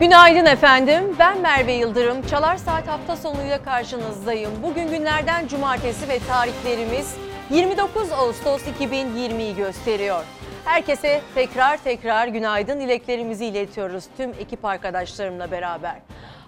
Günaydın efendim. Ben Merve Yıldırım. Çalar Saat hafta sonuyla karşınızdayım. Bugün günlerden cumartesi ve tarihlerimiz 29 Ağustos 2020'yi gösteriyor. Herkese tekrar tekrar günaydın dileklerimizi iletiyoruz tüm ekip arkadaşlarımla beraber.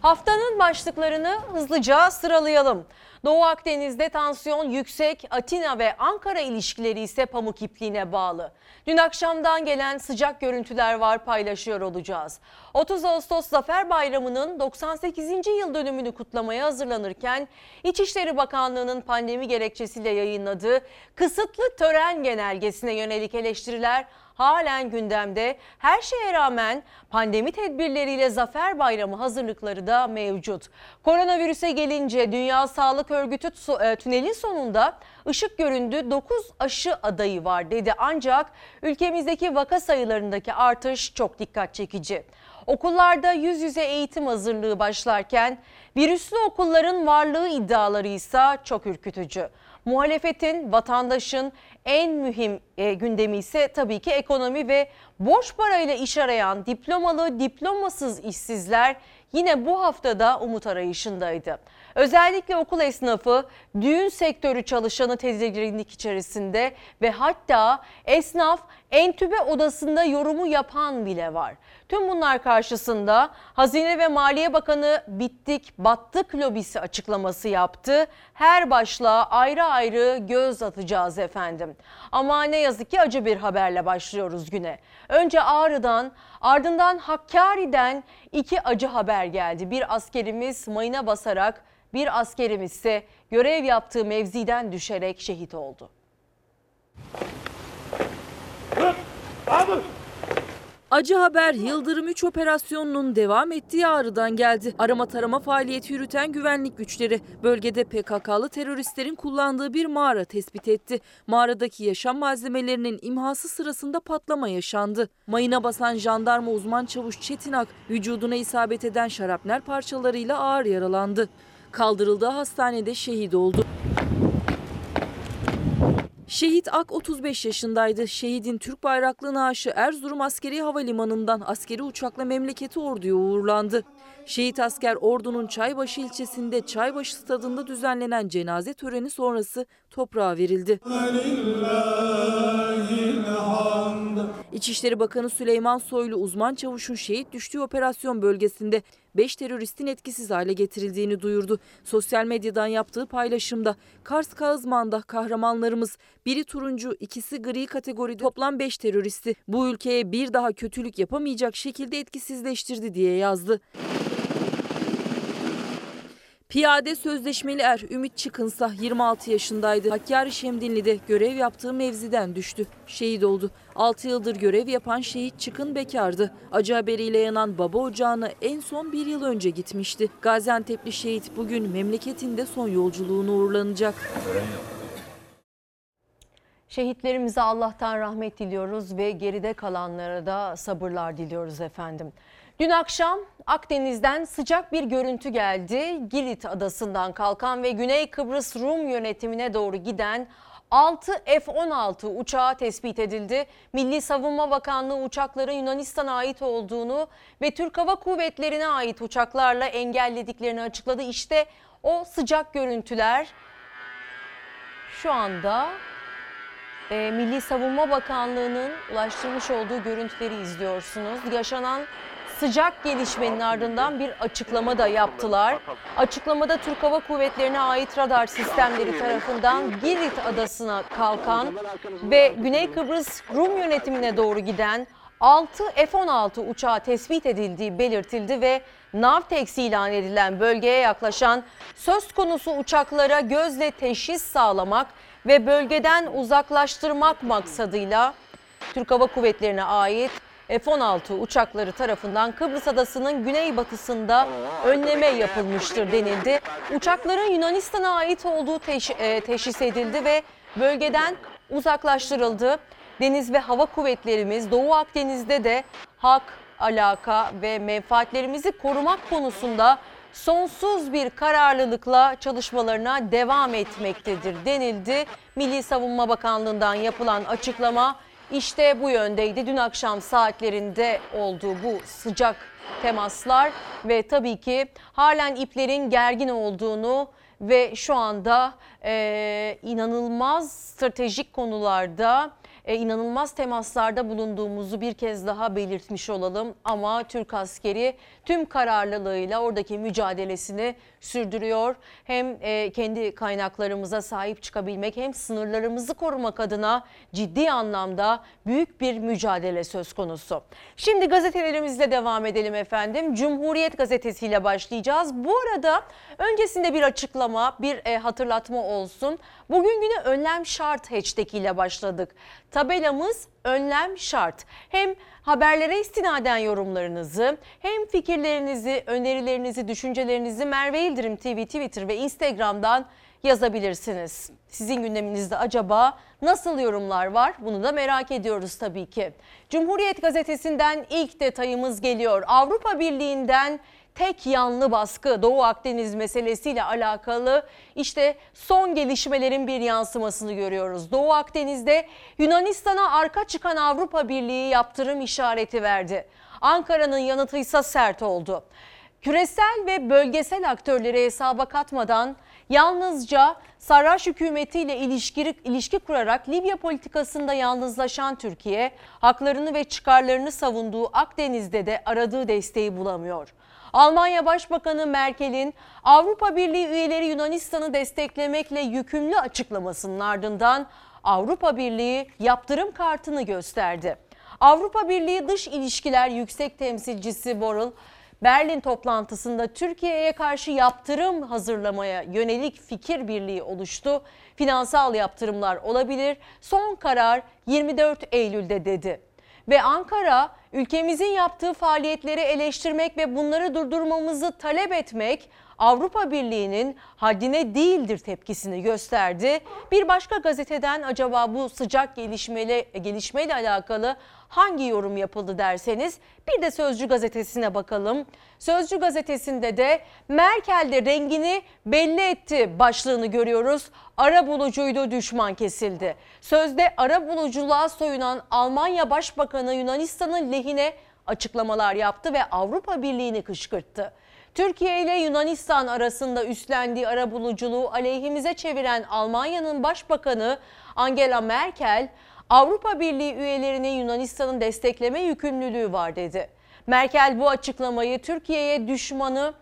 Haftanın başlıklarını hızlıca sıralayalım. Doğu Akdeniz'de tansiyon yüksek, Atina ve Ankara ilişkileri ise pamuk ipliğine bağlı. Dün akşamdan gelen sıcak görüntüler var paylaşıyor olacağız. 30 Ağustos Zafer Bayramı'nın 98. yıl dönümünü kutlamaya hazırlanırken İçişleri Bakanlığı'nın pandemi gerekçesiyle yayınladığı kısıtlı tören genelgesine yönelik eleştiriler halen gündemde. Her şeye rağmen pandemi tedbirleriyle Zafer Bayramı hazırlıkları da mevcut. Koronavirüse gelince Dünya Sağlık Örgütü e, tünelin sonunda ışık göründü 9 aşı adayı var dedi. Ancak ülkemizdeki vaka sayılarındaki artış çok dikkat çekici. Okullarda yüz yüze eğitim hazırlığı başlarken virüslü okulların varlığı iddiaları ise çok ürkütücü. Muhalefetin, vatandaşın en mühim e, gündemi ise tabii ki ekonomi ve borç parayla iş arayan diplomalı, diplomasız işsizler yine bu haftada umut arayışındaydı. Özellikle okul esnafı, düğün sektörü çalışanı tedirginlik içerisinde ve hatta esnaf entübe odasında yorumu yapan bile var. Tüm bunlar karşısında Hazine ve Maliye Bakanı bittik battık lobisi açıklaması yaptı. Her başlığa ayrı ayrı göz atacağız efendim. Ama ne yazık ki acı bir haberle başlıyoruz güne. Önce Ağrı'dan ardından Hakkari'den iki acı haber geldi. Bir askerimiz mayına basarak bir askerimiz ise görev yaptığı mevziden düşerek şehit oldu. Acı haber Yıldırım 3 operasyonunun devam ettiği Ağrı'dan geldi. Arama tarama faaliyeti yürüten güvenlik güçleri bölgede PKK'lı teröristlerin kullandığı bir mağara tespit etti. Mağaradaki yaşam malzemelerinin imhası sırasında patlama yaşandı. Mayına basan jandarma uzman çavuş Çetinak vücuduna isabet eden şarapnel parçalarıyla ağır yaralandı. Kaldırıldığı hastanede şehit oldu. Şehit Ak 35 yaşındaydı. Şehidin Türk bayraklı naaşı Erzurum Askeri Havalimanı'ndan askeri uçakla memleketi orduya uğurlandı. Şehit asker Ordu'nun Çaybaşı ilçesinde Çaybaşı stadında düzenlenen cenaze töreni sonrası toprağa verildi. İçişleri Bakanı Süleyman Soylu uzman çavuşun şehit düştüğü operasyon bölgesinde 5 teröristin etkisiz hale getirildiğini duyurdu. Sosyal medyadan yaptığı paylaşımda Kars Kağızman'da kahramanlarımız biri turuncu ikisi gri kategori toplam 5 teröristi bu ülkeye bir daha kötülük yapamayacak şekilde etkisizleştirdi diye yazdı. Piyade sözleşmeli er Ümit Çıkınsa 26 yaşındaydı. Hakkari Şemdinli'de görev yaptığı mevziden düştü. Şehit oldu. 6 yıldır görev yapan şehit Çıkın bekardı. Acı haberiyle yanan baba ocağına en son bir yıl önce gitmişti. Gaziantep'li şehit bugün memleketinde son yolculuğunu uğurlanacak. Şehitlerimize Allah'tan rahmet diliyoruz ve geride kalanlara da sabırlar diliyoruz efendim. Dün akşam Akdeniz'den sıcak bir görüntü geldi. Girit adasından kalkan ve Güney Kıbrıs Rum yönetimine doğru giden 6 F-16 uçağı tespit edildi. Milli Savunma Bakanlığı uçakların Yunanistan'a ait olduğunu ve Türk Hava Kuvvetleri'ne ait uçaklarla engellediklerini açıkladı. İşte o sıcak görüntüler şu anda e, Milli Savunma Bakanlığı'nın ulaştırmış olduğu görüntüleri izliyorsunuz. Yaşanan sıcak gelişmenin ardından bir açıklama da yaptılar. Açıklamada Türk Hava Kuvvetleri'ne ait radar sistemleri tarafından Girit adasına kalkan ve Güney Kıbrıs Rum yönetimine doğru giden 6 F-16 uçağı tespit edildiği belirtildi ve Navtex ilan edilen bölgeye yaklaşan söz konusu uçaklara gözle teşhis sağlamak ve bölgeden uzaklaştırmak maksadıyla Türk Hava Kuvvetleri'ne ait F-16 uçakları tarafından Kıbrıs Adası'nın güneybatısında önleme yapılmıştır denildi. Uçakların Yunanistan'a ait olduğu teş e, teşhis edildi ve bölgeden uzaklaştırıldı. Deniz ve Hava Kuvvetlerimiz Doğu Akdeniz'de de hak, alaka ve menfaatlerimizi korumak konusunda sonsuz bir kararlılıkla çalışmalarına devam etmektedir denildi. Milli Savunma Bakanlığı'ndan yapılan açıklama işte bu yöndeydi. Dün akşam saatlerinde olduğu bu sıcak temaslar ve tabii ki halen iplerin gergin olduğunu ve şu anda e, inanılmaz stratejik konularda e, inanılmaz temaslarda bulunduğumuzu bir kez daha belirtmiş olalım. Ama Türk askeri tüm kararlılığıyla oradaki mücadelesini sürdürüyor. Hem e, kendi kaynaklarımıza sahip çıkabilmek hem sınırlarımızı korumak adına ciddi anlamda büyük bir mücadele söz konusu. Şimdi gazetelerimizle devam edelim efendim. Cumhuriyet gazetesiyle başlayacağız. Bu arada öncesinde bir açıklama, bir e, hatırlatma olsun. Bugün güne önlem şart hashtag ile başladık. Tabelamız önlem şart. Hem haberlere istinaden yorumlarınızı hem fikirlerinizi, önerilerinizi, düşüncelerinizi Merve İldirim TV, Twitter ve Instagram'dan yazabilirsiniz. Sizin gündeminizde acaba nasıl yorumlar var? Bunu da merak ediyoruz tabii ki. Cumhuriyet gazetesinden ilk detayımız geliyor. Avrupa Birliği'nden tek yanlı baskı Doğu Akdeniz meselesiyle alakalı işte son gelişmelerin bir yansımasını görüyoruz. Doğu Akdeniz'de Yunanistan'a arka çıkan Avrupa Birliği yaptırım işareti verdi. Ankara'nın yanıtı ise sert oldu. Küresel ve bölgesel aktörleri hesaba katmadan yalnızca Sarraş hükümetiyle ilişki, ilişki kurarak Libya politikasında yalnızlaşan Türkiye, haklarını ve çıkarlarını savunduğu Akdeniz'de de aradığı desteği bulamıyor. Almanya Başbakanı Merkel'in Avrupa Birliği üyeleri Yunanistan'ı desteklemekle yükümlü açıklamasının ardından Avrupa Birliği yaptırım kartını gösterdi. Avrupa Birliği Dış İlişkiler Yüksek Temsilcisi Borrell, Berlin toplantısında Türkiye'ye karşı yaptırım hazırlamaya yönelik fikir birliği oluştu. Finansal yaptırımlar olabilir. Son karar 24 Eylül'de dedi. Ve Ankara ülkemizin yaptığı faaliyetleri eleştirmek ve bunları durdurmamızı talep etmek Avrupa Birliği'nin haddine değildir tepkisini gösterdi. Bir başka gazeteden acaba bu sıcak gelişmeyle, gelişmeyle alakalı hangi yorum yapıldı derseniz bir de Sözcü gazetesine bakalım. Sözcü gazetesinde de Merkel de rengini belli etti başlığını görüyoruz. Ara bulucuydu düşman kesildi. Sözde ara buluculuğa soyunan Almanya Başbakanı Yunanistan'ın lehine açıklamalar yaptı ve Avrupa Birliği'ni kışkırttı. Türkiye ile Yunanistan arasında üstlendiği arabuluculuğu aleyhimize çeviren Almanya'nın başbakanı Angela Merkel, Avrupa Birliği üyelerinin Yunanistan'ın destekleme yükümlülüğü var dedi. Merkel bu açıklamayı Türkiye'ye düşmanı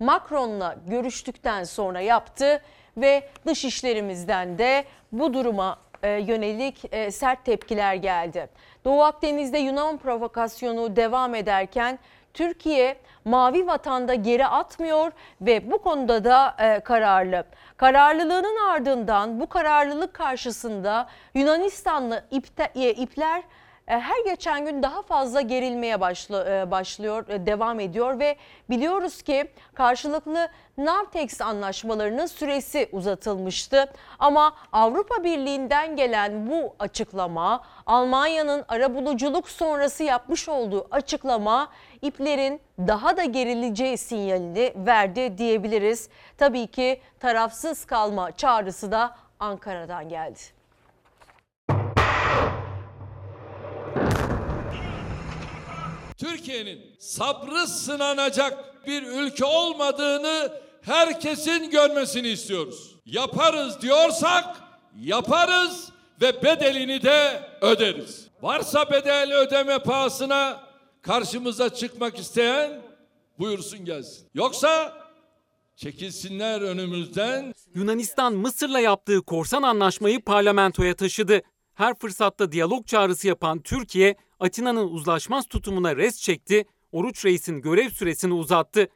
Macron'la görüştükten sonra yaptı ve dışişlerimizden de bu duruma e, yönelik e, sert tepkiler geldi. Doğu Akdeniz'de Yunan provokasyonu devam ederken Türkiye mavi vatanda geri atmıyor ve bu konuda da e, kararlı. Kararlılığının ardından bu kararlılık karşısında Yunanistanlı e, ipler e, her geçen gün daha fazla gerilmeye başlı, başlıyor, devam ediyor ve biliyoruz ki karşılıklı Navtex anlaşmalarının süresi uzatılmıştı. Ama Avrupa Birliği'nden gelen bu açıklama, Almanya'nın arabuluculuk sonrası yapmış olduğu açıklama iplerin daha da gerileceği sinyalini verdi diyebiliriz. Tabii ki tarafsız kalma çağrısı da Ankara'dan geldi. Türkiye'nin sabrı sınanacak bir ülke olmadığını herkesin görmesini istiyoruz. Yaparız diyorsak yaparız ve bedelini de öderiz. Varsa bedel ödeme pahasına karşımıza çıkmak isteyen buyursun gelsin. Yoksa çekilsinler önümüzden. Yunanistan Mısır'la yaptığı korsan anlaşmayı parlamentoya taşıdı. Her fırsatta diyalog çağrısı yapan Türkiye, Atina'nın uzlaşmaz tutumuna res çekti, Oruç Reis'in görev süresini uzattı.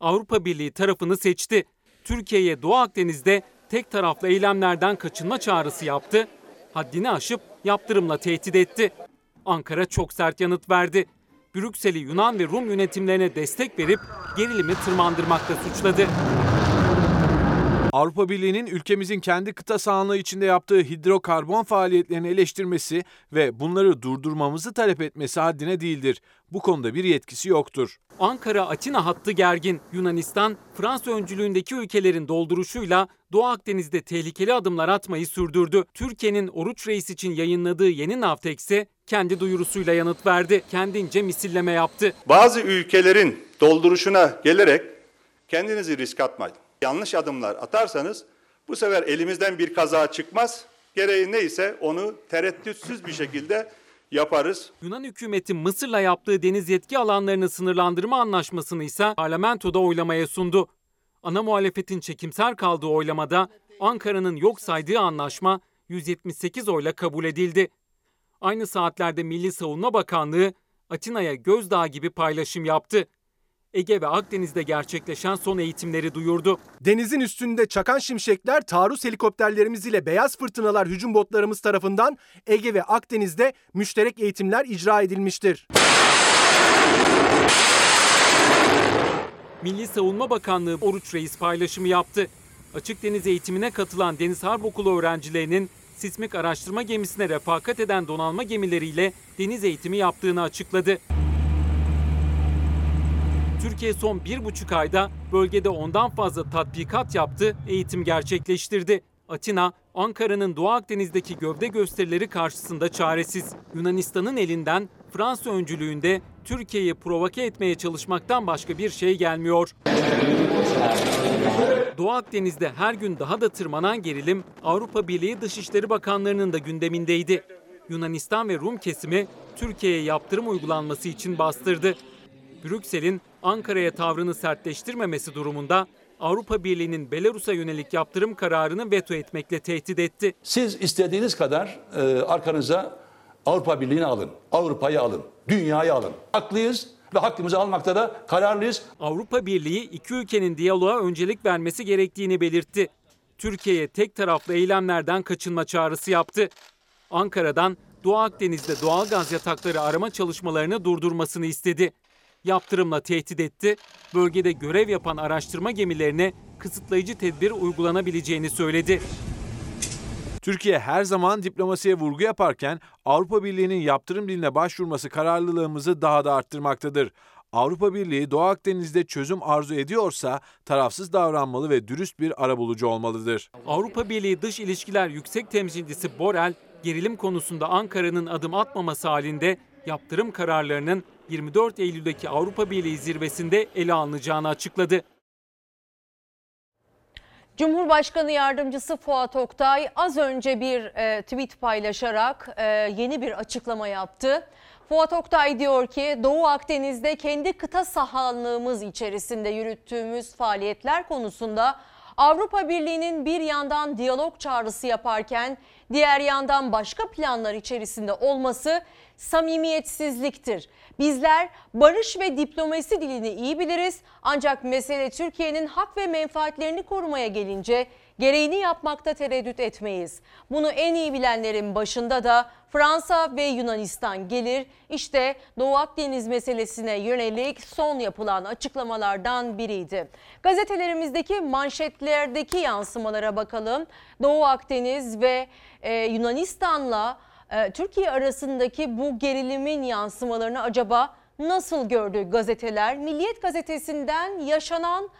Avrupa Birliği tarafını seçti. Türkiye'ye Doğu Akdeniz'de tek taraflı eylemlerden kaçınma çağrısı yaptı. Haddini aşıp yaptırımla tehdit etti. Ankara çok sert yanıt verdi. Brüksel'i Yunan ve Rum yönetimlerine destek verip gerilimi tırmandırmakla suçladı. Avrupa Birliği'nin ülkemizin kendi kıta sahanlığı içinde yaptığı hidrokarbon faaliyetlerini eleştirmesi ve bunları durdurmamızı talep etmesi haddine değildir. Bu konuda bir yetkisi yoktur. Ankara-Atina hattı gergin. Yunanistan, Fransa öncülüğündeki ülkelerin dolduruşuyla Doğu Akdeniz'de tehlikeli adımlar atmayı sürdürdü. Türkiye'nin Oruç Reis için yayınladığı yeni Navtex'e kendi duyurusuyla yanıt verdi. Kendince misilleme yaptı. Bazı ülkelerin dolduruşuna gelerek kendinizi risk atmayın. Yanlış adımlar atarsanız bu sefer elimizden bir kaza çıkmaz. Gereği neyse onu tereddütsüz bir şekilde yaparız. Yunan hükümeti Mısır'la yaptığı deniz yetki alanlarını sınırlandırma anlaşmasını ise parlamentoda oylamaya sundu. Ana muhalefetin çekimser kaldığı oylamada Ankara'nın yok saydığı anlaşma 178 oyla kabul edildi. Aynı saatlerde Milli Savunma Bakanlığı Atina'ya gözdağı gibi paylaşım yaptı. Ege ve Akdeniz'de gerçekleşen son eğitimleri duyurdu. Denizin üstünde çakan şimşekler taarruz helikopterlerimiz ile beyaz fırtınalar hücum botlarımız tarafından Ege ve Akdeniz'de müşterek eğitimler icra edilmiştir. Milli Savunma Bakanlığı Oruç Reis paylaşımı yaptı. Açık deniz eğitimine katılan Deniz Harp Okulu öğrencilerinin sismik araştırma gemisine refakat eden donanma gemileriyle deniz eğitimi yaptığını açıkladı. Türkiye son bir buçuk ayda bölgede ondan fazla tatbikat yaptı, eğitim gerçekleştirdi. Atina, Ankara'nın Doğu Akdeniz'deki gövde gösterileri karşısında çaresiz. Yunanistan'ın elinden Fransa öncülüğünde Türkiye'yi provoke etmeye çalışmaktan başka bir şey gelmiyor. Doğu Akdeniz'de her gün daha da tırmanan gerilim Avrupa Birliği Dışişleri Bakanlarının da gündemindeydi. Yunanistan ve Rum kesimi Türkiye'ye yaptırım uygulanması için bastırdı. Brüksel'in Ankara'ya tavrını sertleştirmemesi durumunda Avrupa Birliği'nin Belarus'a yönelik yaptırım kararını veto etmekle tehdit etti. Siz istediğiniz kadar e, arkanıza Avrupa Birliği'ni alın, Avrupa'yı alın, dünyayı alın. Haklıyız ve hakkımızı almakta da kararlıyız. Avrupa Birliği iki ülkenin diyaloğa öncelik vermesi gerektiğini belirtti. Türkiye'ye tek taraflı eylemlerden kaçınma çağrısı yaptı. Ankara'dan Doğu Akdeniz'de doğal gaz yatakları arama çalışmalarını durdurmasını istedi. Yaptırımla tehdit etti. Bölgede görev yapan araştırma gemilerine kısıtlayıcı tedbir uygulanabileceğini söyledi. Türkiye her zaman diplomasiye vurgu yaparken Avrupa Birliği'nin yaptırım diline başvurması kararlılığımızı daha da arttırmaktadır. Avrupa Birliği Doğu Akdeniz'de çözüm arzu ediyorsa tarafsız davranmalı ve dürüst bir arabulucu olmalıdır. Avrupa Birliği Dış İlişkiler Yüksek Temsilcisi Borrell, gerilim konusunda Ankara'nın adım atmaması halinde yaptırım kararlarının 24 Eylül'deki Avrupa Birliği zirvesinde ele alınacağını açıkladı. Cumhurbaşkanı Yardımcısı Fuat Oktay az önce bir e, tweet paylaşarak e, yeni bir açıklama yaptı. Fuat Oktay diyor ki Doğu Akdeniz'de kendi kıta sahanlığımız içerisinde yürüttüğümüz faaliyetler konusunda Avrupa Birliği'nin bir yandan diyalog çağrısı yaparken diğer yandan başka planlar içerisinde olması samimiyetsizliktir. Bizler barış ve diplomasi dilini iyi biliriz ancak mesele Türkiye'nin hak ve menfaatlerini korumaya gelince gereğini yapmakta tereddüt etmeyiz. Bunu en iyi bilenlerin başında da Fransa ve Yunanistan gelir. İşte Doğu Akdeniz meselesine yönelik son yapılan açıklamalardan biriydi. Gazetelerimizdeki manşetlerdeki yansımalara bakalım. Doğu Akdeniz ve e, Yunanistan'la Türkiye arasındaki bu gerilimin yansımalarını acaba nasıl gördü gazeteler? Milliyet gazetesinden yaşanan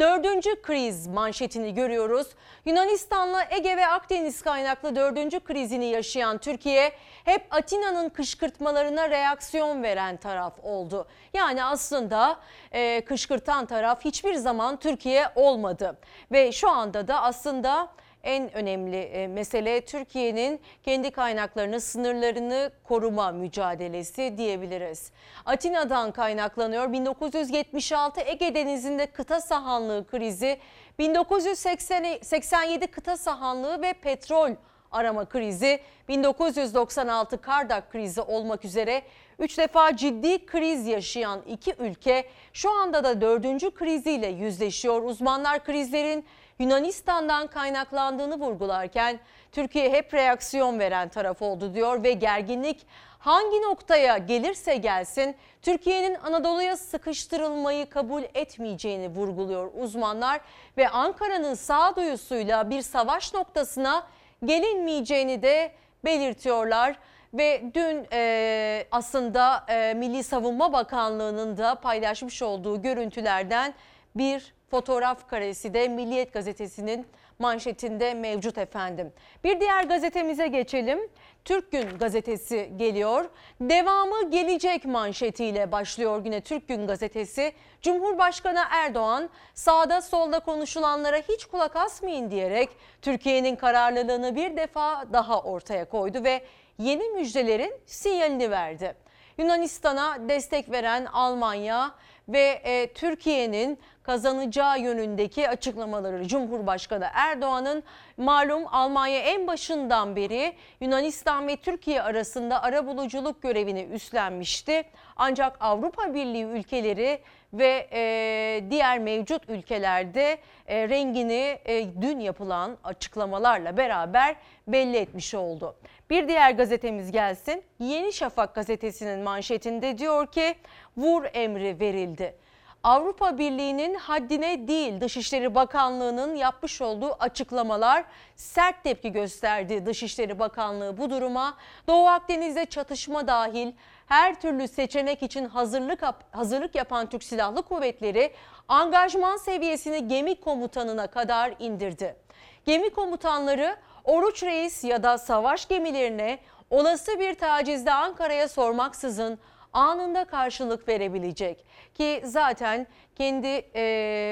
Dördüncü kriz manşetini görüyoruz. Yunanistan'la Ege ve Akdeniz kaynaklı dördüncü krizini yaşayan Türkiye hep Atina'nın kışkırtmalarına reaksiyon veren taraf oldu. Yani aslında e, kışkırtan taraf hiçbir zaman Türkiye olmadı. Ve şu anda da aslında en önemli e, mesele Türkiye'nin kendi kaynaklarını, sınırlarını koruma mücadelesi diyebiliriz. Atina'dan kaynaklanıyor. 1976 Ege Denizi'nde kıta sahanlığı krizi, 1987 kıta sahanlığı ve petrol arama krizi, 1996 Kardak krizi olmak üzere 3 defa ciddi kriz yaşayan iki ülke şu anda da dördüncü kriziyle yüzleşiyor. Uzmanlar krizlerin Yunanistan'dan kaynaklandığını vurgularken Türkiye hep reaksiyon veren taraf oldu diyor ve gerginlik hangi noktaya gelirse gelsin Türkiye'nin Anadolu'ya sıkıştırılmayı kabul etmeyeceğini vurguluyor uzmanlar ve Ankara'nın sağduyusuyla bir savaş noktasına gelinmeyeceğini de belirtiyorlar. Ve dün e, aslında e, Milli Savunma Bakanlığı'nın da paylaşmış olduğu görüntülerden bir fotoğraf karesi de Milliyet Gazetesi'nin manşetinde mevcut efendim. Bir diğer gazetemize geçelim. Türk Gün gazetesi geliyor. Devamı gelecek manşetiyle başlıyor güne Türk Gün gazetesi. Cumhurbaşkanı Erdoğan sağda solda konuşulanlara hiç kulak asmayın diyerek Türkiye'nin kararlılığını bir defa daha ortaya koydu ve yeni müjdelerin sinyalini verdi. Yunanistan'a destek veren Almanya ve e, Türkiye'nin kazanacağı yönündeki açıklamaları Cumhurbaşkanı Erdoğan'ın malum Almanya en başından beri Yunanistan ve Türkiye arasında arabuluculuk görevini üstlenmişti. Ancak Avrupa Birliği ülkeleri ve e, diğer mevcut ülkelerde e, rengini e, dün yapılan açıklamalarla beraber belli etmiş oldu. Bir diğer gazetemiz gelsin. Yeni Şafak gazetesinin manşetinde diyor ki vur emri verildi. Avrupa Birliği'nin haddine değil Dışişleri Bakanlığı'nın yapmış olduğu açıklamalar sert tepki gösterdi Dışişleri Bakanlığı bu duruma. Doğu Akdeniz'de çatışma dahil her türlü seçenek için hazırlık hazırlık yapan Türk Silahlı Kuvvetleri angajman seviyesini gemi komutanına kadar indirdi. Gemi komutanları Oruç Reis ya da savaş gemilerine olası bir tacizde Ankara'ya sormaksızın anında karşılık verebilecek. Ki zaten kendi e,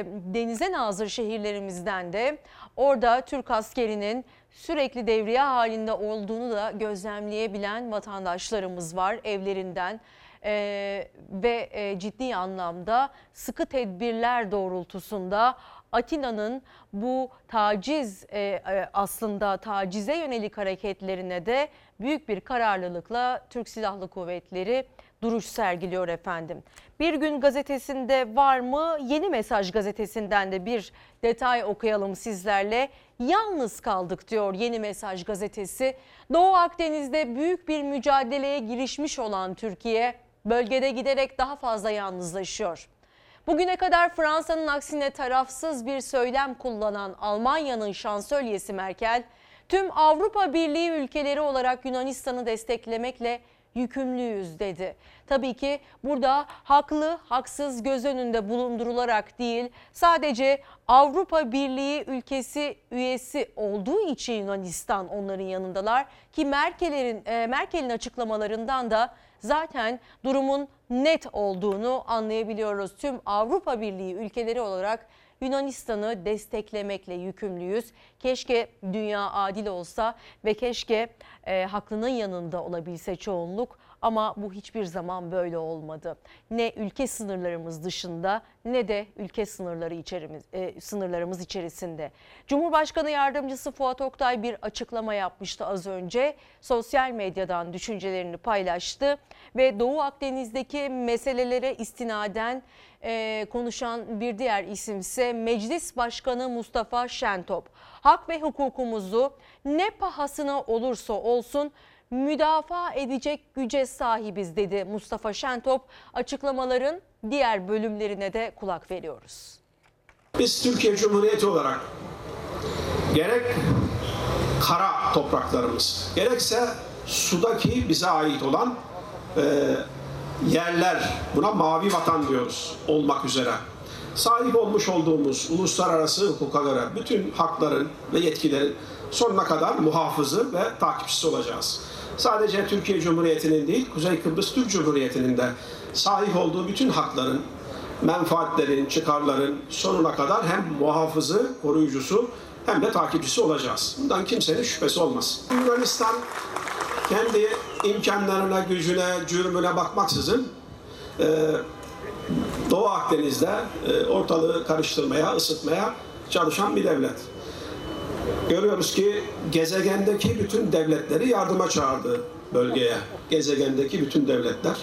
denize nazır şehirlerimizden de orada Türk askerinin sürekli devriye halinde olduğunu da gözlemleyebilen vatandaşlarımız var evlerinden. Ee, ve e, ciddi anlamda sıkı tedbirler doğrultusunda Atina'nın bu taciz e, e, aslında tacize yönelik hareketlerine de büyük bir kararlılıkla Türk Silahlı Kuvvetleri duruş sergiliyor efendim. Bir gün gazetesinde var mı? Yeni Mesaj gazetesinden de bir detay okuyalım sizlerle. Yalnız kaldık diyor Yeni Mesaj gazetesi. Doğu Akdeniz'de büyük bir mücadeleye girişmiş olan Türkiye bölgede giderek daha fazla yalnızlaşıyor. Bugüne kadar Fransa'nın aksine tarafsız bir söylem kullanan Almanya'nın şansölyesi Merkel, tüm Avrupa Birliği ülkeleri olarak Yunanistan'ı desteklemekle yükümlüyüz dedi. Tabii ki burada haklı, haksız göz önünde bulundurularak değil, sadece Avrupa Birliği ülkesi üyesi olduğu için Yunanistan onların yanındalar ki Merkel'in e, Merkel'in açıklamalarından da zaten durumun net olduğunu anlayabiliyoruz. Tüm Avrupa Birliği ülkeleri olarak Yunanistan'ı desteklemekle yükümlüyüz. Keşke dünya adil olsa ve keşke e, haklının yanında olabilse çoğunluk ama bu hiçbir zaman böyle olmadı. Ne ülke sınırlarımız dışında ne de ülke sınırları içerimiz, e, sınırlarımız içerisinde. Cumhurbaşkanı Yardımcısı Fuat Oktay bir açıklama yapmıştı az önce. Sosyal medyadan düşüncelerini paylaştı ve Doğu Akdeniz'deki meselelere istinaden e, konuşan bir diğer isimse Meclis Başkanı Mustafa Şentop. Hak ve hukukumuzu ne pahasına olursa olsun müdafaa edecek güce sahibiz dedi Mustafa Şentop. Açıklamaların diğer bölümlerine de kulak veriyoruz. Biz Türkiye Cumhuriyeti olarak gerek kara topraklarımız gerekse sudaki bize ait olan e, yerler buna mavi vatan diyoruz olmak üzere. Sahip olmuş olduğumuz uluslararası hukuka göre bütün hakların ve yetkilerin sonuna kadar muhafızı ve takipçisi olacağız. Sadece Türkiye Cumhuriyeti'nin değil, Kuzey Kıbrıs Türk Cumhuriyeti'nin de sahip olduğu bütün hakların, menfaatlerin, çıkarların sonuna kadar hem muhafızı, koruyucusu hem de takipçisi olacağız. Bundan kimsenin şüphesi olmaz. Yunanistan kendi imkanlarına, gücüne, cürmüne bakmaksızın e, Doğu Akdeniz'de e, ortalığı karıştırmaya, ısıtmaya çalışan bir devlet. Görüyoruz ki gezegendeki bütün devletleri yardıma çağırdı bölgeye. Gezegendeki bütün devletler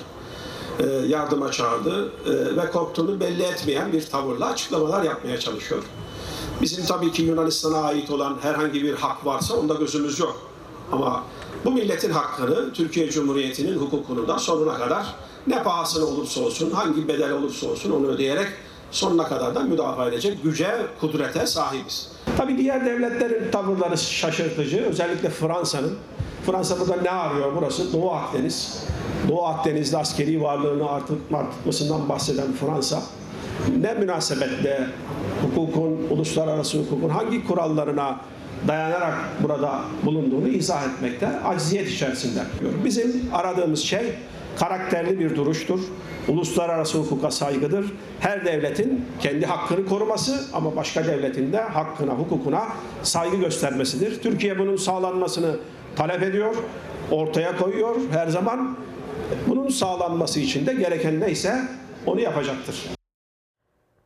e, yardıma çağırdı e, ve korktuğunu belli etmeyen bir tavırla açıklamalar yapmaya çalışıyor. Bizim tabii ki Yunanistan'a ait olan herhangi bir hak varsa onda gözümüz yok. Ama bu milletin hakkını, Türkiye Cumhuriyeti'nin hukukunu da sonuna kadar ne pahasına olursa olsun, hangi bedel olursa olsun onu ödeyerek sonuna kadar da müdafaa edecek güce, kudrete sahibiz. Tabii diğer devletlerin tavırları şaşırtıcı. Özellikle Fransa'nın. Fransa burada ne arıyor? Burası Doğu Akdeniz. Doğu Akdeniz'de askeri varlığını artır- arttırmasından bahseden Fransa ne münasebetle hukukun, uluslararası hukukun hangi kurallarına dayanarak burada bulunduğunu izah etmekte aciziyet içerisinde. Bizim aradığımız şey karakterli bir duruştur. Uluslararası hukuka saygıdır. Her devletin kendi hakkını koruması ama başka devletin de hakkına, hukukuna saygı göstermesidir. Türkiye bunun sağlanmasını talep ediyor, ortaya koyuyor her zaman. Bunun sağlanması için de gereken neyse onu yapacaktır.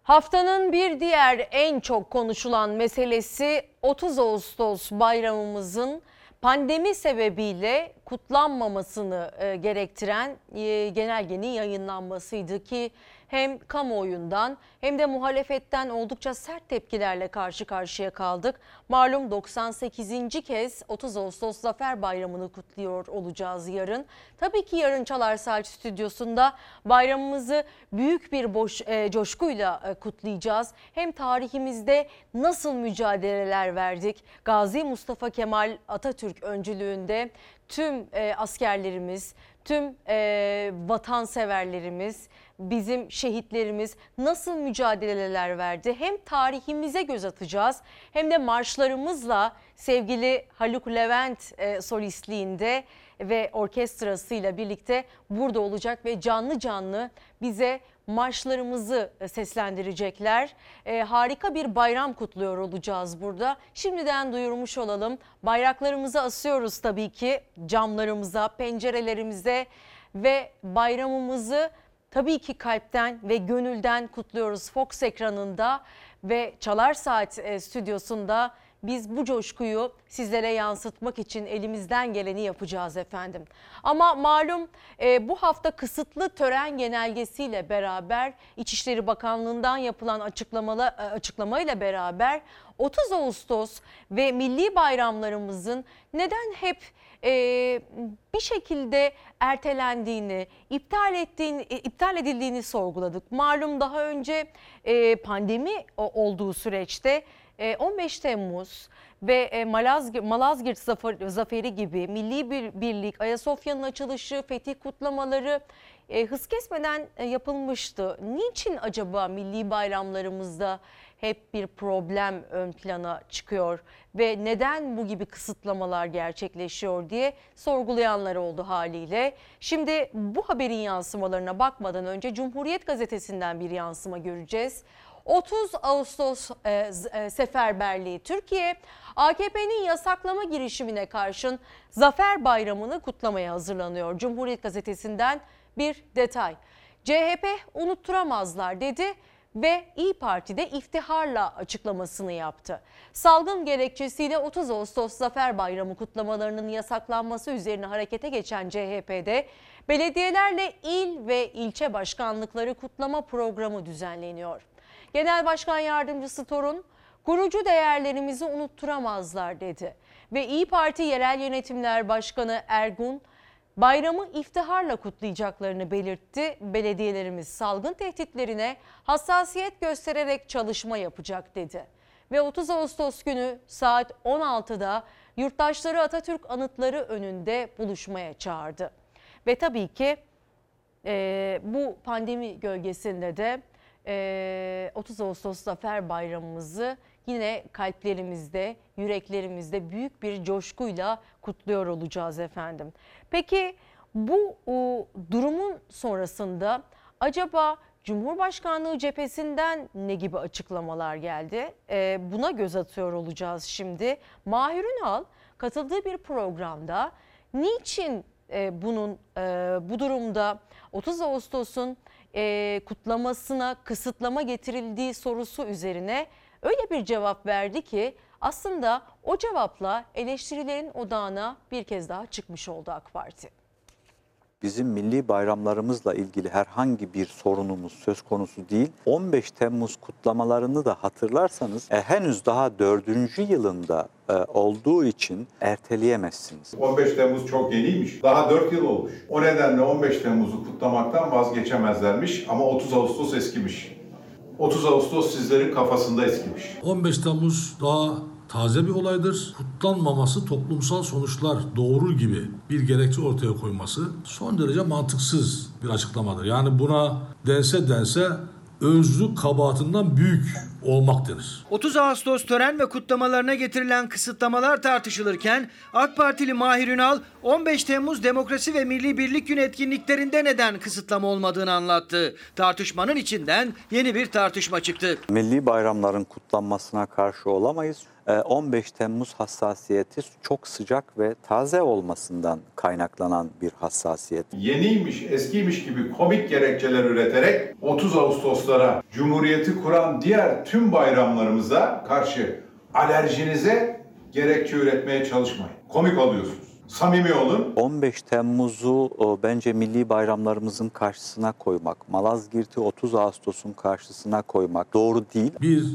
Haftanın bir diğer en çok konuşulan meselesi 30 Ağustos bayramımızın pandemi sebebiyle kutlanmamasını e, gerektiren e, genelgenin yayınlanmasıydı ki hem kamuoyundan hem de muhalefetten oldukça sert tepkilerle karşı karşıya kaldık. Malum 98. kez 30 Ağustos Zafer Bayramı'nı kutluyor olacağız yarın. Tabii ki yarın Çalar Saat stüdyosunda bayramımızı büyük bir boş, e, coşkuyla e, kutlayacağız. Hem tarihimizde nasıl mücadeleler verdik? Gazi Mustafa Kemal Atatürk öncülüğünde tüm e, askerlerimiz, tüm e, vatanseverlerimiz, bizim şehitlerimiz nasıl mücadeleler verdi? Hem tarihimize göz atacağız hem de marşlarımızla sevgili Haluk Levent e, solistliğinde ve orkestrasıyla birlikte burada olacak ve canlı canlı bize marşlarımızı seslendirecekler. E, harika bir bayram kutluyor olacağız burada. Şimdiden duyurmuş olalım. Bayraklarımızı asıyoruz tabii ki camlarımıza, pencerelerimize ve bayramımızı tabii ki kalpten ve gönülden kutluyoruz Fox ekranında ve Çalar Saat e, stüdyosunda biz bu coşkuyu sizlere yansıtmak için elimizden geleni yapacağız efendim. Ama malum e, bu hafta kısıtlı tören genelgesiyle beraber İçişleri Bakanlığı'ndan yapılan açıklamalı, e, açıklamayla beraber 30 Ağustos ve milli bayramlarımızın neden hep e, bir şekilde ertelendiğini, iptal ettiğini, e, iptal edildiğini sorguladık. Malum daha önce e, pandemi olduğu süreçte 15 Temmuz ve e, Malazgirt, Malazgirt zafer- zaferi gibi milli bir birlik, Ayasofya'nın açılışı, fetih kutlamaları e, hız kesmeden e, yapılmıştı. Niçin acaba milli bayramlarımızda hep bir problem ön plana çıkıyor ve neden bu gibi kısıtlamalar gerçekleşiyor diye sorgulayanlar oldu haliyle. Şimdi bu haberin yansımalarına bakmadan önce Cumhuriyet Gazetesi'nden bir yansıma göreceğiz. 30 Ağustos e, e, seferberliği Türkiye AKP'nin yasaklama girişimine karşın Zafer Bayramı'nı kutlamaya hazırlanıyor. Cumhuriyet Gazetesi'nden bir detay. CHP unutturamazlar dedi ve İyi Parti'de iftiharla açıklamasını yaptı. Salgın gerekçesiyle 30 Ağustos Zafer Bayramı kutlamalarının yasaklanması üzerine harekete geçen CHP'de belediyelerle il ve ilçe başkanlıkları kutlama programı düzenleniyor. Genel Başkan Yardımcısı Torun, kurucu değerlerimizi unutturamazlar dedi. Ve İyi Parti Yerel Yönetimler Başkanı Ergun, bayramı iftiharla kutlayacaklarını belirtti. Belediyelerimiz salgın tehditlerine hassasiyet göstererek çalışma yapacak dedi. Ve 30 Ağustos günü saat 16'da yurttaşları Atatürk anıtları önünde buluşmaya çağırdı. Ve tabii ki e, bu pandemi gölgesinde de 30 Ağustos Zafer Bayramımızı yine kalplerimizde, yüreklerimizde büyük bir coşkuyla kutluyor olacağız efendim. Peki bu durumun sonrasında acaba Cumhurbaşkanlığı cephesinden ne gibi açıklamalar geldi? E, buna göz atıyor olacağız şimdi. Mahir Ünal katıldığı bir programda niçin e, bunun e, bu durumda 30 Ağustos'un e, kutlamasına kısıtlama getirildiği sorusu üzerine öyle bir cevap verdi ki aslında o cevapla eleştirilerin odağına bir kez daha çıkmış oldu AK Parti. Bizim milli bayramlarımızla ilgili herhangi bir sorunumuz söz konusu değil. 15 Temmuz kutlamalarını da hatırlarsanız e, henüz daha dördüncü yılında e, olduğu için erteleyemezsiniz. 15 Temmuz çok yeniymiş. Daha 4 yıl olmuş. O nedenle 15 Temmuz'u kutlamaktan vazgeçemezlermiş ama 30 Ağustos eskimiş. 30 Ağustos sizlerin kafasında eskimiş. 15 Temmuz daha taze bir olaydır. Kutlanmaması toplumsal sonuçlar doğurur gibi bir gerekçe ortaya koyması son derece mantıksız bir açıklamadır. Yani buna dense dense özlü kabahatinden büyük olmak denir. 30 Ağustos tören ve kutlamalarına getirilen kısıtlamalar tartışılırken AK Partili Mahir Ünal 15 Temmuz Demokrasi ve Milli Birlik Günü etkinliklerinde neden kısıtlama olmadığını anlattı. Tartışmanın içinden yeni bir tartışma çıktı. Milli bayramların kutlanmasına karşı olamayız. E, 15 Temmuz hassasiyeti çok sıcak ve taze olmasından kaynaklanan bir hassasiyet. Yeniymiş, eskiymiş gibi komik gerekçeler üreterek 30 Ağustoslara Cumhuriyeti kuran diğer tüm bayramlarımıza karşı alerjinize gerekçe üretmeye çalışmayın. Komik oluyorsunuz. Samimi olun. 15 Temmuz'u o, bence milli bayramlarımızın karşısına koymak, Malazgirt'i 30 Ağustos'un karşısına koymak doğru değil. Bir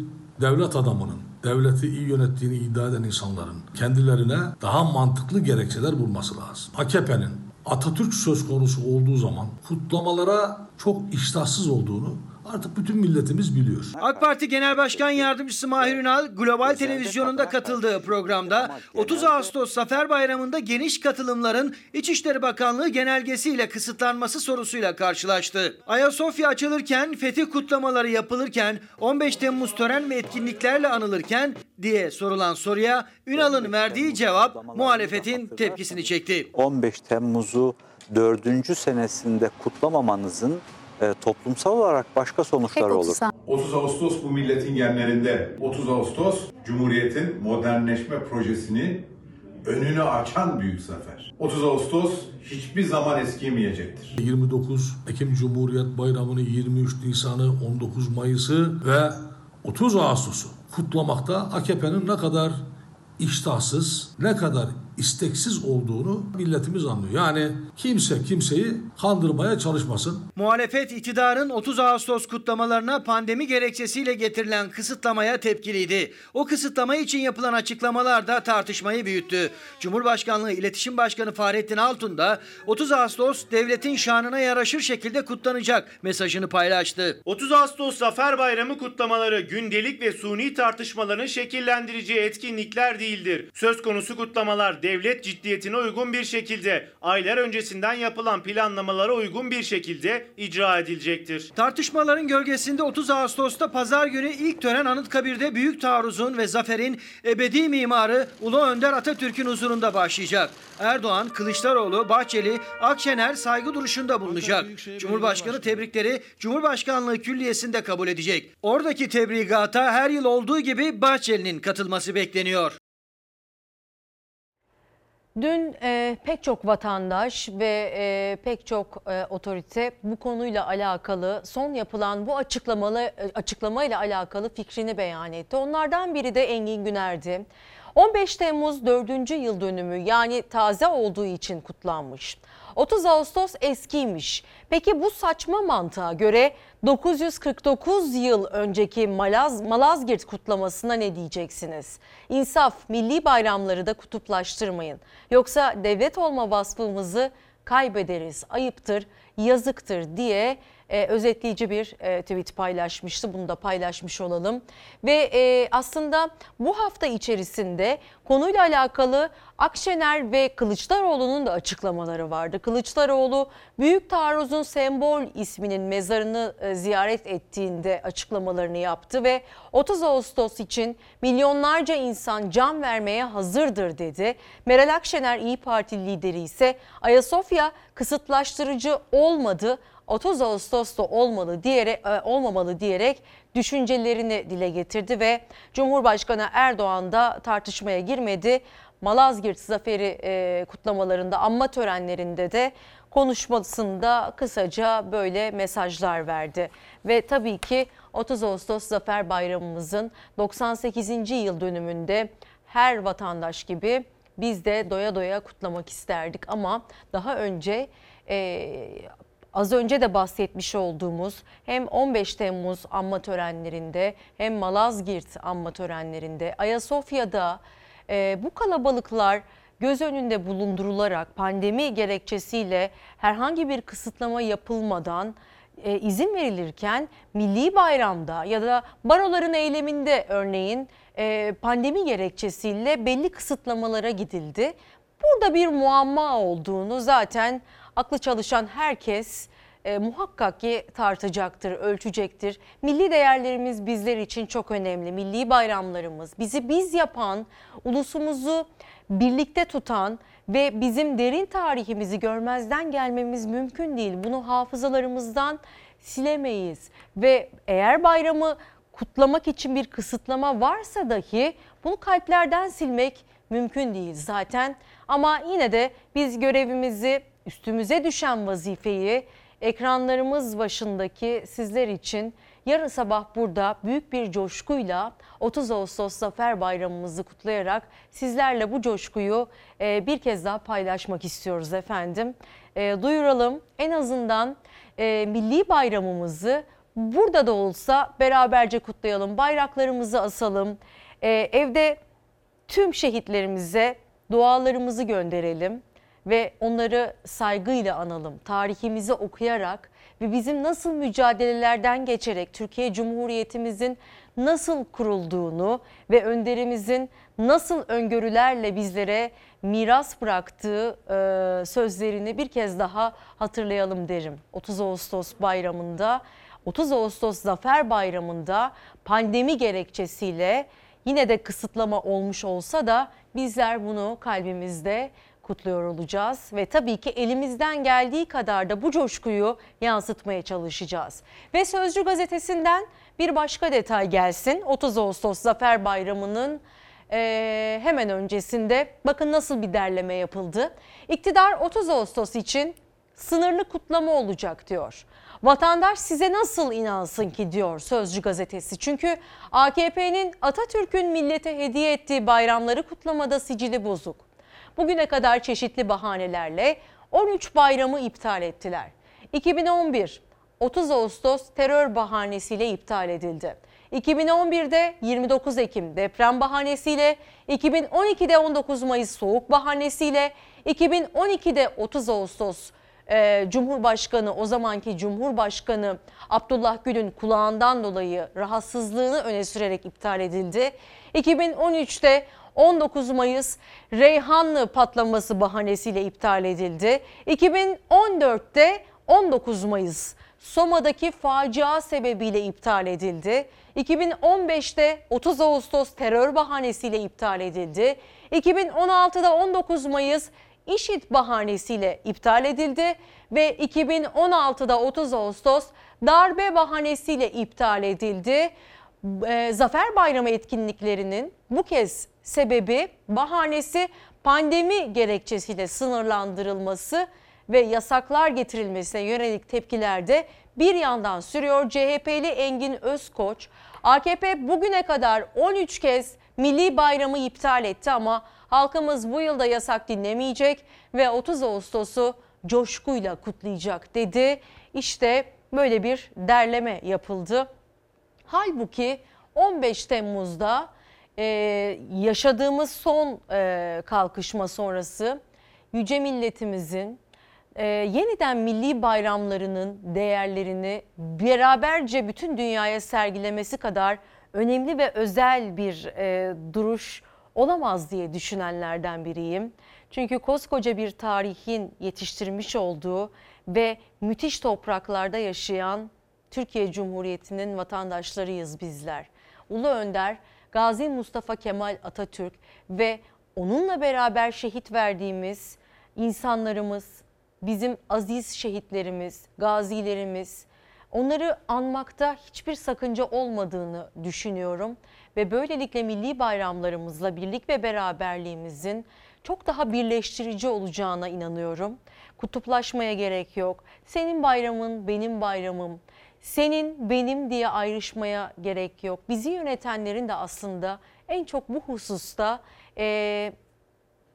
devlet adamının, devleti iyi yönettiğini iddia eden insanların kendilerine daha mantıklı gerekçeler bulması lazım. AKP'nin Atatürk söz konusu olduğu zaman kutlamalara çok iştahsız olduğunu artık bütün milletimiz biliyor. AK Parti Genel Başkan Yardımcısı Mahir Ünal Global Televizyonu'nda katıldığı programda 30 Ağustos Zafer Bayramı'nda geniş katılımların İçişleri Bakanlığı genelgesiyle kısıtlanması sorusuyla karşılaştı. Ayasofya açılırken, fetih kutlamaları yapılırken, 15 Temmuz tören ve etkinliklerle anılırken diye sorulan soruya Ünal'ın verdiği cevap muhalefetin tepkisini çekti. 15 Temmuz'u dördüncü senesinde kutlamamanızın e, toplumsal olarak başka sonuçları olur. 30 Ağustos bu milletin genlerinde. 30 Ağustos Cumhuriyet'in modernleşme projesini önünü açan büyük zafer. 30 Ağustos hiçbir zaman eskimeyecektir. 29 Ekim Cumhuriyet Bayramı'nı, 23 Nisan'ı, 19 Mayıs'ı ve 30 Ağustos'u kutlamakta AKP'nin ne kadar iştahsız, ne kadar isteksiz olduğunu milletimiz anlıyor. Yani kimse kimseyi kandırmaya çalışmasın. Muhalefet iktidarın 30 Ağustos kutlamalarına pandemi gerekçesiyle getirilen kısıtlamaya tepkiliydi. O kısıtlama için yapılan açıklamalar da tartışmayı büyüttü. Cumhurbaşkanlığı İletişim Başkanı Fahrettin Altun da 30 Ağustos devletin şanına yaraşır şekilde kutlanacak mesajını paylaştı. 30 Ağustos Zafer Bayramı kutlamaları gündelik ve suni tartışmaların şekillendireceği etkinlikler değildir. Söz konusu kutlamalar devlet ciddiyetine uygun bir şekilde aylar öncesinden yapılan planlamalara uygun bir şekilde icra edilecektir. Tartışmaların gölgesinde 30 Ağustos'ta pazar günü ilk tören Anıtkabir'de büyük taarruzun ve zaferin ebedi mimarı Ulu Önder Atatürk'ün huzurunda başlayacak. Erdoğan, Kılıçdaroğlu, Bahçeli, Akşener saygı duruşunda bulunacak. Cumhurbaşkanı tebrikleri Cumhurbaşkanlığı Külliyesi'nde kabul edecek. Oradaki tebrigata her yıl olduğu gibi Bahçeli'nin katılması bekleniyor. Dün e, pek çok vatandaş ve e, pek çok e, otorite bu konuyla alakalı son yapılan bu açıklamalı e, açıklamayla alakalı fikrini beyan etti. Onlardan biri de Engin Güner'di. 15 Temmuz 4. yıl dönümü yani taze olduğu için kutlanmış. 30 Ağustos eskiymiş. Peki bu saçma mantığa göre 949 yıl önceki Malaz, Malazgirt kutlamasına ne diyeceksiniz? İnsaf, milli bayramları da kutuplaştırmayın. Yoksa devlet olma vasfımızı kaybederiz, ayıptır, yazıktır diye e, özetleyici bir e, tweet paylaşmıştı. Bunu da paylaşmış olalım. Ve e, aslında bu hafta içerisinde konuyla alakalı Akşener ve Kılıçdaroğlu'nun da açıklamaları vardı. Kılıçdaroğlu Büyük Taarruz'un sembol isminin mezarını e, ziyaret ettiğinde açıklamalarını yaptı ve 30 Ağustos için milyonlarca insan can vermeye hazırdır dedi. Meral Akşener İyi Parti lideri ise Ayasofya kısıtlaştırıcı olmadı 30 Ağustos'ta olmalı diyerek e, olmamalı diyerek düşüncelerini dile getirdi ve Cumhurbaşkanı Erdoğan da tartışmaya girmedi. Malazgirt Zaferi e, kutlamalarında, anma törenlerinde de konuşmasında kısaca böyle mesajlar verdi. Ve tabii ki 30 Ağustos Zafer Bayramımızın 98. yıl dönümünde her vatandaş gibi biz de doya doya kutlamak isterdik ama daha önce e, az önce de bahsetmiş olduğumuz hem 15 Temmuz anma törenlerinde hem Malazgirt anma törenlerinde Ayasofya'da e, bu kalabalıklar göz önünde bulundurularak pandemi gerekçesiyle herhangi bir kısıtlama yapılmadan e, izin verilirken milli bayramda ya da baroların eyleminde örneğin e, pandemi gerekçesiyle belli kısıtlamalara gidildi. Burada bir muamma olduğunu zaten aklı çalışan herkes e, muhakkak ki tartacaktır, ölçecektir. Milli değerlerimiz bizler için çok önemli. Milli bayramlarımız, bizi biz yapan, ulusumuzu birlikte tutan ve bizim derin tarihimizi görmezden gelmemiz mümkün değil. Bunu hafızalarımızdan silemeyiz ve eğer bayramı kutlamak için bir kısıtlama varsa dahi bunu kalplerden silmek mümkün değil zaten. Ama yine de biz görevimizi, üstümüze düşen vazifeyi ekranlarımız başındaki sizler için yarın sabah burada büyük bir coşkuyla 30 Ağustos Zafer Bayramımızı kutlayarak sizlerle bu coşkuyu e, bir kez daha paylaşmak istiyoruz efendim. E, duyuralım en azından e, milli bayramımızı burada da olsa beraberce kutlayalım. Bayraklarımızı asalım. Evde tüm şehitlerimize dualarımızı gönderelim ve onları saygıyla analım. Tarihimizi okuyarak ve bizim nasıl mücadelelerden geçerek Türkiye Cumhuriyetimizin nasıl kurulduğunu ve önderimizin nasıl öngörülerle bizlere miras bıraktığı e, sözlerini bir kez daha hatırlayalım derim. 30 Ağustos bayramında 30 Ağustos Zafer Bayramı'nda pandemi gerekçesiyle yine de kısıtlama olmuş olsa da bizler bunu kalbimizde kutluyor olacağız ve tabii ki elimizden geldiği kadar da bu coşkuyu yansıtmaya çalışacağız. Ve Sözcü gazetesinden bir başka detay gelsin. 30 Ağustos Zafer Bayramı'nın e, hemen öncesinde bakın nasıl bir derleme yapıldı. İktidar 30 Ağustos için sınırlı kutlama olacak diyor. Vatandaş size nasıl inansın ki diyor Sözcü gazetesi. Çünkü AKP'nin Atatürk'ün millete hediye ettiği bayramları kutlamada sicili bozuk. Bugüne kadar çeşitli bahanelerle 13 bayramı iptal ettiler. 2011 30 Ağustos terör bahanesiyle iptal edildi. 2011'de 29 Ekim deprem bahanesiyle, 2012'de 19 Mayıs soğuk bahanesiyle, 2012'de 30 Ağustos e, Cumhurbaşkanı o zamanki Cumhurbaşkanı Abdullah Gül'ün kulağından dolayı rahatsızlığını öne sürerek iptal edildi. 2013'te 19 Mayıs Reyhanlı patlaması bahanesiyle iptal edildi. 2014'te 19 Mayıs Soma'daki facia sebebiyle iptal edildi. 2015'te 30 Ağustos terör bahanesiyle iptal edildi. 2016'da 19 Mayıs IŞİD bahanesiyle iptal edildi ve 2016'da 30 Ağustos darbe bahanesiyle iptal edildi. E, Zafer Bayramı etkinliklerinin bu kez sebebi bahanesi pandemi gerekçesiyle sınırlandırılması ve yasaklar getirilmesine yönelik tepkilerde bir yandan sürüyor. CHP'li Engin Özkoç AKP bugüne kadar 13 kez milli bayramı iptal etti ama halkımız bu yılda yasak dinlemeyecek ve 30 Ağustos'u coşkuyla kutlayacak dedi. İşte böyle bir derleme yapıldı. Halbuki 15 Temmuz'da e, yaşadığımız son e, kalkışma sonrası yüce milletimizin e, yeniden milli bayramlarının değerlerini beraberce bütün dünyaya sergilemesi kadar önemli ve özel bir e, duruş olamaz diye düşünenlerden biriyim. Çünkü koskoca bir tarihin yetiştirmiş olduğu ve müthiş topraklarda yaşayan Türkiye Cumhuriyeti'nin vatandaşlarıyız bizler. Ulu Önder Gazi Mustafa Kemal Atatürk ve onunla beraber şehit verdiğimiz insanlarımız, bizim aziz şehitlerimiz, gazilerimiz, onları anmakta hiçbir sakınca olmadığını düşünüyorum ve böylelikle milli bayramlarımızla birlik ve beraberliğimizin çok daha birleştirici olacağına inanıyorum. Kutuplaşmaya gerek yok. Senin bayramın, benim bayramım. Senin, benim diye ayrışmaya gerek yok. Bizi yönetenlerin de aslında en çok bu hususta e,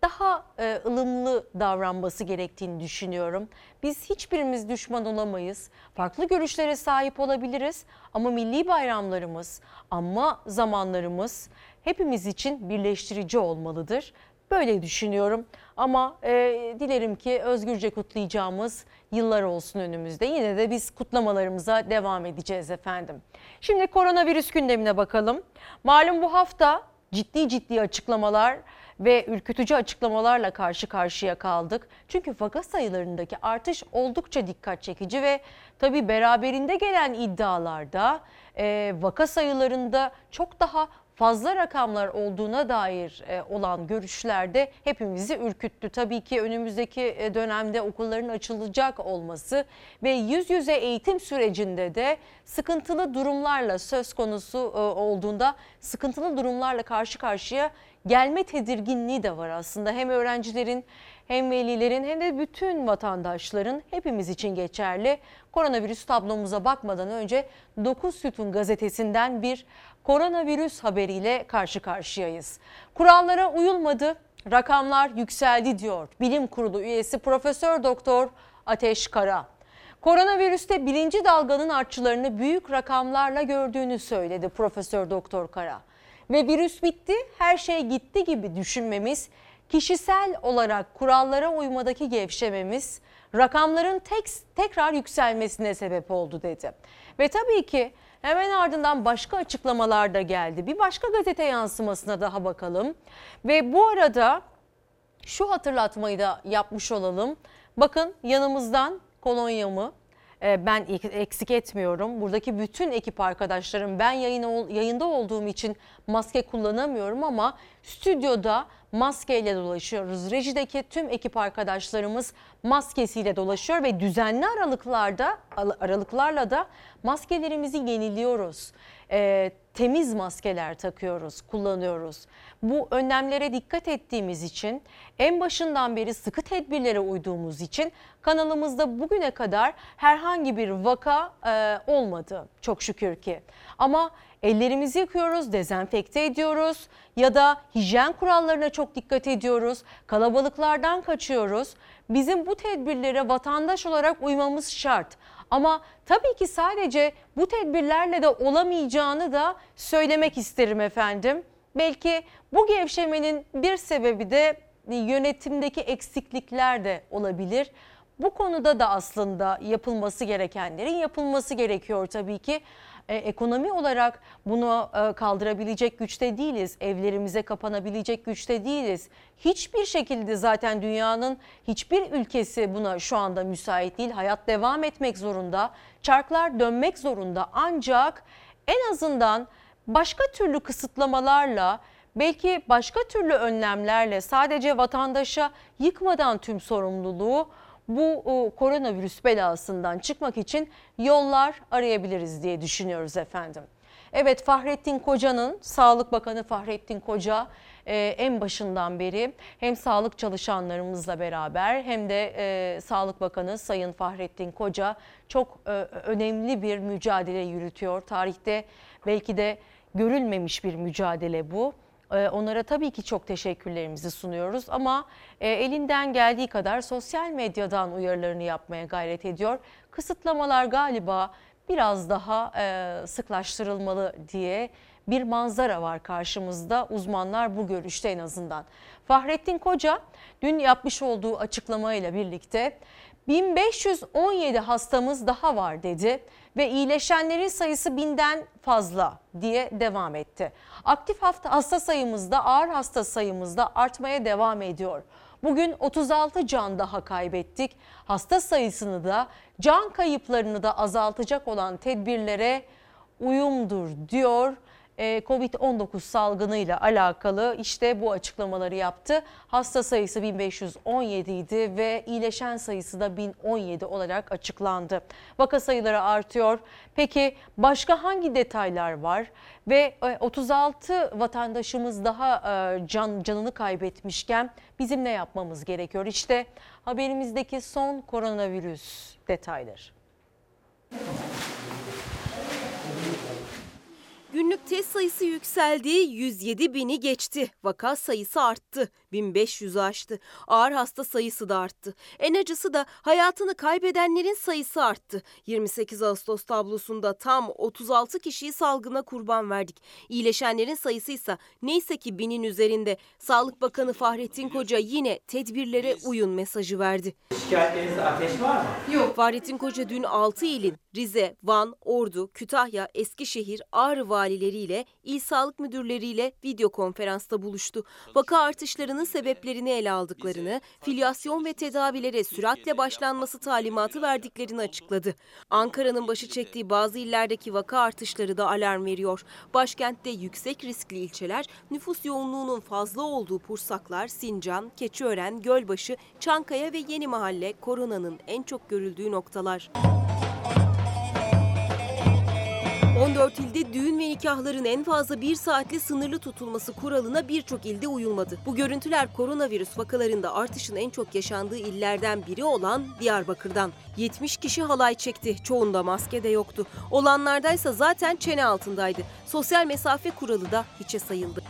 daha e, ılımlı davranması gerektiğini düşünüyorum. biz hiçbirimiz düşman olamayız. Farklı görüşlere sahip olabiliriz ama milli bayramlarımız, anma zamanlarımız hepimiz için birleştirici olmalıdır. Böyle düşünüyorum ama e, dilerim ki özgürce kutlayacağımız yıllar olsun önümüzde. Yine de biz kutlamalarımıza devam edeceğiz efendim. Şimdi koronavirüs gündemine bakalım. Malum bu hafta ciddi ciddi açıklamalar ve ürkütücü açıklamalarla karşı karşıya kaldık. Çünkü vaka sayılarındaki artış oldukça dikkat çekici ve tabii beraberinde gelen iddialarda e, vaka sayılarında çok daha fazla rakamlar olduğuna dair e, olan görüşlerde hepimizi ürküttü. Tabii ki önümüzdeki e, dönemde okulların açılacak olması ve yüz yüze eğitim sürecinde de sıkıntılı durumlarla söz konusu e, olduğunda sıkıntılı durumlarla karşı karşıya gelme tedirginliği de var aslında. Hem öğrencilerin hem velilerin hem de bütün vatandaşların hepimiz için geçerli. Koronavirüs tablomuza bakmadan önce 9 Sütun gazetesinden bir koronavirüs haberiyle karşı karşıyayız. Kurallara uyulmadı, rakamlar yükseldi diyor Bilim Kurulu üyesi Profesör Doktor Ateş Kara. Koronavirüste birinci dalganın artçılarını büyük rakamlarla gördüğünü söyledi Profesör Doktor Kara. Ve virüs bitti, her şey gitti gibi düşünmemiz, kişisel olarak kurallara uymadaki gevşememiz, rakamların tek, tekrar yükselmesine sebep oldu dedi. Ve tabii ki Hemen ardından başka açıklamalar da geldi. Bir başka gazete yansımasına daha bakalım. Ve bu arada şu hatırlatmayı da yapmış olalım. Bakın yanımızdan kolonyamı e, ben eksik etmiyorum. Buradaki bütün ekip arkadaşlarım ben yayın, yayında olduğum için maske kullanamıyorum ama stüdyoda maskeyle dolaşıyoruz. Rejideki tüm ekip arkadaşlarımız maskesiyle dolaşıyor ve düzenli aralıklarda aralıklarla da maskelerimizi yeniliyoruz. E, temiz maskeler takıyoruz, kullanıyoruz. Bu önlemlere dikkat ettiğimiz için en başından beri sıkı tedbirlere uyduğumuz için kanalımızda bugüne kadar herhangi bir vaka e, olmadı çok şükür ki. Ama ellerimizi yıkıyoruz, dezenfekte ediyoruz ya da hijyen kurallarına çok dikkat ediyoruz. Kalabalıklardan kaçıyoruz. Bizim bu tedbirlere vatandaş olarak uymamız şart. Ama tabii ki sadece bu tedbirlerle de olamayacağını da söylemek isterim efendim. Belki bu gevşemenin bir sebebi de yönetimdeki eksiklikler de olabilir. Bu konuda da aslında yapılması gerekenlerin yapılması gerekiyor tabii ki e, ekonomi olarak bunu e, kaldırabilecek güçte değiliz. Evlerimize kapanabilecek güçte değiliz. Hiçbir şekilde zaten dünyanın hiçbir ülkesi buna şu anda müsait değil. Hayat devam etmek zorunda. Çarklar dönmek zorunda. Ancak en azından başka türlü kısıtlamalarla belki başka türlü önlemlerle sadece vatandaşa yıkmadan tüm sorumluluğu bu koronavirüs belasından çıkmak için yollar arayabiliriz diye düşünüyoruz efendim. Evet Fahrettin Koca'nın Sağlık Bakanı Fahrettin Koca e, en başından beri hem sağlık çalışanlarımızla beraber hem de e, Sağlık Bakanı Sayın Fahrettin Koca çok e, önemli bir mücadele yürütüyor. Tarihte belki de görülmemiş bir mücadele bu. Ee, onlara tabii ki çok teşekkürlerimizi sunuyoruz ama e, elinden geldiği kadar sosyal medyadan uyarılarını yapmaya gayret ediyor. Kısıtlamalar galiba biraz daha e, sıklaştırılmalı diye bir manzara var karşımızda. Uzmanlar bu görüşte en azından. Fahrettin Koca dün yapmış olduğu açıklamayla birlikte 1517 hastamız daha var dedi ve iyileşenlerin sayısı binden fazla diye devam etti. Aktif hasta sayımızda ağır hasta sayımızda artmaya devam ediyor. Bugün 36 can daha kaybettik. Hasta sayısını da can kayıplarını da azaltacak olan tedbirlere uyumdur diyor Covid-19 salgınıyla alakalı işte bu açıklamaları yaptı. Hasta sayısı 1517 idi ve iyileşen sayısı da 1017 olarak açıklandı. Vaka sayıları artıyor. Peki başka hangi detaylar var? Ve 36 e, vatandaşımız daha e, can canını kaybetmişken bizim ne yapmamız gerekiyor? İşte haberimizdeki son koronavirüs detayları. Günlük test sayısı yükseldi, 107 bini geçti. Vaka sayısı arttı. 1500'ü aştı. Ağır hasta sayısı da arttı. En acısı da hayatını kaybedenlerin sayısı arttı. 28 Ağustos tablosunda tam 36 kişiyi salgına kurban verdik. İyileşenlerin sayısı ise neyse ki binin üzerinde. Sağlık Bakanı Fahrettin Koca yine tedbirlere uyun mesajı verdi. Şikayetlerinizde ateş var mı? Yok. Fahrettin Koca dün 6 ilin Rize, Van, Ordu, Kütahya, Eskişehir, Ağrı valileriyle, il sağlık müdürleriyle video konferansta buluştu. Vaka artışlarının sebeplerini ele aldıklarını, filyasyon ve tedavilere süratle başlanması talimatı verdiklerini açıkladı. Ankara'nın başı çektiği bazı illerdeki vaka artışları da alarm veriyor. Başkentte yüksek riskli ilçeler, nüfus yoğunluğunun fazla olduğu Pursaklar, Sincan, Keçiören, Gölbaşı, Çankaya ve Yeni Mahalle koronanın en çok görüldüğü noktalar. 14 ilde düğün ve nikahların en fazla bir saatle sınırlı tutulması kuralına birçok ilde uyulmadı. Bu görüntüler koronavirüs vakalarında artışın en çok yaşandığı illerden biri olan Diyarbakır'dan. 70 kişi halay çekti. Çoğunda maske de yoktu. Olanlardaysa zaten çene altındaydı. Sosyal mesafe kuralı da hiçe sayıldı.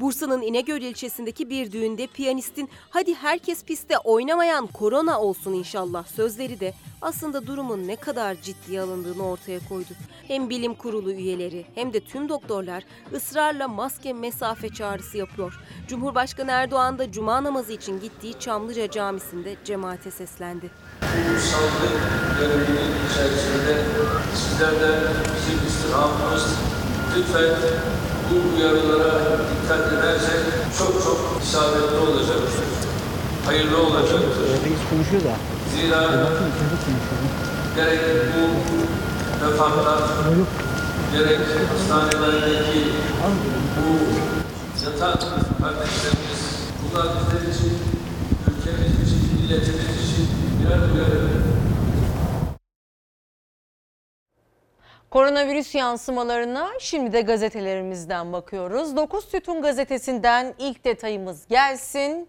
Bursa'nın İnegöl ilçesindeki bir düğünde piyanistin hadi herkes piste oynamayan korona olsun inşallah sözleri de aslında durumun ne kadar ciddiye alındığını ortaya koydu. Hem bilim kurulu üyeleri hem de tüm doktorlar ısrarla maske mesafe çağrısı yapıyor. Cumhurbaşkanı Erdoğan da cuma namazı için gittiği Çamlıca Camisi'nde cemaate seslendi. Bu salgın döneminin içerisinde sizler de bizim istirhamımız lütfen bu uyarılara dikkat edersek çok çok isabetli olacaktır. Hayırlı olacaktır. Zira gerek bu vefatlar, gerek hastanelerdeki bu yatan kardeşlerimiz, bunlar bizler için, ülkemiz için, milletimiz için birer uyarı. Koronavirüs yansımalarına şimdi de gazetelerimizden bakıyoruz. 9 Sütun gazetesinden ilk detayımız gelsin.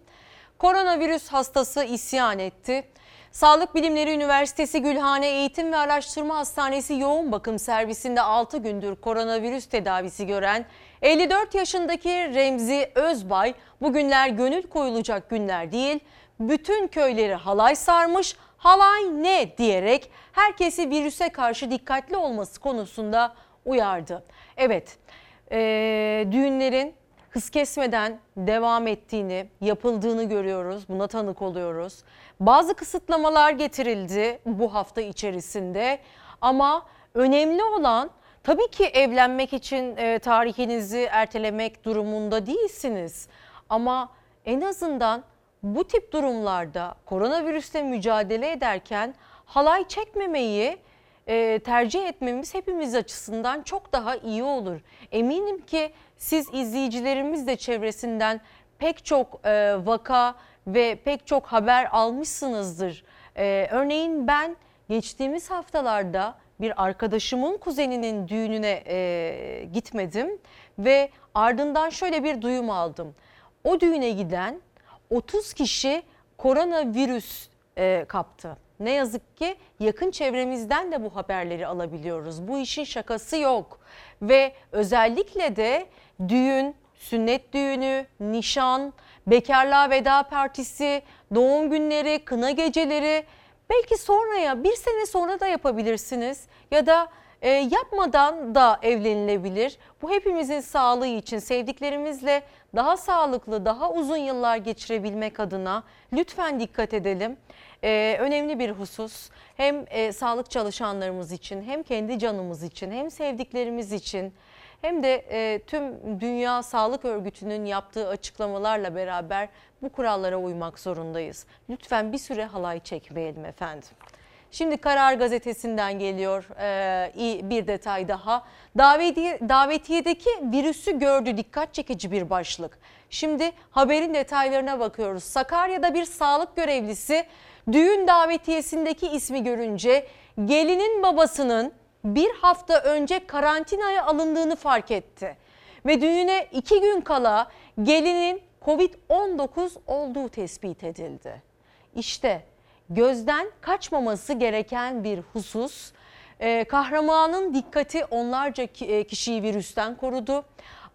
Koronavirüs hastası isyan etti. Sağlık Bilimleri Üniversitesi Gülhane Eğitim ve Araştırma Hastanesi yoğun bakım servisinde 6 gündür koronavirüs tedavisi gören 54 yaşındaki Remzi Özbay bugünler gönül koyulacak günler değil. Bütün köyleri halay sarmış, halay ne diyerek herkesi virüse karşı dikkatli olması konusunda uyardı. Evet, ee, düğünlerin hız kesmeden devam ettiğini, yapıldığını görüyoruz. Buna tanık oluyoruz. Bazı kısıtlamalar getirildi bu hafta içerisinde ama önemli olan tabii ki evlenmek için e, tarihinizi ertelemek durumunda değilsiniz. Ama en azından bu tip durumlarda koronavirüsle mücadele ederken halay çekmemeyi e, tercih etmemiz hepimiz açısından çok daha iyi olur. Eminim ki siz izleyicilerimiz de çevresinden pek çok e, vaka ve pek çok haber almışsınızdır. E, örneğin ben geçtiğimiz haftalarda bir arkadaşımın kuzeninin düğününe e, gitmedim ve ardından şöyle bir duyum aldım. O düğüne giden 30 kişi koronavirüs e, kaptı. Ne yazık ki yakın çevremizden de bu haberleri alabiliyoruz. Bu işin şakası yok. Ve özellikle de düğün, sünnet düğünü, nişan, bekarlığa veda partisi, doğum günleri, kına geceleri belki sonraya bir sene sonra da yapabilirsiniz. Ya da e, yapmadan da evlenilebilir. Bu hepimizin sağlığı için sevdiklerimizle daha sağlıklı, daha uzun yıllar geçirebilmek adına lütfen dikkat edelim. Ee, önemli bir husus hem e, sağlık çalışanlarımız için hem kendi canımız için hem sevdiklerimiz için hem de e, tüm Dünya Sağlık Örgütü'nün yaptığı açıklamalarla beraber bu kurallara uymak zorundayız. Lütfen bir süre halay çekmeyelim efendim. Şimdi Karar Gazetesi'nden geliyor ee, bir detay daha. Davetiye, davetiyedeki virüsü gördü dikkat çekici bir başlık. Şimdi haberin detaylarına bakıyoruz. Sakarya'da bir sağlık görevlisi düğün davetiyesindeki ismi görünce gelinin babasının bir hafta önce karantinaya alındığını fark etti. Ve düğüne iki gün kala gelinin Covid-19 olduğu tespit edildi. İşte gözden kaçmaması gereken bir husus Ee, kahramanın dikkati onlarca e, kişiyi virüsten korudu.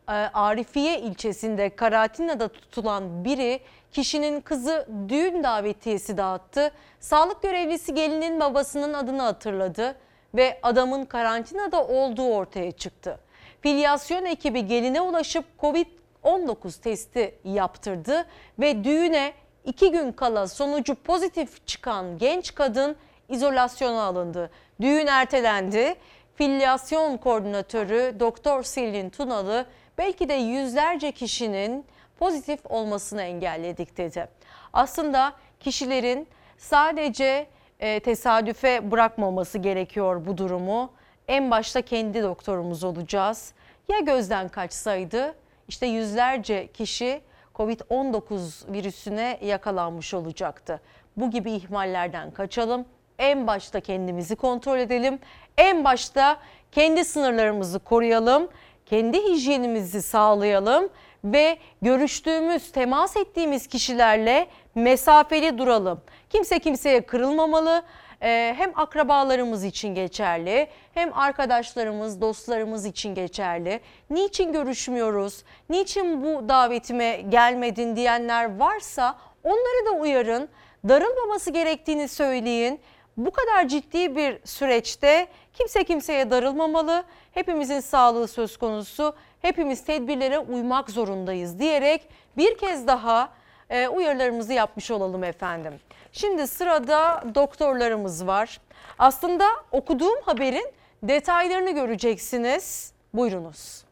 Ee, Arifiye ilçesinde karantinada tutulan biri kişinin kızı düğün davetiyesi dağıttı. Sağlık görevlisi gelinin babasının adını hatırladı ve adamın karantinada olduğu ortaya çıktı. Filyasyon ekibi geline ulaşıp Covid-19 testi yaptırdı ve düğüne iki gün kala sonucu pozitif çıkan genç kadın izolasyona alındı. Düğün ertelendi. Filyasyon koordinatörü Doktor Selin Tunalı belki de yüzlerce kişinin pozitif olmasını engelledik dedi. Aslında kişilerin sadece e, tesadüfe bırakmaması gerekiyor bu durumu. En başta kendi doktorumuz olacağız. Ya gözden kaçsaydı işte yüzlerce kişi Covid-19 virüsüne yakalanmış olacaktı. Bu gibi ihmallerden kaçalım. En başta kendimizi kontrol edelim. En başta kendi sınırlarımızı koruyalım. Kendi hijyenimizi sağlayalım ve görüştüğümüz, temas ettiğimiz kişilerle mesafeli duralım. Kimse kimseye kırılmamalı. Ee, hem akrabalarımız için geçerli, hem arkadaşlarımız, dostlarımız için geçerli. Niçin görüşmüyoruz? Niçin bu davetime gelmedin diyenler varsa onları da uyarın. Darılmaması gerektiğini söyleyin. Bu kadar ciddi bir süreçte kimse kimseye darılmamalı. Hepimizin sağlığı söz konusu. Hepimiz tedbirlere uymak zorundayız diyerek bir kez daha e, uyarılarımızı yapmış olalım efendim. Şimdi sırada doktorlarımız var. Aslında okuduğum haberin detaylarını göreceksiniz. Buyurunuz.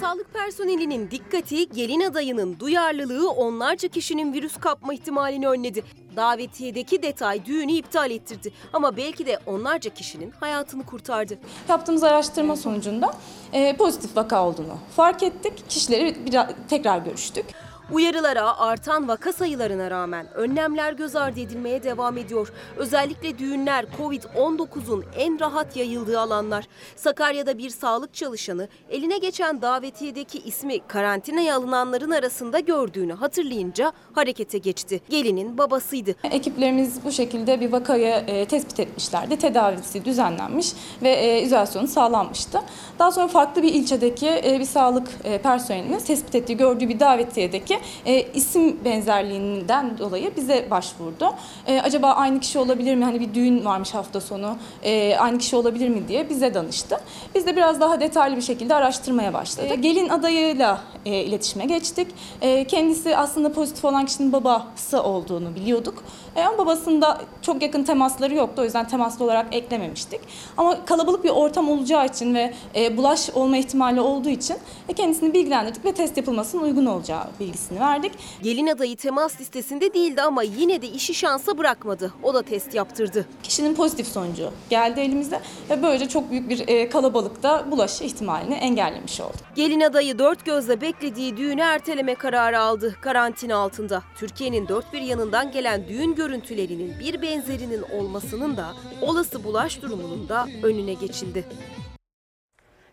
Sağlık personelinin dikkati gelin adayının duyarlılığı onlarca kişinin virüs kapma ihtimalini önledi. Davetiyedeki detay düğünü iptal ettirdi ama belki de onlarca kişinin hayatını kurtardı. Yaptığımız araştırma sonucunda e, pozitif vaka olduğunu fark ettik. Kişileri bir, tekrar görüştük. Uyarılara, artan vaka sayılarına rağmen önlemler göz ardı edilmeye devam ediyor. Özellikle düğünler Covid-19'un en rahat yayıldığı alanlar. Sakarya'da bir sağlık çalışanı eline geçen davetiyedeki ismi karantinaya alınanların arasında gördüğünü hatırlayınca harekete geçti. Gelinin babasıydı. Ekiplerimiz bu şekilde bir vakayı e, tespit etmişlerdi. Tedavisi düzenlenmiş ve e, izolasyonu sağlanmıştı. Daha sonra farklı bir ilçedeki e, bir sağlık e, personelimiz tespit ettiği, gördüğü bir davetiyedeki e, isim benzerliğinden dolayı bize başvurdu. E, acaba aynı kişi olabilir mi? Hani bir düğün varmış hafta sonu. E, aynı kişi olabilir mi diye bize danıştı. Biz de biraz daha detaylı bir şekilde araştırmaya başladık. E, gelin adayıyla e, iletişime geçtik. E, kendisi aslında pozitif olan kişinin babası olduğunu biliyorduk. E, ama babasında çok yakın temasları yoktu. O yüzden temaslı olarak eklememiştik. Ama kalabalık bir ortam olacağı için ve e, bulaş olma ihtimali olduğu için e, kendisini bilgilendirdik ve test yapılmasının uygun olacağı bilgisini verdik. Gelin adayı temas listesinde değildi ama yine de işi şansa bırakmadı. O da test yaptırdı. Kişinin pozitif sonucu geldi elimizde ve böylece çok büyük bir e, kalabalıkta bulaş ihtimalini engellemiş olduk. Gelin adayı dört gözle beklediği düğünü erteleme kararı aldı karantina altında. Türkiye'nin dört bir yanından gelen düğün görüntülerinin bir benzerinin olmasının da olası bulaş durumunun da önüne geçildi.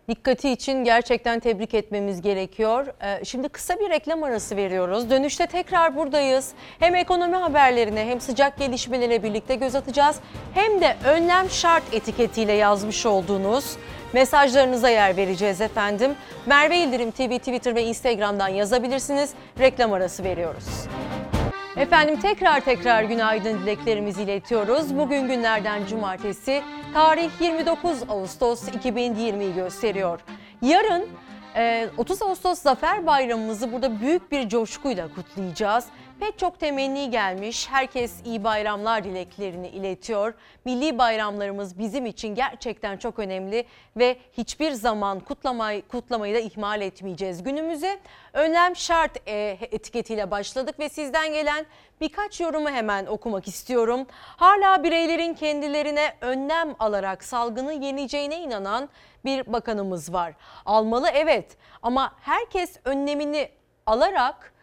Dikkati için gerçekten tebrik etmemiz gerekiyor. Ee, Şimdi kısa bir reklam arası veriyoruz. Dönüşte tekrar buradayız. Hem ekonomi haberlerine hem sıcak gelişmelere birlikte göz atacağız. Hem de önlem şart etiketiyle yazmış olduğunuz mesajlarınıza yer vereceğiz efendim. Merve İldirim TV, Twitter ve Instagram'dan yazabilirsiniz. Reklam arası veriyoruz. Efendim tekrar tekrar günaydın dileklerimizi iletiyoruz. Bugün günlerden cumartesi, tarih 29 Ağustos 2020'yi gösteriyor. Yarın e, 30 Ağustos Zafer Bayramımızı burada büyük bir coşkuyla kutlayacağız. Pek çok temenni gelmiş. Herkes iyi bayramlar dileklerini iletiyor. Milli bayramlarımız bizim için gerçekten çok önemli ve hiçbir zaman kutlamayı, kutlamayı da ihmal etmeyeceğiz. Günümüze önlem şart e, etiketiyle başladık ve sizden gelen birkaç yorumu hemen okumak istiyorum. Hala bireylerin kendilerine önlem alarak salgını yeneceğine inanan bir bakanımız var. Almalı evet ama herkes önlemini alarak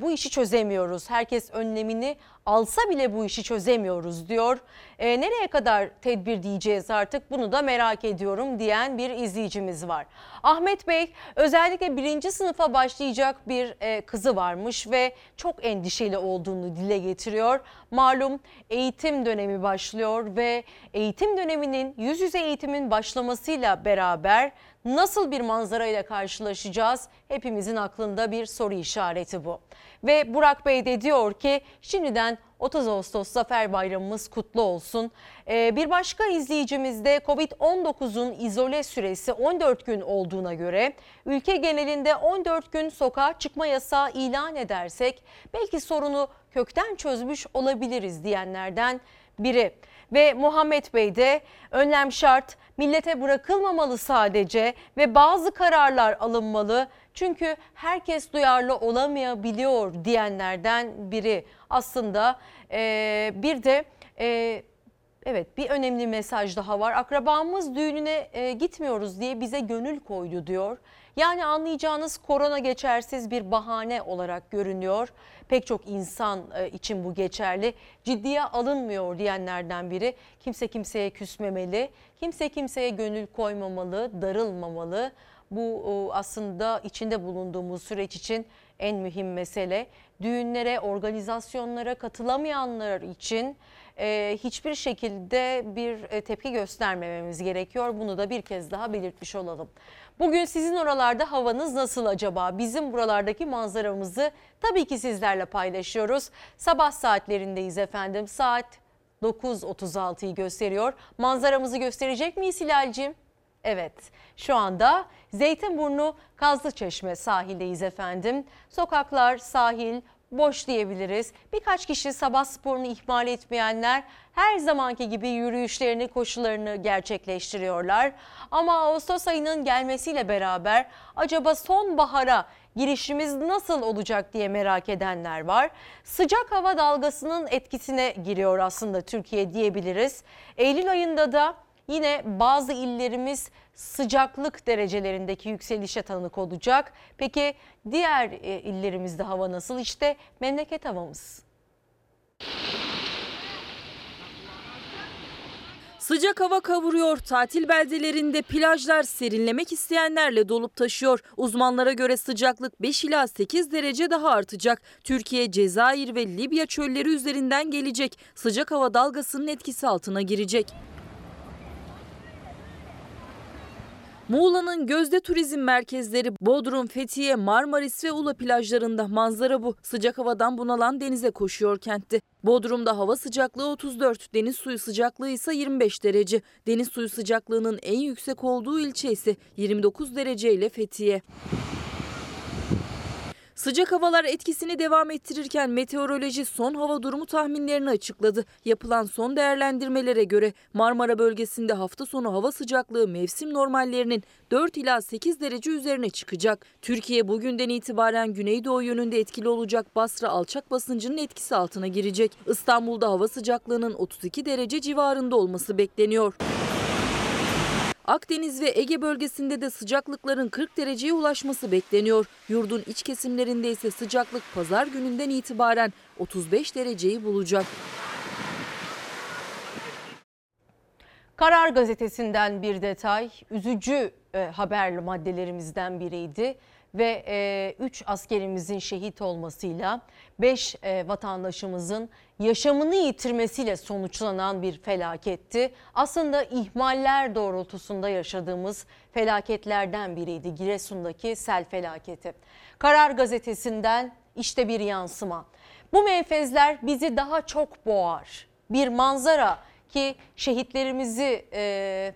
bu işi çözemiyoruz. Herkes önlemini alsa bile bu işi çözemiyoruz diyor. E, nereye kadar tedbir diyeceğiz artık bunu da merak ediyorum diyen bir izleyicimiz var. Ahmet Bey özellikle birinci sınıfa başlayacak bir e, kızı varmış ve çok endişeli olduğunu dile getiriyor. Malum eğitim dönemi başlıyor ve eğitim döneminin yüz yüze eğitimin başlamasıyla beraber nasıl bir manzara ile karşılaşacağız? Hepimizin aklında bir soru işareti bu. Ve Burak Bey de diyor ki şimdiden 30 Ağustos Zafer Bayramımız kutlu olsun. Ee, bir başka izleyicimiz de Covid-19'un izole süresi 14 gün olduğuna göre ülke genelinde 14 gün sokağa çıkma yasağı ilan edersek belki sorunu kökten çözmüş olabiliriz diyenlerden biri. Ve Muhammed Bey de önlem şart, millete bırakılmamalı sadece ve bazı kararlar alınmalı. Çünkü herkes duyarlı olamayabiliyor diyenlerden biri. Aslında e, bir de e, evet bir önemli mesaj daha var. Akrabamız düğününe e, gitmiyoruz diye bize gönül koydu diyor. Yani anlayacağınız korona geçersiz bir bahane olarak görünüyor. Pek çok insan e, için bu geçerli. Ciddiye alınmıyor diyenlerden biri. Kimse kimseye küsmemeli, kimse kimseye gönül koymamalı, darılmamalı. Bu aslında içinde bulunduğumuz süreç için en mühim mesele. Düğünlere, organizasyonlara katılamayanlar için e, hiçbir şekilde bir e, tepki göstermememiz gerekiyor. Bunu da bir kez daha belirtmiş olalım. Bugün sizin oralarda havanız nasıl acaba? Bizim buralardaki manzaramızı tabii ki sizlerle paylaşıyoruz. Sabah saatlerindeyiz efendim. Saat 9.36'yı gösteriyor. Manzaramızı gösterecek miyiz Hilal'cim? Evet şu anda Zeytinburnu Kazlıçeşme sahildeyiz efendim. Sokaklar, sahil boş diyebiliriz. Birkaç kişi sabah sporunu ihmal etmeyenler her zamanki gibi yürüyüşlerini, koşularını gerçekleştiriyorlar. Ama Ağustos ayının gelmesiyle beraber acaba sonbahara girişimiz nasıl olacak diye merak edenler var. Sıcak hava dalgasının etkisine giriyor aslında Türkiye diyebiliriz. Eylül ayında da Yine bazı illerimiz sıcaklık derecelerindeki yükselişe tanık olacak. Peki diğer e, illerimizde hava nasıl? İşte memleket havamız. Sıcak hava kavuruyor. Tatil beldelerinde plajlar serinlemek isteyenlerle dolup taşıyor. Uzmanlara göre sıcaklık 5 ila 8 derece daha artacak. Türkiye, Cezayir ve Libya çölleri üzerinden gelecek. Sıcak hava dalgasının etkisi altına girecek. Muğla'nın gözde turizm merkezleri Bodrum, Fethiye, Marmaris ve Ula plajlarında manzara bu. Sıcak havadan bunalan denize koşuyor kentte. Bodrum'da hava sıcaklığı 34, deniz suyu sıcaklığı ise 25 derece. Deniz suyu sıcaklığının en yüksek olduğu ilçe ise 29 derece ile Fethiye. Sıcak havalar etkisini devam ettirirken meteoroloji son hava durumu tahminlerini açıkladı. Yapılan son değerlendirmelere göre Marmara bölgesinde hafta sonu hava sıcaklığı mevsim normallerinin 4 ila 8 derece üzerine çıkacak. Türkiye bugünden itibaren güneydoğu yönünde etkili olacak Basra alçak basıncının etkisi altına girecek. İstanbul'da hava sıcaklığının 32 derece civarında olması bekleniyor. Akdeniz ve Ege bölgesinde de sıcaklıkların 40 dereceye ulaşması bekleniyor. Yurdun iç kesimlerinde ise sıcaklık pazar gününden itibaren 35 dereceyi bulacak. Karar gazetesinden bir detay, üzücü e, haber maddelerimizden biriydi ve 3 e, askerimizin şehit olmasıyla 5 e, vatandaşımızın yaşamını yitirmesiyle sonuçlanan bir felaketti. Aslında ihmaller doğrultusunda yaşadığımız felaketlerden biriydi Giresun'daki sel felaketi. Karar gazetesinden işte bir yansıma. Bu menfezler bizi daha çok boğar. Bir manzara ki şehitlerimizi e,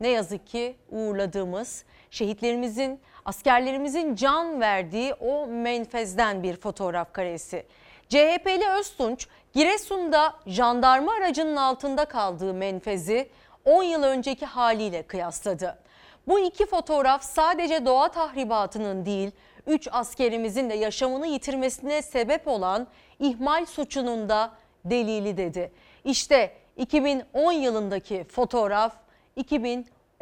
ne yazık ki uğurladığımız, şehitlerimizin askerlerimizin can verdiği o menfezden bir fotoğraf karesi. CHP'li Öztunç Giresun'da jandarma aracının altında kaldığı menfezi 10 yıl önceki haliyle kıyasladı. Bu iki fotoğraf sadece doğa tahribatının değil, 3 askerimizin de yaşamını yitirmesine sebep olan ihmal suçunun da delili dedi. İşte 2010 yılındaki fotoğraf,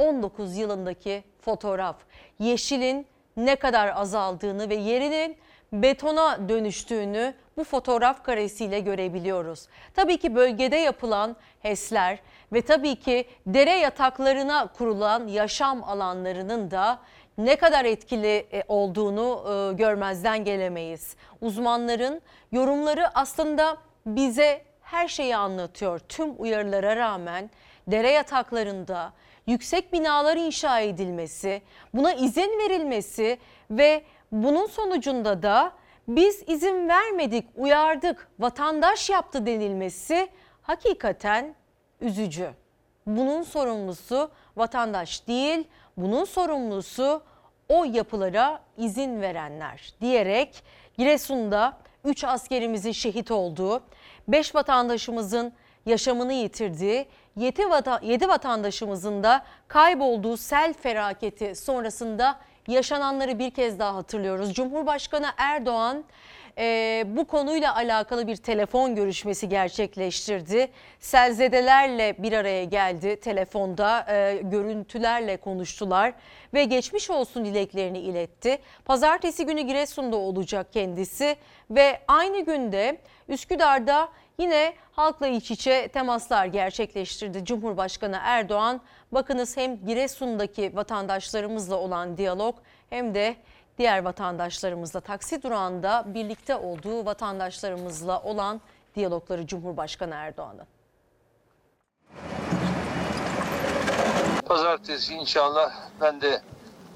2019 yılındaki fotoğraf yeşilin ne kadar azaldığını ve yerinin betona dönüştüğünü bu fotoğraf karesiyle görebiliyoruz. Tabii ki bölgede yapılan HES'ler ve tabii ki dere yataklarına kurulan yaşam alanlarının da ne kadar etkili e, olduğunu e, görmezden gelemeyiz. Uzmanların yorumları aslında bize her şeyi anlatıyor. Tüm uyarılara rağmen dere yataklarında yüksek binalar inşa edilmesi, buna izin verilmesi ve bunun sonucunda da biz izin vermedik, uyardık, vatandaş yaptı denilmesi hakikaten üzücü. Bunun sorumlusu vatandaş değil, bunun sorumlusu o yapılara izin verenler diyerek Giresun'da 3 askerimizin şehit olduğu, 5 vatandaşımızın yaşamını yitirdiği, 7 vatandaşımızın da kaybolduğu sel felaketi sonrasında yaşananları bir kez daha hatırlıyoruz. Cumhurbaşkanı Erdoğan e, bu konuyla alakalı bir telefon görüşmesi gerçekleştirdi. Selzedelerle bir araya geldi telefonda e, görüntülerle konuştular ve geçmiş olsun dileklerini iletti. Pazartesi günü Giresun'da olacak kendisi ve aynı günde Üsküdar'da yine halkla iç içe temaslar gerçekleştirdi Cumhurbaşkanı Erdoğan. Bakınız hem Giresun'daki vatandaşlarımızla olan diyalog hem de diğer vatandaşlarımızla taksi durağında birlikte olduğu vatandaşlarımızla olan diyalogları Cumhurbaşkanı Erdoğan'ın. Pazartesi inşallah ben de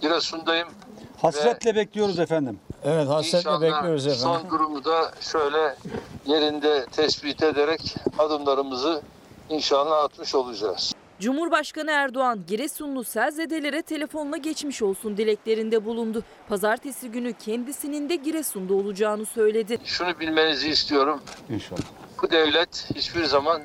Giresun'dayım. Hasretle bekliyoruz efendim. Evet hasretle İnşallah bekliyoruz efendim. son durumu da şöyle yerinde tespit ederek adımlarımızı inşallah atmış olacağız. Cumhurbaşkanı Erdoğan Giresunlu selzedelere telefonla geçmiş olsun dileklerinde bulundu. Pazartesi günü kendisinin de Giresun'da olacağını söyledi. Şunu bilmenizi istiyorum. İnşallah. Bu devlet hiçbir zaman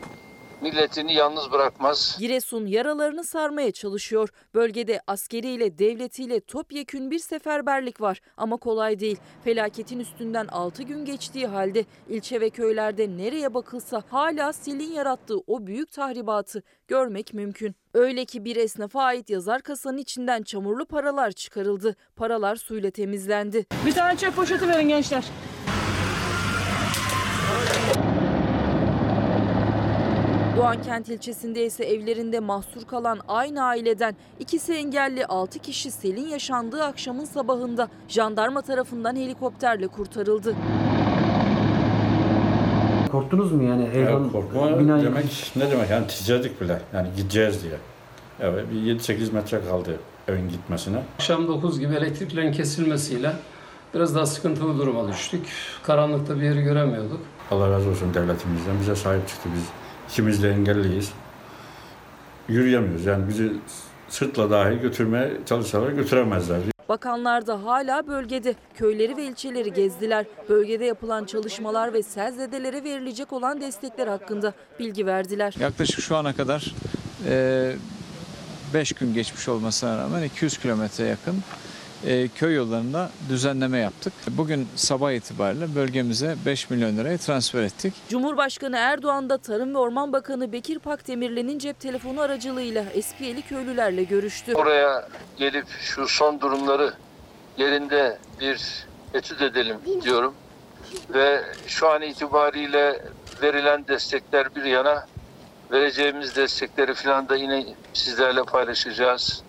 milletini yalnız bırakmaz. Giresun yaralarını sarmaya çalışıyor. Bölgede askeriyle devletiyle topyekün bir seferberlik var ama kolay değil. Felaketin üstünden 6 gün geçtiği halde ilçe ve köylerde nereye bakılsa hala selin yarattığı o büyük tahribatı görmek mümkün. Öyle ki bir esnafa ait yazar kasanın içinden çamurlu paralar çıkarıldı. Paralar suyla temizlendi. Bir tane çöp poşeti verin gençler. Doğankent ilçesinde ise evlerinde mahsur kalan aynı aileden ikisi engelli 6 kişi selin yaşandığı akşamın sabahında jandarma tarafından helikopterle kurtarıldı. Korktunuz mu yani? Ya korkma demek ne demek yani titredik bile yani gideceğiz diye. Evet bir 7-8 metre kaldı evin gitmesine. Akşam 9 gibi elektriklerin kesilmesiyle biraz daha sıkıntılı duruma düştük. Karanlıkta bir yeri göremiyorduk. Allah razı olsun devletimizden bize sahip çıktı biz. İkimiz de engelliyiz. Yürüyemiyoruz yani bizi sırtla dahi götürmeye çalışsalar götüremezler. Bakanlar da hala bölgede. Köyleri ve ilçeleri gezdiler. Bölgede yapılan çalışmalar ve selzedelere verilecek olan destekler hakkında bilgi verdiler. Yaklaşık şu ana kadar 5 gün geçmiş olmasına rağmen 200 kilometre yakın e, köy yollarında düzenleme yaptık. Bugün sabah itibariyle bölgemize 5 milyon lirayı transfer ettik. Cumhurbaşkanı Erdoğan da Tarım ve Orman Bakanı Bekir Pakdemirli'nin cep telefonu aracılığıyla Espiyeli köylülerle görüştü. Oraya gelip şu son durumları yerinde bir etüt edelim diyorum. Ve şu an itibariyle verilen destekler bir yana vereceğimiz destekleri falan da yine sizlerle paylaşacağız.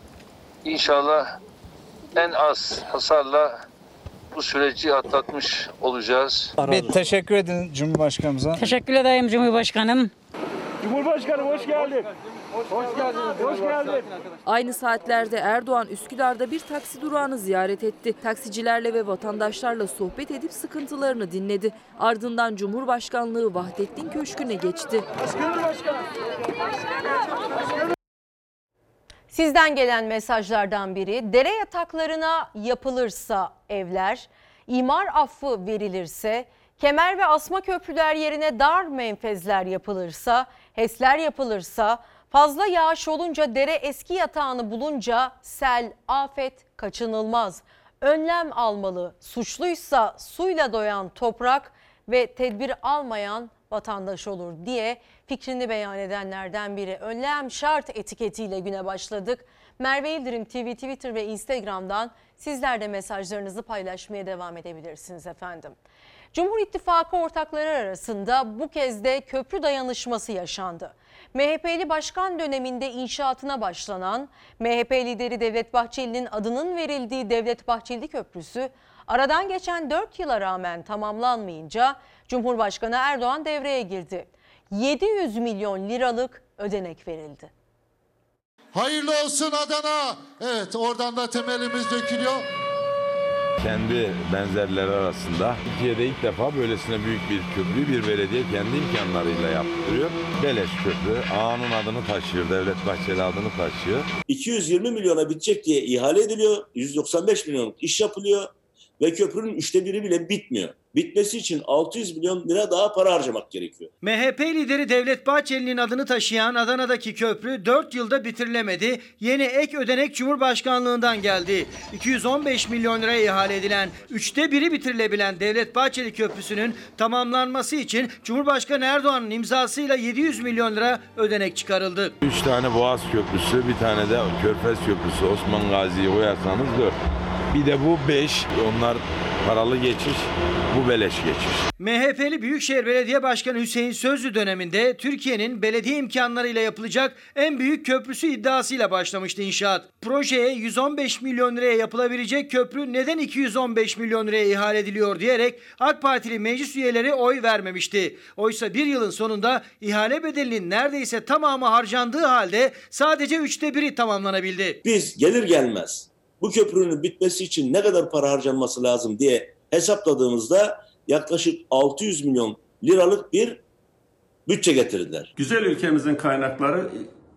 İnşallah en az hasarla bu süreci atlatmış olacağız. Bir teşekkür edin Cumhurbaşkanımıza. Teşekkür ederim Cumhurbaşkanım. Cumhurbaşkanım hoş geldin. Hoş geldin. Hoş geldin. Aynı saatlerde Erdoğan Üsküdar'da bir taksi durağını ziyaret etti. Taksicilerle ve vatandaşlarla sohbet edip sıkıntılarını dinledi. Ardından Cumhurbaşkanlığı Vahdettin Köşkü'ne geçti. Sizden gelen mesajlardan biri dere yataklarına yapılırsa evler, imar affı verilirse, kemer ve asma köprüler yerine dar menfezler yapılırsa, HES'ler yapılırsa, fazla yağış olunca dere eski yatağını bulunca sel, afet kaçınılmaz. Önlem almalı. Suçluysa suyla doyan toprak ve tedbir almayan vatandaş olur diye fikrini beyan edenlerden biri. Önlem şart etiketiyle güne başladık. Merve İldirim TV, Twitter ve Instagram'dan sizler de mesajlarınızı paylaşmaya devam edebilirsiniz efendim. Cumhur İttifakı ortakları arasında bu kez de köprü dayanışması yaşandı. MHP'li başkan döneminde inşaatına başlanan MHP lideri Devlet Bahçeli'nin adının verildiği Devlet Bahçeli Köprüsü aradan geçen 4 yıla rağmen tamamlanmayınca Cumhurbaşkanı Erdoğan devreye girdi. 700 milyon liralık ödenek verildi. Hayırlı olsun Adana. Evet oradan da temelimiz dökülüyor. Kendi benzerleri arasında Türkiye'de ilk defa böylesine büyük bir köprüyü bir belediye kendi imkanlarıyla yaptırıyor. Beleş köprü ağanın adını taşıyor, Devlet Bahçeli adını taşıyor. 220 milyona bitecek diye ihale ediliyor. 195 milyonluk iş yapılıyor ve köprünün üçte biri bile bitmiyor. Bitmesi için 600 milyon lira daha para harcamak gerekiyor. MHP lideri Devlet Bahçeli'nin adını taşıyan Adana'daki köprü 4 yılda bitirilemedi. Yeni ek ödenek Cumhurbaşkanlığından geldi. 215 milyon liraya ihale edilen, üçte biri bitirilebilen Devlet Bahçeli Köprüsü'nün tamamlanması için Cumhurbaşkanı Erdoğan'ın imzasıyla 700 milyon lira ödenek çıkarıldı. Üç tane Boğaz Köprüsü, bir tane de Körfez Köprüsü Osman Gazi'yi koyarsanız dört. Bir de bu beş, onlar paralı geçiş, bu beleş geçiş. MHP'li Büyükşehir Belediye Başkanı Hüseyin Sözlü döneminde Türkiye'nin belediye imkanlarıyla yapılacak en büyük köprüsü iddiasıyla başlamıştı inşaat. Projeye 115 milyon liraya yapılabilecek köprü neden 215 milyon liraya ihale ediliyor diyerek AK Partili meclis üyeleri oy vermemişti. Oysa bir yılın sonunda ihale bedelinin neredeyse tamamı harcandığı halde sadece üçte biri tamamlanabildi. Biz gelir gelmez bu köprünün bitmesi için ne kadar para harcanması lazım diye hesapladığımızda yaklaşık 600 milyon liralık bir bütçe getirdiler. Güzel ülkemizin kaynakları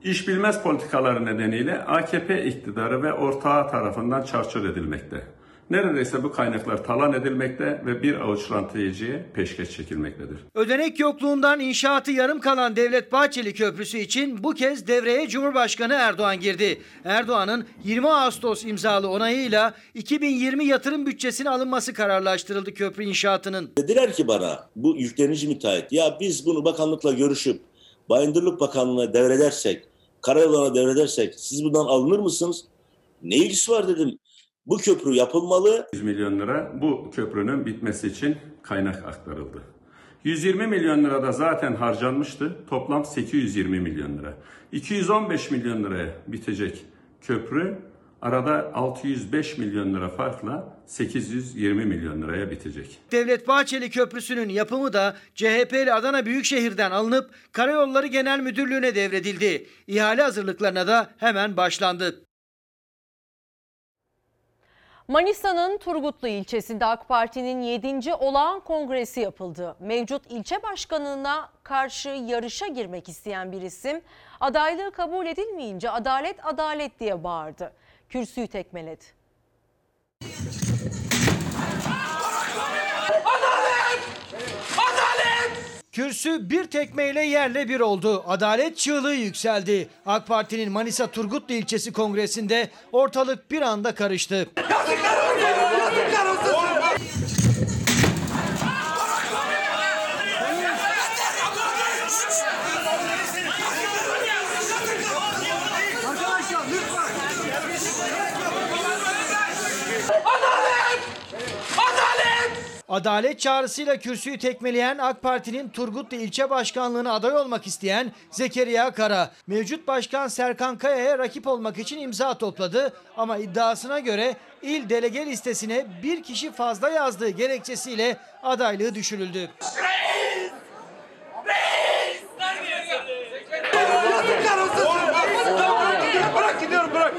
iş bilmez politikaları nedeniyle AKP iktidarı ve ortağı tarafından çarçur edilmekte. Neredeyse bu kaynaklar talan edilmekte ve bir avuç rantiyeciye peşkeş çekilmektedir. Ödenek yokluğundan inşaatı yarım kalan Devlet Bahçeli Köprüsü için bu kez devreye Cumhurbaşkanı Erdoğan girdi. Erdoğan'ın 20 Ağustos imzalı onayıyla 2020 yatırım bütçesine alınması kararlaştırıldı köprü inşaatının. Dediler ki bana bu yüklenici müteahhit ya biz bunu bakanlıkla görüşüp Bayındırlık Bakanlığı'na devredersek, karayollarına devredersek siz bundan alınır mısınız? Ne ilgisi var dedim. Bu köprü yapılmalı. 100 milyon lira bu köprünün bitmesi için kaynak aktarıldı. 120 milyon lira da zaten harcanmıştı. Toplam 820 milyon lira. 215 milyon liraya bitecek köprü arada 605 milyon lira farkla 820 milyon liraya bitecek. Devlet Bahçeli Köprüsü'nün yapımı da CHP'li Adana Büyükşehir'den alınıp Karayolları Genel Müdürlüğü'ne devredildi. İhale hazırlıklarına da hemen başlandı. Manisa'nın Turgutlu ilçesinde AK Parti'nin 7. olağan kongresi yapıldı. Mevcut ilçe başkanına karşı yarışa girmek isteyen bir isim adaylığı kabul edilmeyince adalet adalet diye bağırdı. Kürsüyü tekmeledi. Kürsü bir tekmeyle yerle bir oldu. Adalet çığlığı yükseldi. AK Parti'nin Manisa Turgutlu ilçesi kongresinde ortalık bir anda karıştı. Adalet çağrısıyla kürsüyü tekmeleyen AK Parti'nin Turgutlu ilçe başkanlığına aday olmak isteyen Zekeriya Kara, mevcut başkan Serkan Kaya'ya rakip olmak için imza topladı ama iddiasına göre il delege listesine bir kişi fazla yazdığı gerekçesiyle adaylığı düşürüldü. Bırak gidiyorum bırak.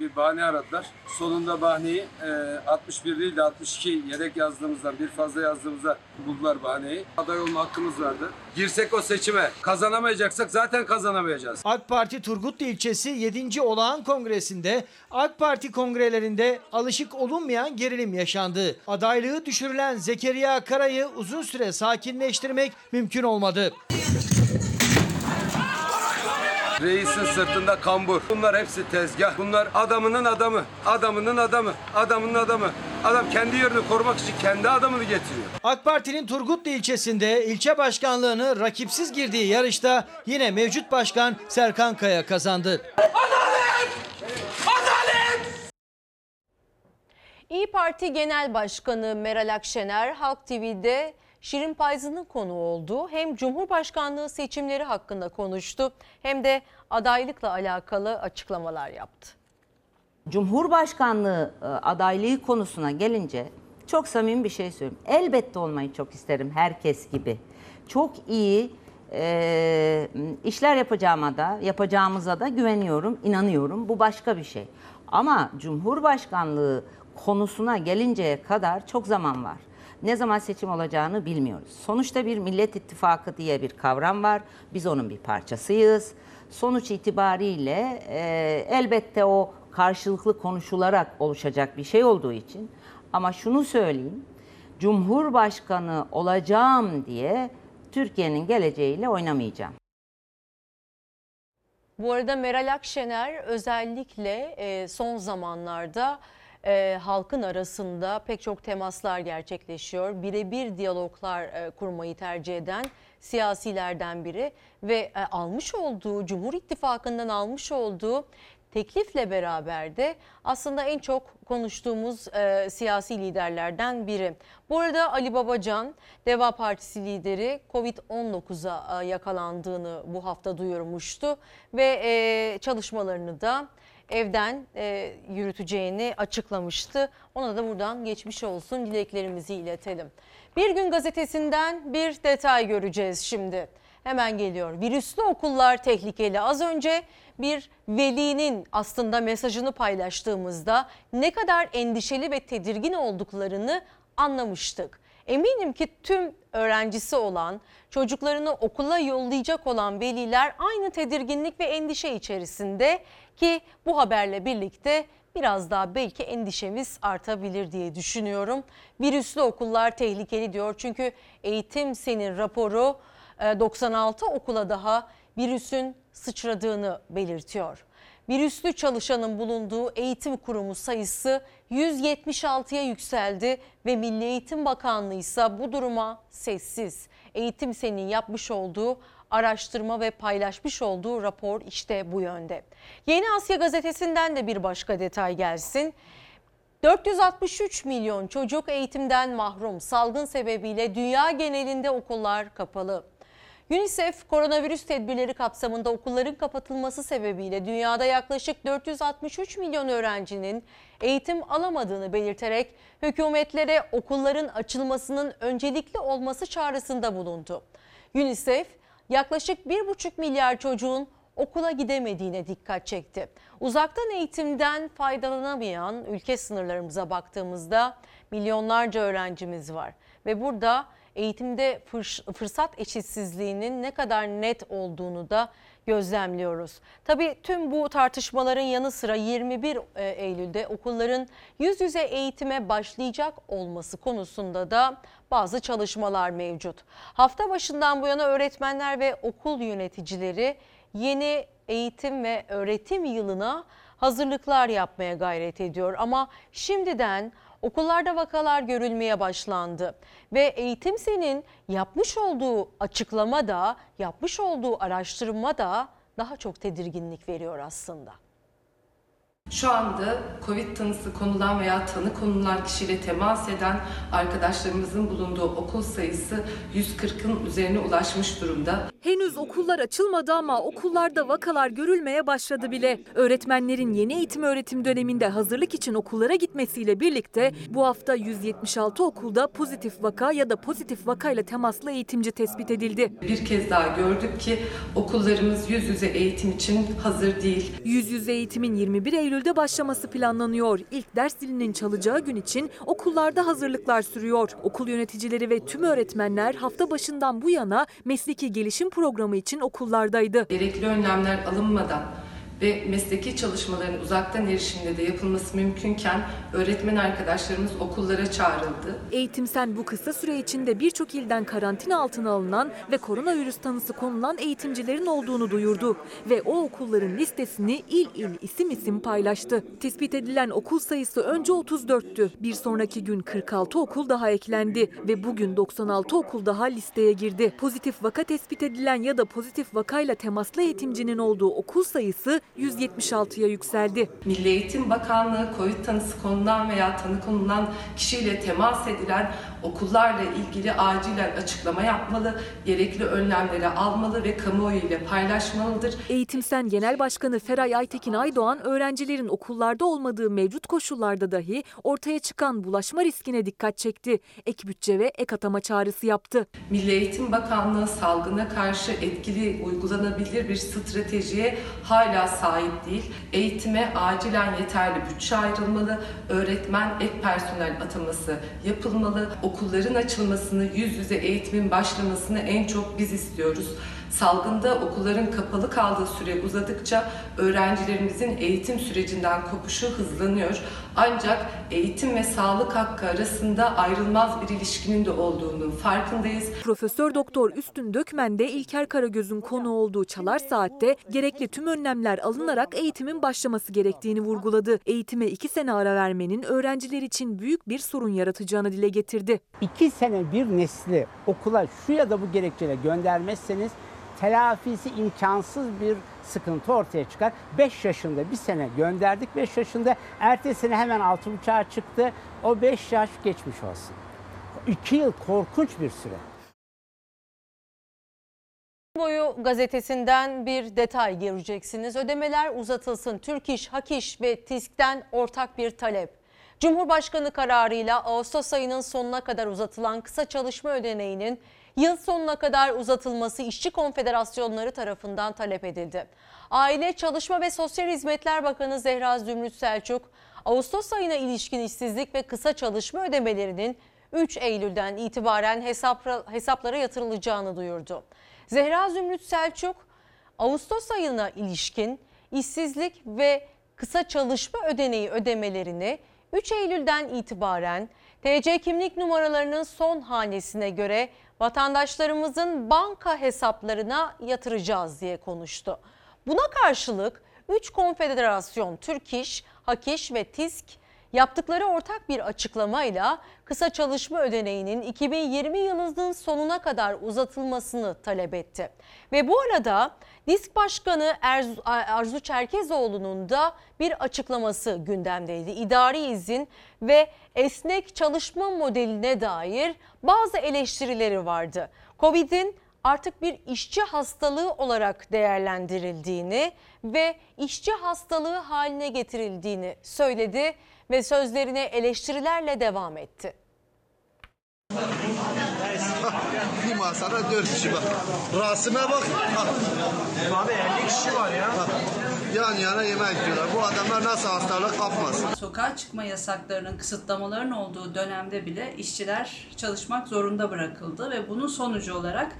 Bir bahane aradılar. Sonunda bahaneyi e, 61 değil de 62 yedek yazdığımızdan bir fazla yazdığımızda buldular bahaneyi. Aday olma hakkımız vardı. Girsek o seçime kazanamayacaksak zaten kazanamayacağız. AK Parti Turgutlu ilçesi 7. olağan kongresinde AK Parti kongrelerinde alışık olunmayan gerilim yaşandı. Adaylığı düşürülen Zekeriya Kara'yı uzun süre sakinleştirmek mümkün olmadı. Reisin sırtında kambur. Bunlar hepsi tezgah. Bunlar adamının adamı, adamının adamı, adamının adamı. Adam kendi yerini korumak için kendi adamını getiriyor. AK Parti'nin Turgutlu ilçesinde ilçe başkanlığını rakipsiz girdiği yarışta yine mevcut başkan Serkan Kaya kazandı. İyi Parti Genel Başkanı Meral Akşener Halk TV'de Şirin Payzı'nın konu oldu. Hem Cumhurbaşkanlığı seçimleri hakkında konuştu hem de adaylıkla alakalı açıklamalar yaptı. Cumhurbaşkanlığı e, adaylığı konusuna gelince çok samimi bir şey söyleyeyim. Elbette olmayı çok isterim herkes gibi. Çok iyi e, işler yapacağıma da yapacağımıza da güveniyorum, inanıyorum. Bu başka bir şey. Ama Cumhurbaşkanlığı konusuna gelinceye kadar çok zaman var. Ne zaman seçim olacağını bilmiyoruz. Sonuçta bir Millet İttifakı diye bir kavram var. Biz onun bir parçasıyız. Sonuç itibariyle e, elbette o karşılıklı konuşularak oluşacak bir şey olduğu için ama şunu söyleyeyim. Cumhurbaşkanı olacağım diye Türkiye'nin geleceğiyle oynamayacağım. Bu arada Meral Akşener özellikle e, son zamanlarda e, halkın arasında pek çok temaslar gerçekleşiyor. Birebir diyaloglar e, kurmayı tercih eden siyasilerden biri ve e, almış olduğu Cumhur İttifakı'ndan almış olduğu teklifle beraber de aslında en çok konuştuğumuz e, siyasi liderlerden biri. Bu arada Ali Babacan, Deva Partisi lideri Covid-19'a e, yakalandığını bu hafta duyurmuştu ve e, çalışmalarını da evden e, yürüteceğini açıklamıştı. Ona da buradan geçmiş olsun dileklerimizi iletelim. Bir gün gazetesinden bir detay göreceğiz şimdi. Hemen geliyor. Virüslü okullar tehlikeli. Az önce bir velinin aslında mesajını paylaştığımızda ne kadar endişeli ve tedirgin olduklarını anlamıştık. Eminim ki tüm öğrencisi olan, çocuklarını okula yollayacak olan veliler aynı tedirginlik ve endişe içerisinde ki bu haberle birlikte biraz daha belki endişemiz artabilir diye düşünüyorum. Virüslü okullar tehlikeli diyor çünkü eğitim senin raporu 96 okula daha virüsün sıçradığını belirtiyor. Virüslü çalışanın bulunduğu eğitim kurumu sayısı 176'ya yükseldi ve Milli Eğitim Bakanlığı ise bu duruma sessiz. Eğitim Sen'in yapmış olduğu araştırma ve paylaşmış olduğu rapor işte bu yönde. Yeni Asya gazetesinden de bir başka detay gelsin. 463 milyon çocuk eğitimden mahrum. Salgın sebebiyle dünya genelinde okullar kapalı. UNICEF koronavirüs tedbirleri kapsamında okulların kapatılması sebebiyle dünyada yaklaşık 463 milyon öğrencinin eğitim alamadığını belirterek hükümetlere okulların açılmasının öncelikli olması çağrısında bulundu. UNICEF yaklaşık 1,5 milyar çocuğun okula gidemediğine dikkat çekti. Uzaktan eğitimden faydalanamayan ülke sınırlarımıza baktığımızda milyonlarca öğrencimiz var ve burada eğitimde fırsat eşitsizliğinin ne kadar net olduğunu da gözlemliyoruz. Tabii tüm bu tartışmaların yanı sıra 21 e, Eylül'de okulların yüz yüze eğitime başlayacak olması konusunda da bazı çalışmalar mevcut. Hafta başından bu yana öğretmenler ve okul yöneticileri yeni eğitim ve öğretim yılına hazırlıklar yapmaya gayret ediyor. Ama şimdiden okullarda vakalar görülmeye başlandı ve eğitim senin yapmış olduğu açıklama da yapmış olduğu araştırma da daha çok tedirginlik veriyor aslında. Şu anda Covid tanısı konulan veya tanı konulan kişiyle temas eden arkadaşlarımızın bulunduğu okul sayısı 140'ın üzerine ulaşmış durumda. Henüz okullar açılmadı ama okullarda vakalar görülmeye başladı bile. Öğretmenlerin yeni eğitim öğretim döneminde hazırlık için okullara gitmesiyle birlikte bu hafta 176 okulda pozitif vaka ya da pozitif vakayla temaslı eğitimci tespit edildi. Bir kez daha gördük ki okullarımız yüz yüze eğitim için hazır değil. Yüz yüze eğitimin 21 Eylül'de başlaması planlanıyor. İlk ders dilinin çalacağı gün için okullarda hazırlıklar sürüyor. Okul yöneticileri ve tüm öğretmenler hafta başından bu yana mesleki gelişim programı için okullardaydı. Gerekli önlemler alınmadan ve mesleki çalışmaların uzaktan erişimde de yapılması mümkünken öğretmen arkadaşlarımız okullara çağrıldı. Eğitim Sen bu kısa süre içinde birçok ilden karantina altına alınan ve koronavirüs tanısı konulan eğitimcilerin olduğunu duyurdu ve o okulların listesini il il isim isim paylaştı. Tespit edilen okul sayısı önce 34'tü. Bir sonraki gün 46 okul daha eklendi ve bugün 96 okul daha listeye girdi. Pozitif vaka tespit edilen ya da pozitif vakayla temaslı eğitimcinin olduğu okul sayısı 176'ya yükseldi. Milli Eğitim Bakanlığı COVID tanısı konulan veya tanı konulan kişiyle temas edilen okullarla ilgili acilen açıklama yapmalı, gerekli önlemleri almalı ve kamuoyu ile paylaşmalıdır. Eğitim Sen Genel Başkanı Feray Aytekin Aydoğan öğrencilerin okullarda olmadığı mevcut koşullarda dahi ortaya çıkan bulaşma riskine dikkat çekti. Ek bütçe ve ek atama çağrısı yaptı. Milli Eğitim Bakanlığı salgına karşı etkili uygulanabilir bir stratejiye hala sahip değil. Eğitime acilen yeterli bütçe ayrılmalı, öğretmen ek personel ataması yapılmalı, okulların açılmasını, yüz yüze eğitimin başlamasını en çok biz istiyoruz. Salgında okulların kapalı kaldığı süre uzadıkça öğrencilerimizin eğitim sürecinden kopuşu hızlanıyor. Ancak eğitim ve sağlık hakkı arasında ayrılmaz bir ilişkinin de olduğunu farkındayız. Profesör Doktor Üstün Dökmen de İlker Karagöz'ün konu olduğu Çalar Saat'te gerekli tüm önlemler alınarak eğitimin başlaması gerektiğini vurguladı. Eğitime iki sene ara vermenin öğrenciler için büyük bir sorun yaratacağını dile getirdi. İki sene bir nesli okula şu ya da bu gerekçeyle göndermezseniz telafisi imkansız bir sıkıntı ortaya çıkar. 5 yaşında bir sene gönderdik. 5 yaşında ertesi sene hemen 6.5'a çıktı. O 5 yaş geçmiş olsun. 2 yıl korkunç bir süre. Boyu gazetesinden bir detay göreceksiniz. Ödemeler uzatılsın. Türk İş, Hak İş ve TİSK'ten ortak bir talep. Cumhurbaşkanı kararıyla Ağustos ayının sonuna kadar uzatılan kısa çalışma ödeneğinin yıl sonuna kadar uzatılması işçi konfederasyonları tarafından talep edildi. Aile, Çalışma ve Sosyal Hizmetler Bakanı Zehra Zümrüt Selçuk, Ağustos ayına ilişkin işsizlik ve kısa çalışma ödemelerinin 3 Eylül'den itibaren hesaplara yatırılacağını duyurdu. Zehra Zümrüt Selçuk, Ağustos ayına ilişkin işsizlik ve kısa çalışma ödeneği ödemelerini 3 Eylül'den itibaren TC kimlik numaralarının son hanesine göre vatandaşlarımızın banka hesaplarına yatıracağız diye konuştu. Buna karşılık 3 konfederasyon Türk İş, Hak ve TİSK yaptıkları ortak bir açıklamayla kısa çalışma ödeneğinin 2020 yılının sonuna kadar uzatılmasını talep etti. Ve bu arada Disk Başkanı Erzu, Arzu Çerkezoğlu'nun da bir açıklaması gündemdeydi. İdari izin ve esnek çalışma modeline dair bazı eleştirileri vardı. Covid'in artık bir işçi hastalığı olarak değerlendirildiğini ve işçi hastalığı haline getirildiğini söyledi ve sözlerine eleştirilerle devam etti. Bir masada dört kişi bak. Rasime bak. Abi 50 kişi var ya. Yan yana yemek yiyorlar. Bu adamlar nasıl hastalık kapmasın? Sokağa çıkma yasaklarının, kısıtlamaların olduğu dönemde bile işçiler çalışmak zorunda bırakıldı ve bunun sonucu olarak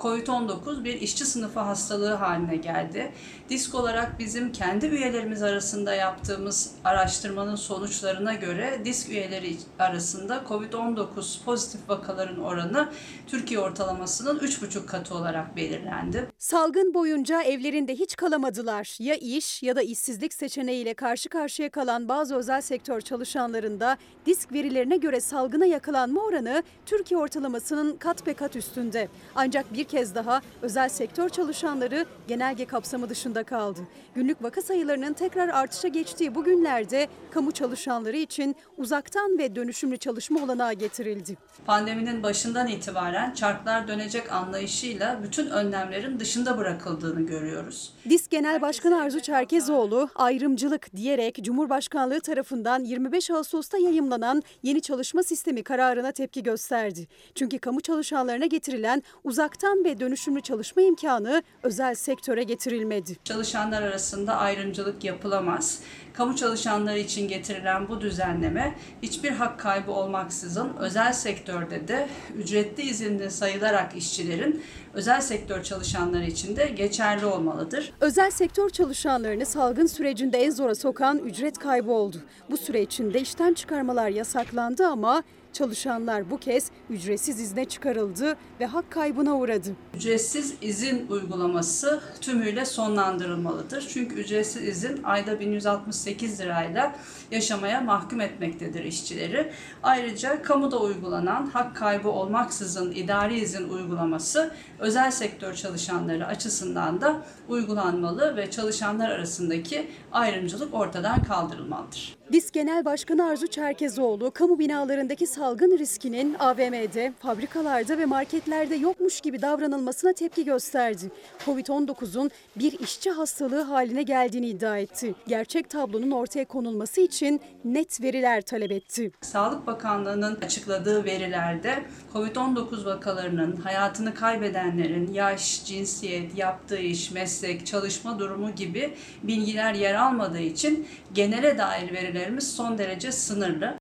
COVID-19 bir işçi sınıfı hastalığı haline geldi. Disk olarak bizim kendi üyelerimiz arasında yaptığımız araştırmanın sonuçlarına göre disk üyeleri arasında COVID-19 pozitif vakaların oranı Türkiye ortalamasının 3,5 katı olarak belirlendi. Salgın boyunca evlerinde hiç kalamadılar. Ya iş ya da işsizlik seçeneğiyle karşı karşıya kalan bazı özel sektör çalışanlarında disk verilerine göre salgına yakalanma oranı Türkiye ortalamasının kat be kat üstünde. Ancak bir kez daha özel sektör çalışanları genelge kapsamı dışında kaldı. Günlük vaka sayılarının tekrar artışa geçtiği bu günlerde kamu çalışanları için uzaktan ve dönüşümlü çalışma olanağı getirildi. Pandeminin başından itibaren çarklar dönecek anlayışıyla bütün önlemlerin dışında bırakıldığını görüyoruz. DİSK Genel Başkanı Arzu Çerkezoğlu ayrımcılık diyerek Cumhurbaşkanlığı tarafından 25 Ağustos'ta yayımlanan yeni çalışma sistemi kararına tepki gösterdi. Çünkü kamu çalışanlarına getirilen uzaktan ve dönüşümlü çalışma imkanı özel sektöre getirilmedi. Çalışanlar arasında ayrımcılık yapılamaz. Kamu çalışanları için getirilen bu düzenleme hiçbir hak kaybı olmaksızın özel sektörde de ücretli izinli sayılarak işçilerin özel sektör çalışanları için de geçerli olmalıdır. Özel sektör çalışanları çalışanlarını salgın sürecinde en zora sokan ücret kaybı oldu. Bu süre içinde işten çıkarmalar yasaklandı ama çalışanlar bu kez ücretsiz izne çıkarıldı ve hak kaybına uğradı. Ücretsiz izin uygulaması tümüyle sonlandırılmalıdır. Çünkü ücretsiz izin ayda 1168 lirayla yaşamaya mahkum etmektedir işçileri. Ayrıca kamuda uygulanan hak kaybı olmaksızın idari izin uygulaması özel sektör çalışanları açısından da uygulanmalı ve çalışanlar arasındaki ayrımcılık ortadan kaldırılmalıdır. DİSK Genel Başkanı Arzu Çerkezoğlu, kamu binalarındaki salgın riskinin AVM'de, fabrikalarda ve marketlerde yokmuş gibi davranılmasına tepki gösterdi. Covid-19'un bir işçi hastalığı haline geldiğini iddia etti. Gerçek tablonun ortaya konulması için net veriler talep etti. Sağlık Bakanlığı'nın açıkladığı verilerde COVID-19 vakalarının hayatını kaybedenlerin yaş, cinsiyet, yaptığı iş, meslek, çalışma durumu gibi bilgiler yer almadığı için genele dair verilerimiz son derece sınırlı.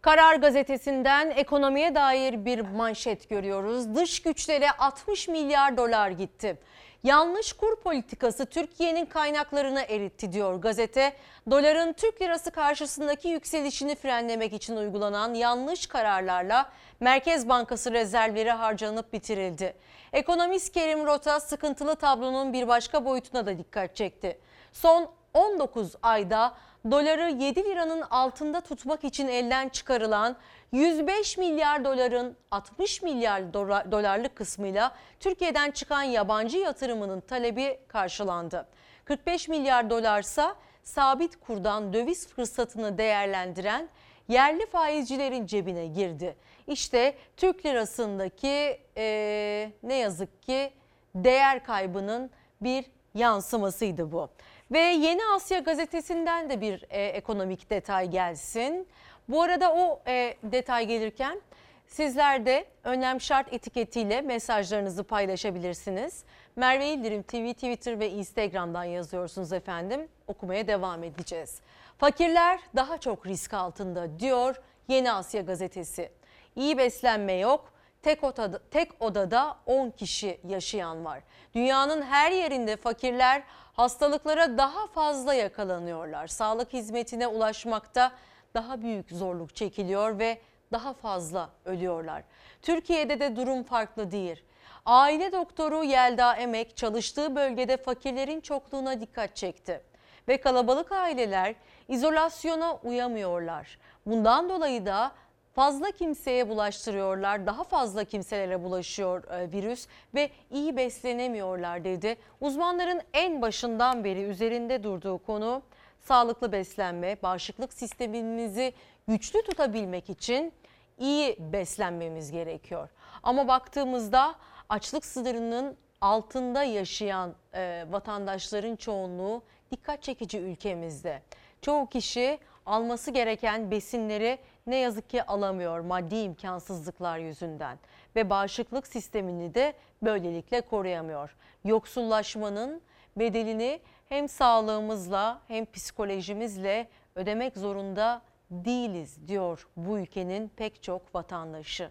Karar gazetesinden ekonomiye dair bir manşet görüyoruz. Dış güçlere 60 milyar dolar gitti. Yanlış kur politikası Türkiye'nin kaynaklarını eritti diyor gazete. Doların Türk lirası karşısındaki yükselişini frenlemek için uygulanan yanlış kararlarla Merkez Bankası rezervleri harcanıp bitirildi. Ekonomist Kerim Rota sıkıntılı tablonun bir başka boyutuna da dikkat çekti. Son 19 ayda doları 7 liranın altında tutmak için elden çıkarılan 105 milyar doların 60 milyar dolarlık kısmıyla Türkiye'den çıkan yabancı yatırımının talebi karşılandı. 45 milyar dolarsa sabit kurdan döviz fırsatını değerlendiren yerli faizcilerin cebine girdi. İşte Türk lirasındaki e, ne yazık ki değer kaybının bir yansımasıydı bu. Ve Yeni Asya gazetesinden de bir e, ekonomik detay gelsin. Bu arada o e, detay gelirken sizler de önlem şart etiketiyle mesajlarınızı paylaşabilirsiniz. Merve İldirim TV, Twitter ve Instagram'dan yazıyorsunuz efendim. Okumaya devam edeceğiz. Fakirler daha çok risk altında diyor Yeni Asya gazetesi. İyi beslenme yok, tek odada, tek odada 10 kişi yaşayan var. Dünyanın her yerinde fakirler hastalıklara daha fazla yakalanıyorlar. Sağlık hizmetine ulaşmakta daha büyük zorluk çekiliyor ve daha fazla ölüyorlar. Türkiye'de de durum farklı değil. Aile doktoru Yelda Emek çalıştığı bölgede fakirlerin çokluğuna dikkat çekti. Ve kalabalık aileler izolasyona uyamıyorlar. Bundan dolayı da fazla kimseye bulaştırıyorlar. Daha fazla kimselere bulaşıyor e, virüs ve iyi beslenemiyorlar dedi. Uzmanların en başından beri üzerinde durduğu konu sağlıklı beslenme, bağışıklık sistemimizi güçlü tutabilmek için iyi beslenmemiz gerekiyor. Ama baktığımızda açlık sınırının altında yaşayan e, vatandaşların çoğunluğu dikkat çekici ülkemizde. Çoğu kişi alması gereken besinleri ne yazık ki alamıyor maddi imkansızlıklar yüzünden ve bağışıklık sistemini de böylelikle koruyamıyor. Yoksullaşmanın bedelini hem sağlığımızla hem psikolojimizle ödemek zorunda değiliz diyor bu ülkenin pek çok vatandaşı.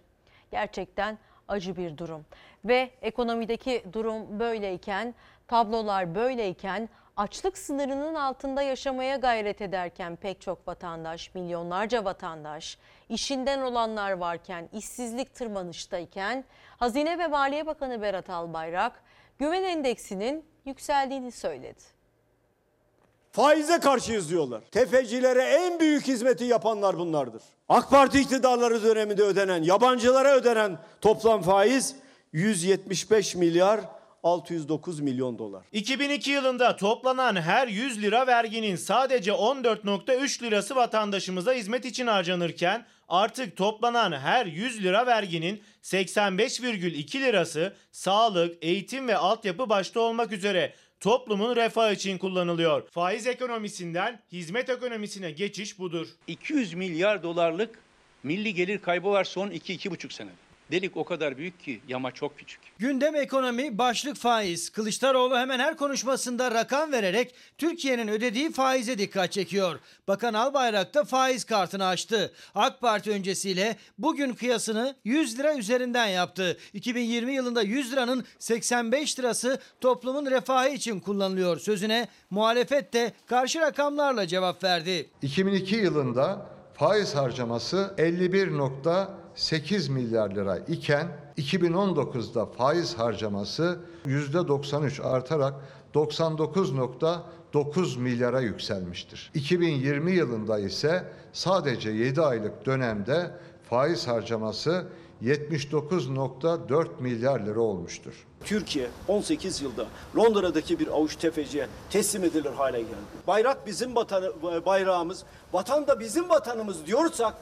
Gerçekten acı bir durum ve ekonomideki durum böyleyken tablolar böyleyken açlık sınırının altında yaşamaya gayret ederken pek çok vatandaş, milyonlarca vatandaş, işinden olanlar varken, işsizlik tırmanıştayken Hazine ve Maliye Bakanı Berat Albayrak güven endeksinin yükseldiğini söyledi. Faize karşıyız diyorlar. Tefecilere en büyük hizmeti yapanlar bunlardır. AK Parti iktidarları döneminde ödenen, yabancılara ödenen toplam faiz 175 milyar 609 milyon dolar. 2002 yılında toplanan her 100 lira verginin sadece 14.3 lirası vatandaşımıza hizmet için harcanırken artık toplanan her 100 lira verginin 85,2 lirası sağlık, eğitim ve altyapı başta olmak üzere toplumun refahı için kullanılıyor. Faiz ekonomisinden hizmet ekonomisine geçiş budur. 200 milyar dolarlık milli gelir kaybı var son 2-2,5 sene. Delik o kadar büyük ki yama çok küçük. Gündem ekonomi, başlık faiz. Kılıçdaroğlu hemen her konuşmasında rakam vererek Türkiye'nin ödediği faize dikkat çekiyor. Bakan Albayrak da faiz kartını açtı. AK Parti öncesiyle bugün kıyasını 100 lira üzerinden yaptı. 2020 yılında 100 liranın 85 lirası toplumun refahı için kullanılıyor sözüne muhalefet de karşı rakamlarla cevap verdi. 2002 yılında faiz harcaması 51.8 milyar lira iken 2019'da faiz harcaması %93 artarak 99.9 milyara yükselmiştir. 2020 yılında ise sadece 7 aylık dönemde faiz harcaması 79.4 milyar lira olmuştur. Türkiye 18 yılda Londra'daki bir avuç tefeciye teslim edilir hale geldi. Bayrak bizim vatanı, bayrağımız, vatan da bizim vatanımız diyorsak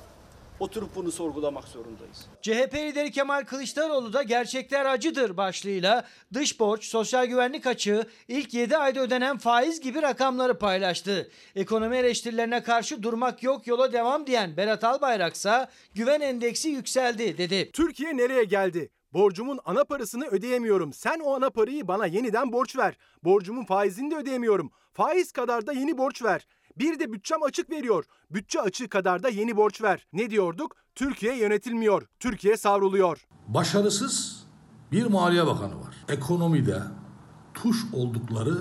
oturup bunu sorgulamak zorundayız. CHP lideri Kemal Kılıçdaroğlu da gerçekler acıdır başlığıyla dış borç, sosyal güvenlik açığı, ilk 7 ayda ödenen faiz gibi rakamları paylaştı. Ekonomi eleştirilerine karşı durmak yok yola devam diyen Berat Albayraksa güven endeksi yükseldi dedi. Türkiye nereye geldi? Borcumun ana parasını ödeyemiyorum. Sen o ana parayı bana yeniden borç ver. Borcumun faizini de ödeyemiyorum. Faiz kadar da yeni borç ver. Bir de bütçem açık veriyor. Bütçe açığı kadar da yeni borç ver. Ne diyorduk? Türkiye yönetilmiyor. Türkiye savruluyor. Başarısız bir Maliye Bakanı var. Ekonomide tuş oldukları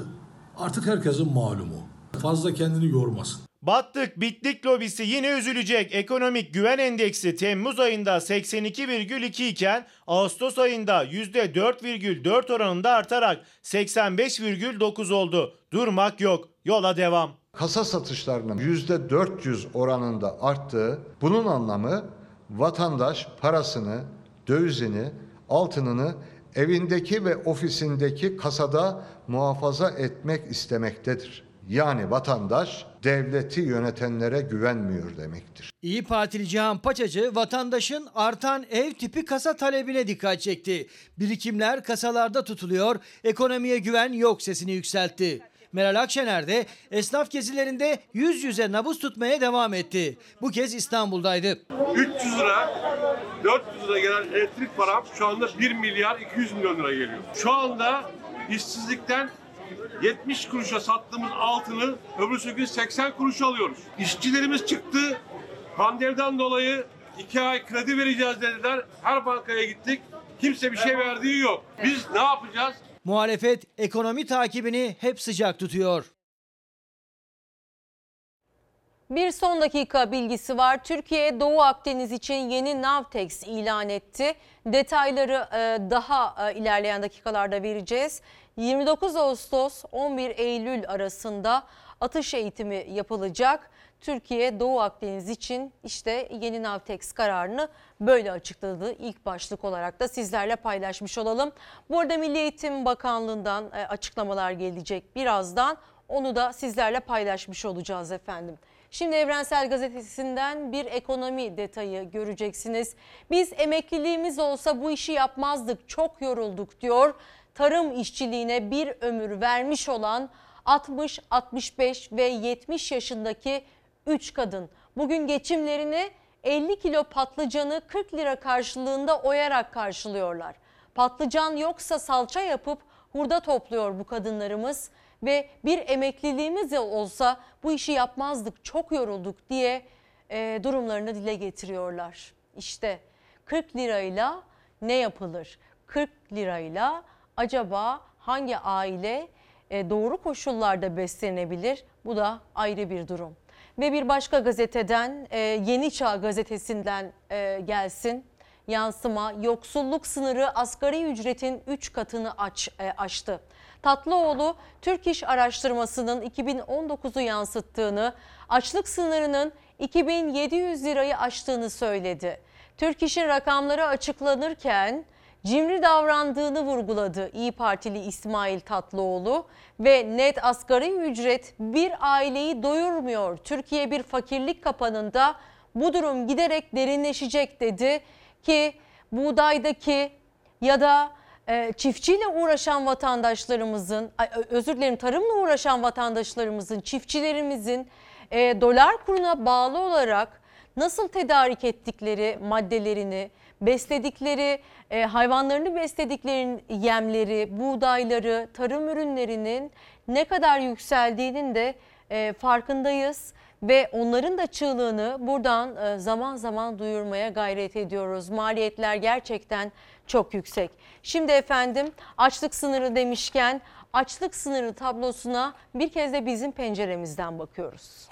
artık herkesin malumu. Fazla kendini yormasın. Battık bittik lobisi yine üzülecek. Ekonomik güven endeksi Temmuz ayında 82,2 iken Ağustos ayında %4,4 oranında artarak 85,9 oldu. Durmak yok. Yola devam. Kasa satışlarının %400 oranında arttığı bunun anlamı vatandaş parasını, dövizini, altınını evindeki ve ofisindeki kasada muhafaza etmek istemektedir. Yani vatandaş devleti yönetenlere güvenmiyor demektir. İyi Partili Cihan Paçacı vatandaşın artan ev tipi kasa talebine dikkat çekti. Birikimler kasalarda tutuluyor, ekonomiye güven yok sesini yükseltti. Meral Akşener de esnaf gezilerinde yüz yüze nabız tutmaya devam etti. Bu kez İstanbul'daydı. 300 lira, 400 lira gelen elektrik param şu anda 1 milyar 200 milyon lira geliyor. Şu anda işsizlikten 70 kuruşa sattığımız altını öbürsü gün 80 kuruş alıyoruz. İşçilerimiz çıktı. Pandemiden dolayı 2 ay kredi vereceğiz dediler. Her bankaya gittik. Kimse bir şey verdiği yok. Biz ne yapacağız? Muhalefet ekonomi takibini hep sıcak tutuyor. Bir son dakika bilgisi var. Türkiye Doğu Akdeniz için yeni Navtex ilan etti. Detayları e, daha e, ilerleyen dakikalarda vereceğiz. 29 Ağustos 11 Eylül arasında atış eğitimi yapılacak. Türkiye Doğu Akdeniz için işte yeni Navtex kararını böyle açıkladı. İlk başlık olarak da sizlerle paylaşmış olalım. Bu arada Milli Eğitim Bakanlığı'ndan e, açıklamalar gelecek birazdan. Onu da sizlerle paylaşmış olacağız efendim. Şimdi Evrensel Gazetesi'nden bir ekonomi detayı göreceksiniz. Biz emekliliğimiz olsa bu işi yapmazdık, çok yorulduk diyor. Tarım işçiliğine bir ömür vermiş olan 60, 65 ve 70 yaşındaki 3 kadın. Bugün geçimlerini 50 kilo patlıcanı 40 lira karşılığında oyarak karşılıyorlar. Patlıcan yoksa salça yapıp hurda topluyor bu kadınlarımız ve bir emekliliğimiz olsa bu işi yapmazdık çok yorulduk diye e, durumlarını dile getiriyorlar. İşte 40 lirayla ne yapılır? 40 lirayla acaba hangi aile e, doğru koşullarda beslenebilir? Bu da ayrı bir durum. Ve bir başka gazeteden e, Yeni Çağ gazetesinden e, gelsin yansıma yoksulluk sınırı asgari ücretin 3 katını aç, e, aştı. Tatlıoğlu Türk İş Araştırması'nın 2019'u yansıttığını, açlık sınırının 2700 lirayı aştığını söyledi. Türk İş'in rakamları açıklanırken cimri davrandığını vurguladı İyi Partili İsmail Tatlıoğlu ve net asgari ücret bir aileyi doyurmuyor. Türkiye bir fakirlik kapanında bu durum giderek derinleşecek dedi ki buğdaydaki ya da e, çiftçiyle uğraşan vatandaşlarımızın, özür dilerim tarımla uğraşan vatandaşlarımızın, çiftçilerimizin e, dolar kuruna bağlı olarak nasıl tedarik ettikleri maddelerini besledikleri e, hayvanlarını besledikleri yemleri, buğdayları, tarım ürünlerinin ne kadar yükseldiğinin de e, farkındayız ve onların da çığlığını buradan e, zaman zaman duyurmaya gayret ediyoruz. Maliyetler gerçekten çok yüksek. Şimdi efendim açlık sınırı demişken açlık sınırı tablosuna bir kez de bizim penceremizden bakıyoruz.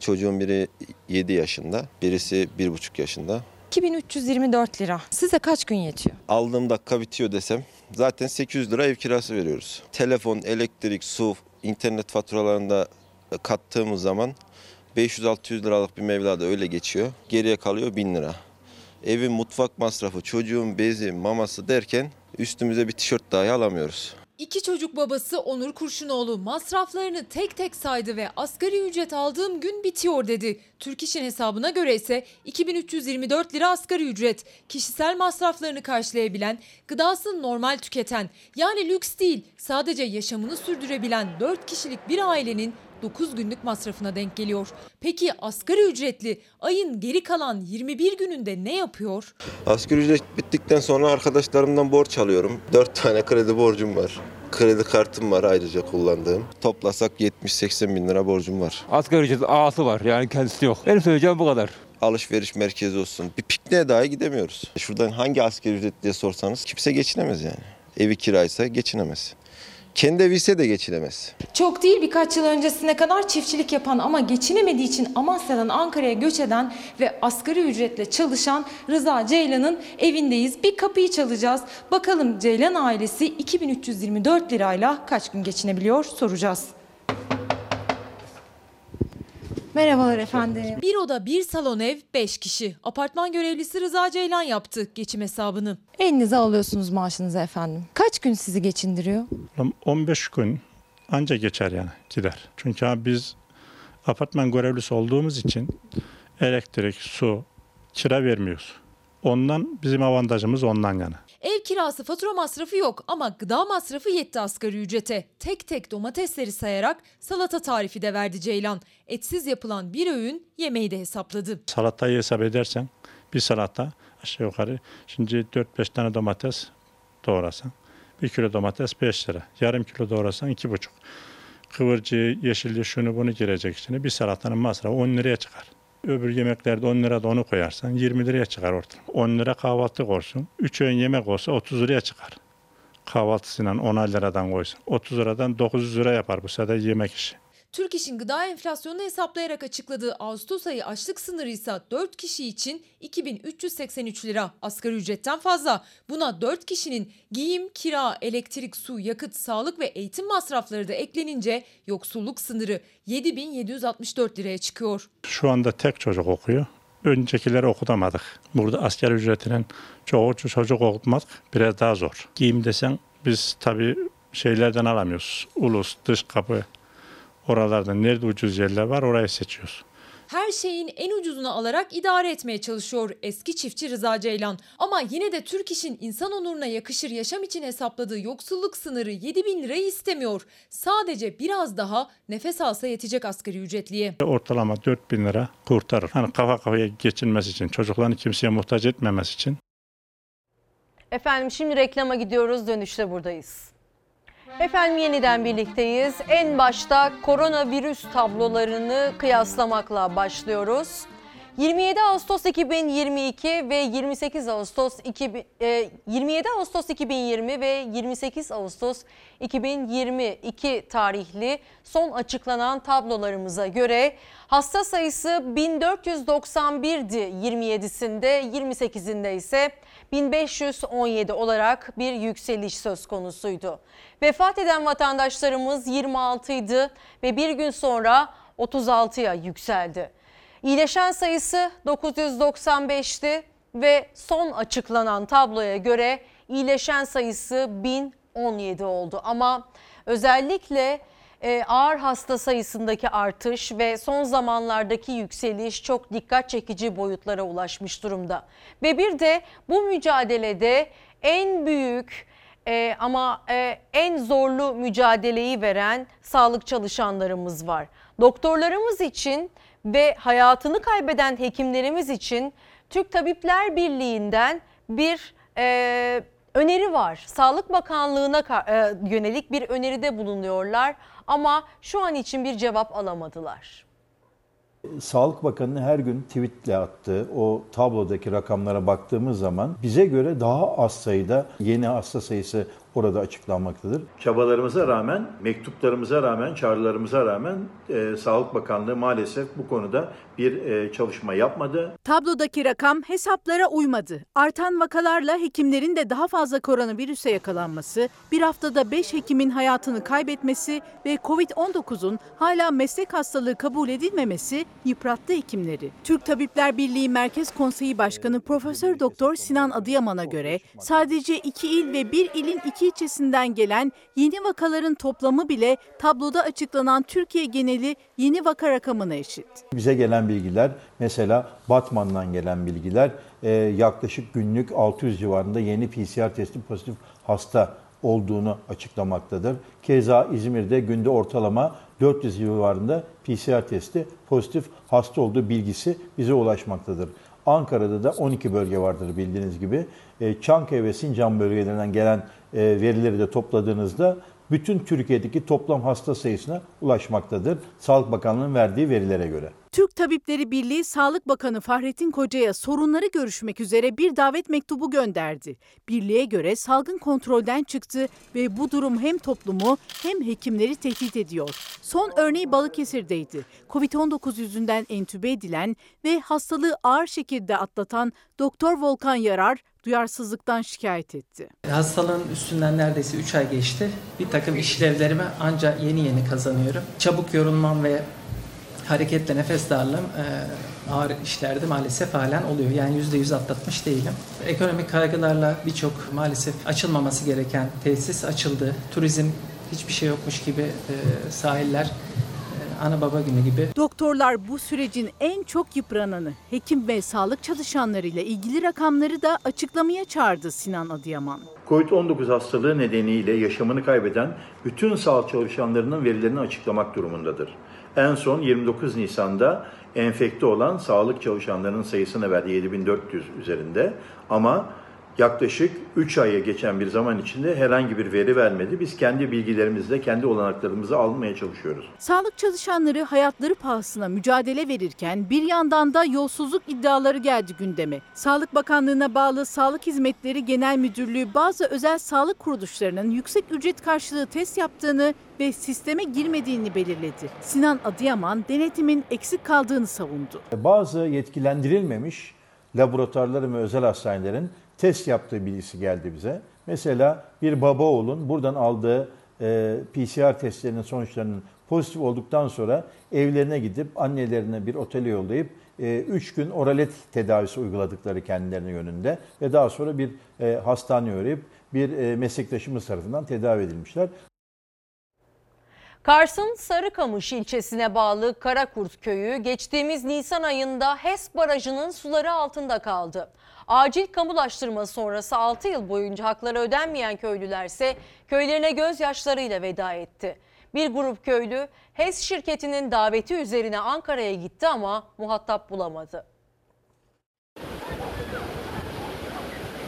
Çocuğun biri 7 yaşında, birisi 1,5 yaşında. 2324 lira. Size kaç gün yetiyor? Aldığım dakika bitiyor desem zaten 800 lira ev kirası veriyoruz. Telefon, elektrik, su, internet faturalarında kattığımız zaman 500-600 liralık bir meblağda öyle geçiyor. Geriye kalıyor 1000 lira. Evin mutfak masrafı, çocuğun bezi, maması derken üstümüze bir tişört dahi alamıyoruz. İki çocuk babası Onur Kurşunoğlu masraflarını tek tek saydı ve asgari ücret aldığım gün bitiyor dedi. Türk İş'in hesabına göre ise 2324 lira asgari ücret. Kişisel masraflarını karşılayabilen, gıdasını normal tüketen yani lüks değil sadece yaşamını sürdürebilen 4 kişilik bir ailenin 9 günlük masrafına denk geliyor. Peki asgari ücretli ayın geri kalan 21 gününde ne yapıyor? Asgari ücret bittikten sonra arkadaşlarımdan borç alıyorum. 4 tane kredi borcum var. Kredi kartım var ayrıca kullandığım. Toplasak 70-80 bin lira borcum var. Asgari ücret ağası var yani kendisi yok. Benim söyleyeceğim bu kadar. Alışveriş merkezi olsun. Bir pikniğe dahi gidemiyoruz. Şuradan hangi asgari ücret diye sorsanız kimse geçinemez yani. Evi kiraysa geçinemez. Kendi evi de geçinemez. Çok değil birkaç yıl öncesine kadar çiftçilik yapan ama geçinemediği için Amasya'dan Ankara'ya göç eden ve asgari ücretle çalışan Rıza Ceylan'ın evindeyiz. Bir kapıyı çalacağız. Bakalım Ceylan ailesi 2324 lirayla kaç gün geçinebiliyor soracağız. Merhabalar efendim. Bir oda bir salon ev 5 kişi. Apartman görevlisi Rıza Ceylan yaptı geçim hesabını. Elinize alıyorsunuz maaşınızı efendim. Kaç gün sizi geçindiriyor? 15 gün anca geçer yani gider. Çünkü abi biz apartman görevlisi olduğumuz için elektrik, su, kira vermiyoruz. Ondan bizim avantajımız ondan yana. Ev kirası fatura masrafı yok ama gıda masrafı yetti asgari ücrete. Tek tek domatesleri sayarak salata tarifi de verdi Ceylan. Etsiz yapılan bir öğün yemeği de hesapladı. Salatayı hesap edersen bir salata aşağı yukarı şimdi 4-5 tane domates doğrasan 1 kilo domates 5 lira. Yarım kilo doğrasan 2,5. Kıvırcığı, yeşilliği şunu bunu girecek içine bir salatanın masrafı 10 liraya çıkar. Öbür yemeklerde 10 lira da onu koyarsan 20 liraya çıkar ortalama. 10 lira kahvaltı koysun. 3 öğün yemek olsa 30 liraya çıkar. Kahvaltısıyla 10 liradan koysun. 30 liradan 900 lira yapar bu sefer yemek işi. Türk İş'in gıda enflasyonunu hesaplayarak açıkladığı Ağustos ayı açlık sınırı ise 4 kişi için 2383 lira asgari ücretten fazla. Buna 4 kişinin giyim, kira, elektrik, su, yakıt, sağlık ve eğitim masrafları da eklenince yoksulluk sınırı 7764 liraya çıkıyor. Şu anda tek çocuk okuyor. Öncekileri okutamadık. Burada asker ücretinin çoğu çocuk okutmak biraz daha zor. Giyim desen biz tabii şeylerden alamıyoruz. Ulus, dış kapı, Oralarda nerede ucuz yerler var orayı seçiyoruz. Her şeyin en ucuzunu alarak idare etmeye çalışıyor eski çiftçi Rıza Ceylan. Ama yine de Türk İş'in insan onuruna yakışır yaşam için hesapladığı yoksulluk sınırı 7 bin lirayı istemiyor. Sadece biraz daha nefes alsa yetecek asgari ücretliye. Ortalama 4 bin lira kurtarır. Hani kafa kafaya geçinmesi için, çocuklarını kimseye muhtaç etmemesi için. Efendim şimdi reklama gidiyoruz dönüşte buradayız. Efendim yeniden birlikteyiz. En başta koronavirüs tablolarını kıyaslamakla başlıyoruz. 27 Ağustos 2022 ve 28 Ağustos 2000, e, 27 Ağustos 2020 ve 28 Ağustos 2022 tarihli son açıklanan tablolarımıza göre hasta sayısı 1491'di 27'sinde 28'inde ise 1517 olarak bir yükseliş söz konusuydu. Vefat eden vatandaşlarımız 26 idi ve bir gün sonra 36'ya yükseldi. İyileşen sayısı 995'ti ve son açıklanan tabloya göre iyileşen sayısı 1017 oldu. Ama özellikle e, ağır hasta sayısındaki artış ve son zamanlardaki yükseliş çok dikkat çekici boyutlara ulaşmış durumda. Ve bir de bu mücadelede en büyük e, ama e, en zorlu mücadeleyi veren sağlık çalışanlarımız var. Doktorlarımız için ve hayatını kaybeden hekimlerimiz için Türk Tabipler Birliği'nden bir e, öneri var. Sağlık Bakanlığı'na ka- e, yönelik bir öneride bulunuyorlar ama şu an için bir cevap alamadılar. Sağlık Bakanı'nın her gün tweetle attığı o tablodaki rakamlara baktığımız zaman bize göre daha az sayıda yeni hasta sayısı orada açıklanmaktadır. Çabalarımıza rağmen, mektuplarımıza rağmen, çağrılarımıza rağmen e, Sağlık Bakanlığı maalesef bu konuda bir e, çalışma yapmadı. Tablodaki rakam hesaplara uymadı. Artan vakalarla hekimlerin de daha fazla koronavirüse yakalanması, bir haftada 5 hekimin hayatını kaybetmesi ve Covid-19'un hala meslek hastalığı kabul edilmemesi yıprattı hekimleri. Türk Tabipler Birliği Merkez Konseyi Başkanı Profesör Doktor Sinan Adıyaman'a göre sadece 2 il ve 1 ilin 2 ilçesinden gelen yeni vakaların toplamı bile tabloda açıklanan Türkiye geneli yeni vaka rakamına eşit. Bize gelen bilgiler mesela Batman'dan gelen bilgiler e, yaklaşık günlük 600 civarında yeni PCR testi pozitif hasta olduğunu açıklamaktadır. Keza İzmir'de günde ortalama 400 civarında PCR testi pozitif hasta olduğu bilgisi bize ulaşmaktadır. Ankara'da da 12 bölge vardır bildiğiniz gibi. E, Çankaya ve Sincan bölgelerinden gelen e, verileri de topladığınızda bütün Türkiye'deki toplam hasta sayısına ulaşmaktadır. Sağlık Bakanlığı'nın verdiği verilere göre. Türk Tabipleri Birliği Sağlık Bakanı Fahrettin Koca'ya sorunları görüşmek üzere bir davet mektubu gönderdi. Birliğe göre salgın kontrolden çıktı ve bu durum hem toplumu hem hekimleri tehdit ediyor. Son örneği Balıkesir'deydi. Covid-19 yüzünden entübe edilen ve hastalığı ağır şekilde atlatan Doktor Volkan Yarar duyarsızlıktan şikayet etti. Hastalığın üstünden neredeyse 3 ay geçti. Bir takım işlevlerimi ancak yeni yeni kazanıyorum. Çabuk yorulmam ve hareketle nefes darlığım e, ağır işlerde maalesef halen oluyor. Yani %100 atlatmış değilim. Ekonomik kaygılarla birçok maalesef açılmaması gereken tesis açıldı. Turizm hiçbir şey yokmuş gibi e, sahiller e, ana baba günü gibi. Doktorlar bu sürecin en çok yıprananı, hekim ve sağlık çalışanlarıyla ilgili rakamları da açıklamaya çağırdı Sinan Adıyaman. Covid-19 hastalığı nedeniyle yaşamını kaybeden bütün sağlık çalışanlarının verilerini açıklamak durumundadır. En son 29 Nisan'da enfekte olan sağlık çalışanlarının sayısını verdi 7400 üzerinde. Ama yaklaşık 3 aya geçen bir zaman içinde herhangi bir veri vermedi. Biz kendi bilgilerimizle, kendi olanaklarımızı almaya çalışıyoruz. Sağlık çalışanları hayatları pahasına mücadele verirken bir yandan da yolsuzluk iddiaları geldi gündeme. Sağlık Bakanlığı'na bağlı Sağlık Hizmetleri Genel Müdürlüğü bazı özel sağlık kuruluşlarının yüksek ücret karşılığı test yaptığını ve sisteme girmediğini belirledi. Sinan Adıyaman denetimin eksik kaldığını savundu. Bazı yetkilendirilmemiş laboratuvarların ve özel hastanelerin test yaptığı bilgisi geldi bize. Mesela bir baba oğlun buradan aldığı e, PCR testlerinin sonuçlarının pozitif olduktan sonra evlerine gidip annelerine bir otele yollayıp 3 gün oralet tedavisi uyguladıkları kendilerine yönünde ve daha sonra bir e, hastaneye uğrayıp bir e, meslektaşımız tarafından tedavi edilmişler. Kars'ın Sarıkamış ilçesine bağlı Karakurt köyü geçtiğimiz Nisan ayında HES barajının suları altında kaldı. Acil kamulaştırma sonrası 6 yıl boyunca hakları ödenmeyen köylülerse köylerine gözyaşlarıyla veda etti. Bir grup köylü HES şirketinin daveti üzerine Ankara'ya gitti ama muhatap bulamadı.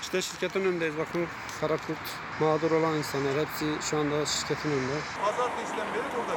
İşte şirketin önündeyiz bakın Karakurt mağdur olan insanlar hepsi şu anda şirketin önünde. Pazartesiden beri buradasınız.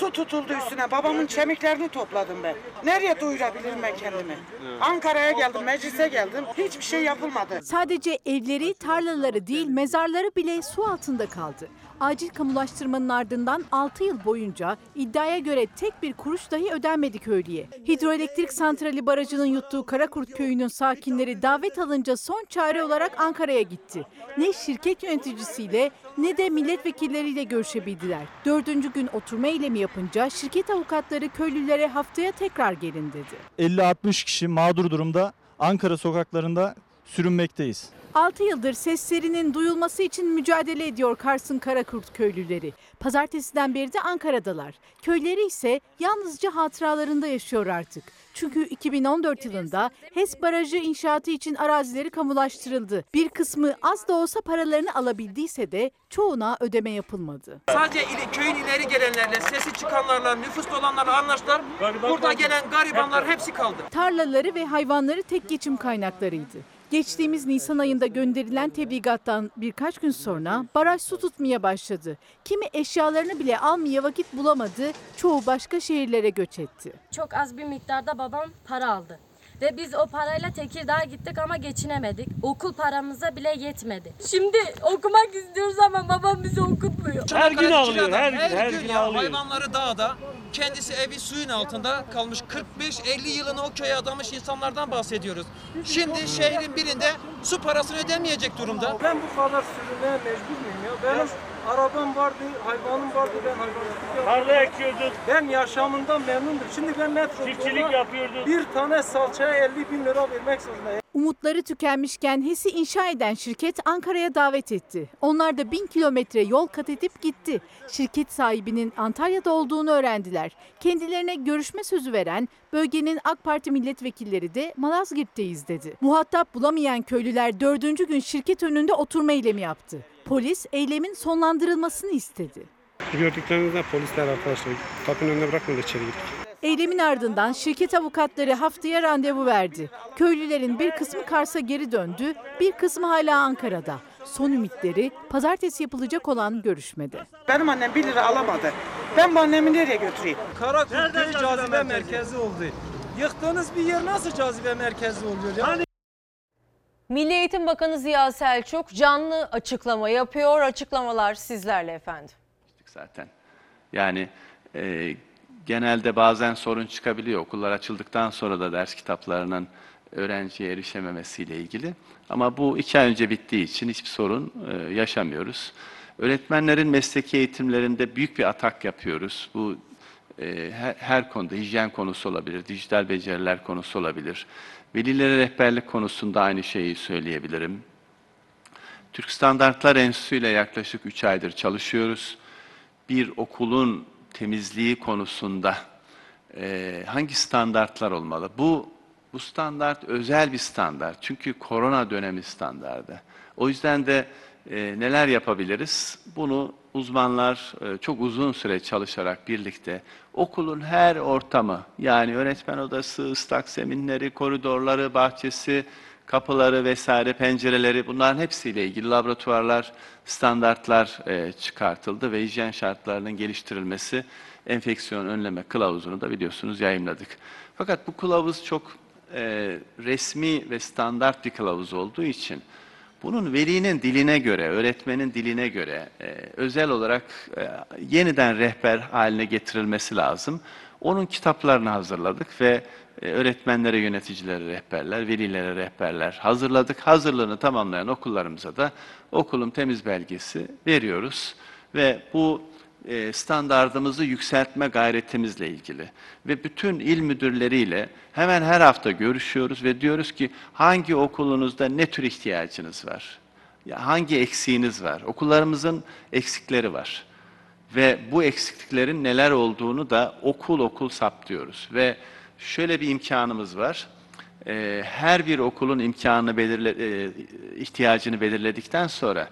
Su tutuldu üstüne. Babamın kemiklerini topladım ben. Nereye doyurabilirim ben kendimi? Ankara'ya geldim, meclise geldim. Hiçbir şey yapılmadı. Sadece evleri, tarlaları değil mezarları bile su altında kaldı. Acil kamulaştırmanın ardından 6 yıl boyunca iddiaya göre tek bir kuruş dahi ödenmedi köylüye. Hidroelektrik santrali barajının yuttuğu Karakurt köyünün sakinleri davet alınca son çare olarak Ankara'ya gitti. Ne şirket yöneticisiyle ne de milletvekilleriyle görüşebildiler. Dördüncü gün oturma eylemi yapınca şirket avukatları köylülere haftaya tekrar gelin dedi. 50-60 kişi mağdur durumda Ankara sokaklarında sürünmekteyiz. 6 yıldır seslerinin duyulması için mücadele ediyor Kars'ın Karakurt köylüleri. Pazartesiden beri de Ankara'dalar. Köyleri ise yalnızca hatıralarında yaşıyor artık. Çünkü 2014 yılında HES barajı inşaatı için arazileri kamulaştırıldı. Bir kısmı az da olsa paralarını alabildiyse de çoğuna ödeme yapılmadı. Sadece ili- köyün ileri gelenlerle, sesi çıkanlarla, nüfusta olanlarla anlaştılar. Burada gelen garibanlar hepsi kaldı. Tarlaları ve hayvanları tek geçim kaynaklarıydı. Geçtiğimiz Nisan ayında gönderilen tebligattan birkaç gün sonra baraj su tutmaya başladı. Kimi eşyalarını bile almaya vakit bulamadı, çoğu başka şehirlere göç etti. Çok az bir miktarda babam para aldı. Ve biz o parayla Tekirdağ'a gittik ama geçinemedik. Okul paramıza bile yetmedi. Şimdi okumak istiyoruz ama babam bizi okutmuyor. Çanakkale ağlıyor, her, gün, her, gün, ya. Hayvanları dağda, kendisi evi suyun altında kalmış 45-50 yılını o köye adamış insanlardan bahsediyoruz. Şimdi şehrin birinde su parasını ödemeyecek durumda. Ben bu kadar sürünmeye mecbur muyum ya? Benim arabam vardı, hayvanım vardı, ben hayvancılık yapıyordum. Tarla ekiyordun. Ben yaşamından memnundum. Şimdi ben Çiftçilik yapıyordun. bir tane salçaya 50 bin lira vermek zorundayım. Umutları tükenmişken HES'i inşa eden şirket Ankara'ya davet etti. Onlar da bin kilometre yol kat edip gitti. Şirket sahibinin Antalya'da olduğunu öğrendiler. Kendilerine görüşme sözü veren bölgenin AK Parti milletvekilleri de Malazgirt'teyiz dedi. Muhatap bulamayan köylüler dördüncü gün şirket önünde oturma eylemi yaptı. Polis eylemin sonlandırılmasını istedi. Gördüklerinizde polisler arkadaşlar kapının önüne bırakmadı içeri girdik. Eylemin ardından şirket avukatları haftaya randevu verdi. Köylülerin bir kısmı Kars'a geri döndü, bir kısmı hala Ankara'da. Son ümitleri pazartesi yapılacak olan görüşmede. Benim annem 1 lira alamadı. Ben bu annemi nereye götüreyim? Karakurt köyü cazibe merkezi oldu. Yıktığınız bir yer nasıl cazibe merkezi oluyor ya? Milli Eğitim Bakanı Ziya Selçuk canlı açıklama yapıyor. Açıklamalar sizlerle efendim. zaten. Yani e, genelde bazen sorun çıkabiliyor okullar açıldıktan sonra da ders kitaplarının öğrenciye erişememesiyle ilgili. Ama bu iki ay önce bittiği için hiçbir sorun e, yaşamıyoruz. Öğretmenlerin mesleki eğitimlerinde büyük bir atak yapıyoruz. Bu e, her, her konuda hijyen konusu olabilir, dijital beceriler konusu olabilir. Velilere rehberlik konusunda aynı şeyi söyleyebilirim. Türk Standartlar Enstitüsü ile yaklaşık 3 aydır çalışıyoruz. Bir okulun temizliği konusunda e, hangi standartlar olmalı? Bu bu standart özel bir standart. Çünkü korona dönemi standardı. O yüzden de e, neler yapabiliriz? Bunu uzmanlar e, çok uzun süre çalışarak birlikte okulun her ortamı yani öğretmen odası, ıslak zeminleri, koridorları, bahçesi, kapıları vesaire, pencereleri bunların hepsiyle ilgili laboratuvarlar, standartlar e, çıkartıldı ve hijyen şartlarının geliştirilmesi enfeksiyon önleme kılavuzunu da biliyorsunuz yayınladık. Fakat bu kılavuz çok e, resmi ve standart bir kılavuz olduğu için bunun velinin diline göre, öğretmenin diline göre e, özel olarak e, yeniden rehber haline getirilmesi lazım. Onun kitaplarını hazırladık ve e, öğretmenlere, yöneticilere rehberler, velilere rehberler hazırladık. Hazırlığını tamamlayan okullarımıza da okulun temiz belgesi veriyoruz. Ve bu e, standardımızı yükseltme gayretimizle ilgili ve bütün il müdürleriyle hemen her hafta görüşüyoruz ve diyoruz ki hangi okulunuzda ne tür ihtiyacınız var? Ya hangi eksiğiniz var? Okullarımızın eksikleri var. Ve bu eksikliklerin neler olduğunu da okul okul saptıyoruz. Ve şöyle bir imkanımız var. Ee, her bir okulun imkanını belirle, e, ihtiyacını belirledikten sonra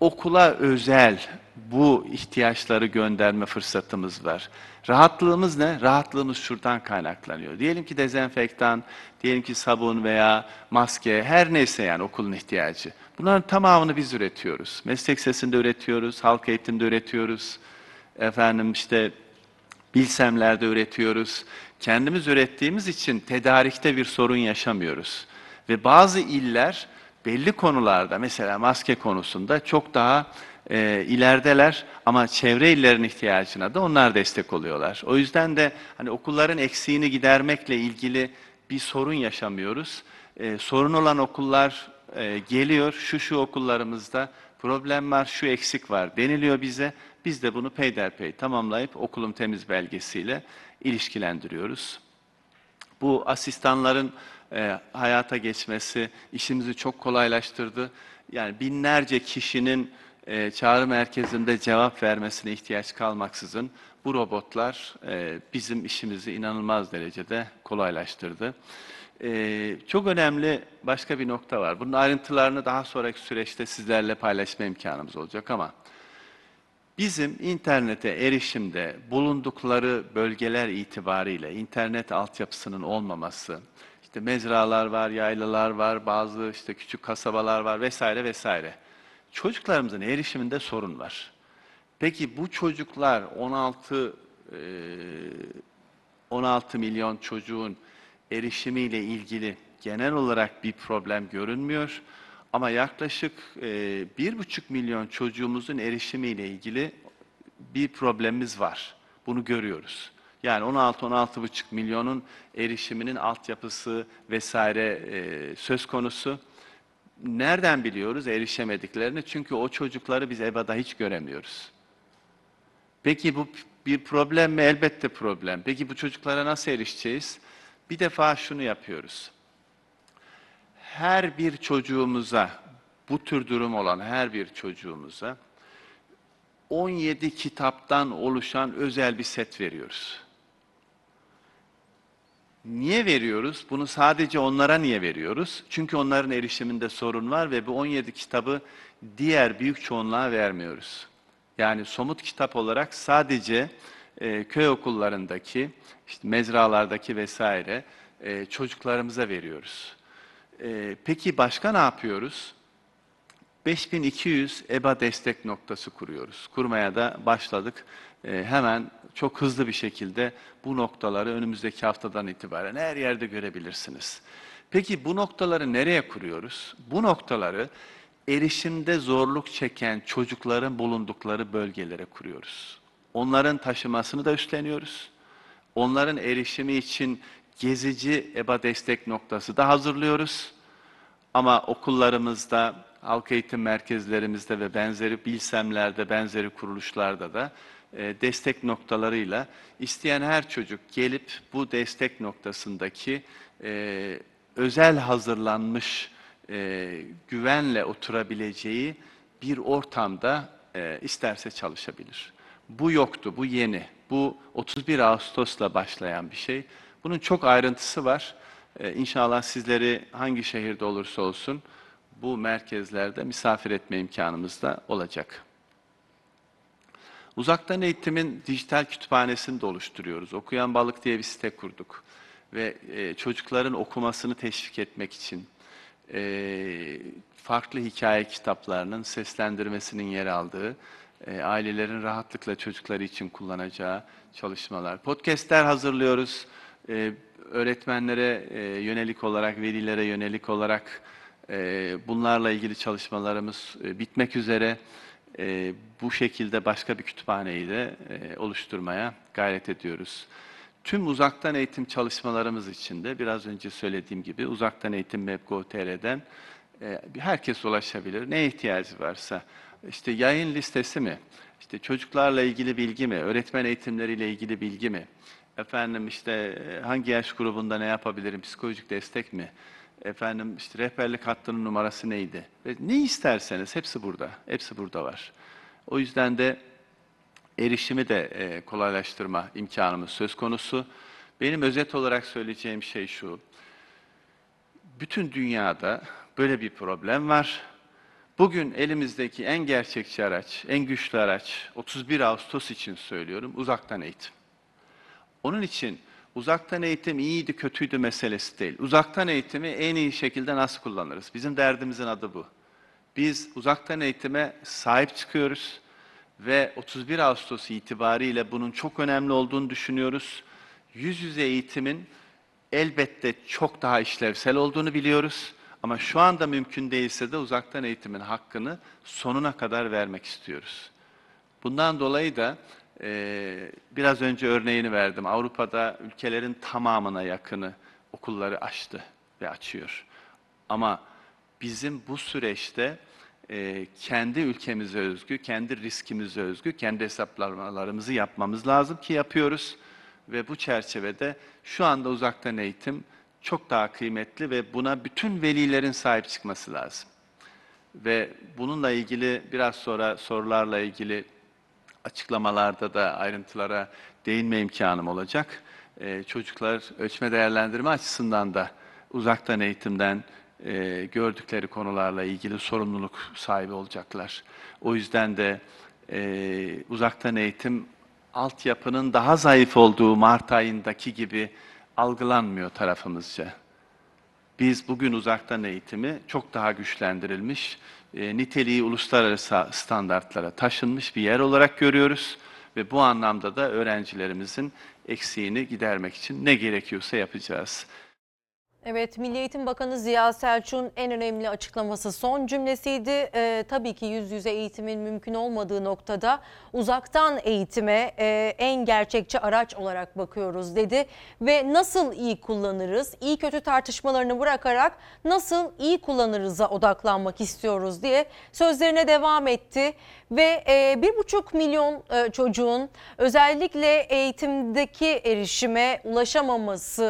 okula özel bu ihtiyaçları gönderme fırsatımız var. Rahatlığımız ne? Rahatlığımız şuradan kaynaklanıyor. Diyelim ki dezenfektan, diyelim ki sabun veya maske, her neyse yani okulun ihtiyacı. Bunların tamamını biz üretiyoruz. Meslek sesinde üretiyoruz, halk eğitimde üretiyoruz. Efendim işte bilsemlerde üretiyoruz. Kendimiz ürettiğimiz için tedarikte bir sorun yaşamıyoruz. Ve bazı iller belli konularda mesela maske konusunda çok daha e, ilerideler ama çevre illerin ihtiyacına da onlar destek oluyorlar. O yüzden de hani okulların eksiğini gidermekle ilgili bir sorun yaşamıyoruz. E, sorun olan okullar e, geliyor, şu şu okullarımızda problem var, şu eksik var deniliyor bize. Biz de bunu peyderpey tamamlayıp okulun temiz belgesiyle ilişkilendiriyoruz. Bu asistanların e, hayata geçmesi işimizi çok kolaylaştırdı. Yani binlerce kişinin e, çağrı merkezinde cevap vermesine ihtiyaç kalmaksızın bu robotlar e, bizim işimizi inanılmaz derecede kolaylaştırdı. E, çok önemli başka bir nokta var. Bunun ayrıntılarını daha sonraki süreçte sizlerle paylaşma imkanımız olacak ama bizim internete erişimde bulundukları bölgeler itibariyle internet altyapısının olmaması, işte mezralar var, yaylalar var, bazı işte küçük kasabalar var vesaire vesaire. Çocuklarımızın erişiminde sorun var. Peki bu çocuklar 16 e, 16 milyon çocuğun erişimiyle ilgili genel olarak bir problem görünmüyor. Ama yaklaşık e, bir buçuk milyon çocuğumuzun erişimiyle ilgili bir problemimiz var. Bunu görüyoruz. Yani 16-16,5 milyonun erişiminin altyapısı vesaire e, söz konusu. Nereden biliyoruz erişemediklerini? Çünkü o çocukları biz EBA'da hiç göremiyoruz. Peki bu bir problem mi? Elbette problem. Peki bu çocuklara nasıl erişeceğiz? Bir defa şunu yapıyoruz. Her bir çocuğumuza, bu tür durum olan her bir çocuğumuza 17 kitaptan oluşan özel bir set veriyoruz. Niye veriyoruz? Bunu sadece onlara niye veriyoruz? Çünkü onların erişiminde sorun var ve bu 17 kitabı diğer büyük çoğunluğa vermiyoruz. Yani somut kitap olarak sadece e, köy okullarındaki, işte mezralardaki vesaire e, çocuklarımıza veriyoruz. E, peki başka ne yapıyoruz? 5200 EBA destek noktası kuruyoruz. Kurmaya da başladık. E, hemen çok hızlı bir şekilde bu noktaları önümüzdeki haftadan itibaren her yerde görebilirsiniz. Peki bu noktaları nereye kuruyoruz? Bu noktaları erişimde zorluk çeken çocukların bulundukları bölgelere kuruyoruz. Onların taşımasını da üstleniyoruz. Onların erişimi için gezici EBA destek noktası da hazırlıyoruz. Ama okullarımızda, halk eğitim merkezlerimizde ve benzeri bilsemlerde, benzeri kuruluşlarda da destek noktalarıyla isteyen her çocuk gelip bu destek noktasındaki e, özel hazırlanmış e, güvenle oturabileceği bir ortamda e, isterse çalışabilir. Bu yoktu, bu yeni. Bu 31 Ağustos'la başlayan bir şey. Bunun çok ayrıntısı var. Ee, inşallah sizleri hangi şehirde olursa olsun bu merkezlerde misafir etme imkanımız da olacak. Uzaktan eğitimin dijital kütüphanesini de oluşturuyoruz. Okuyan Balık diye bir site kurduk. Ve e, çocukların okumasını teşvik etmek için e, farklı hikaye kitaplarının seslendirmesinin yer aldığı, e, ailelerin rahatlıkla çocukları için kullanacağı çalışmalar. Podcastler hazırlıyoruz. E, öğretmenlere e, yönelik olarak, velilere yönelik olarak e, bunlarla ilgili çalışmalarımız e, bitmek üzere. E, bu şekilde başka bir kütüphaneyi de e, oluşturmaya gayret ediyoruz. Tüm uzaktan eğitim çalışmalarımız için de biraz önce söylediğim gibi uzaktan eğitim Map.gov.tr'den e, herkes ulaşabilir. Ne ihtiyacı varsa. İşte yayın listesi mi, işte çocuklarla ilgili bilgi mi, öğretmen eğitimleriyle ilgili bilgi mi, efendim işte e, hangi yaş grubunda ne yapabilirim, psikolojik destek mi, efendim işte rehberlik hattının numarası neydi, ve ne isterseniz hepsi burada, hepsi burada var. O yüzden de erişimi de e, kolaylaştırma imkanımız söz konusu. Benim özet olarak söyleyeceğim şey şu, bütün dünyada böyle bir problem var. Bugün elimizdeki en gerçekçi araç, en güçlü araç, 31 Ağustos için söylüyorum, uzaktan eğitim. Onun için uzaktan eğitim iyiydi, kötüydü meselesi değil. Uzaktan eğitimi en iyi şekilde nasıl kullanırız? Bizim derdimizin adı bu. Biz uzaktan eğitime sahip çıkıyoruz ve 31 Ağustos itibariyle bunun çok önemli olduğunu düşünüyoruz. Yüz yüze eğitimin elbette çok daha işlevsel olduğunu biliyoruz. Ama şu anda mümkün değilse de uzaktan eğitimin hakkını sonuna kadar vermek istiyoruz. Bundan dolayı da e, biraz önce örneğini verdim. Avrupa'da ülkelerin tamamına yakını okulları açtı ve açıyor. Ama bizim bu süreçte e, kendi ülkemize özgü, kendi riskimize özgü, kendi hesaplamalarımızı yapmamız lazım ki yapıyoruz. Ve bu çerçevede şu anda uzaktan eğitim çok daha kıymetli ve buna bütün velilerin sahip çıkması lazım. Ve bununla ilgili biraz sonra sorularla ilgili açıklamalarda da ayrıntılara değinme imkanım olacak. Ee, çocuklar ölçme değerlendirme açısından da uzaktan eğitimden e, gördükleri konularla ilgili sorumluluk sahibi olacaklar. O yüzden de e, uzaktan eğitim altyapının daha zayıf olduğu Mart ayındaki gibi algılanmıyor tarafımızca. Biz bugün uzaktan eğitimi çok daha güçlendirilmiş, e, niteliği uluslararası standartlara taşınmış bir yer olarak görüyoruz ve bu anlamda da öğrencilerimizin eksiğini gidermek için ne gerekiyorsa yapacağız. Evet, Milli Eğitim Bakanı Ziya Selçuk'un en önemli açıklaması son cümlesiydi. Ee, tabii ki yüz yüze eğitimin mümkün olmadığı noktada uzaktan eğitime e, en gerçekçi araç olarak bakıyoruz dedi. Ve nasıl iyi kullanırız, iyi kötü tartışmalarını bırakarak nasıl iyi kullanırıza odaklanmak istiyoruz diye sözlerine devam etti. Ve e, bir buçuk milyon e, çocuğun özellikle eğitimdeki erişime ulaşamaması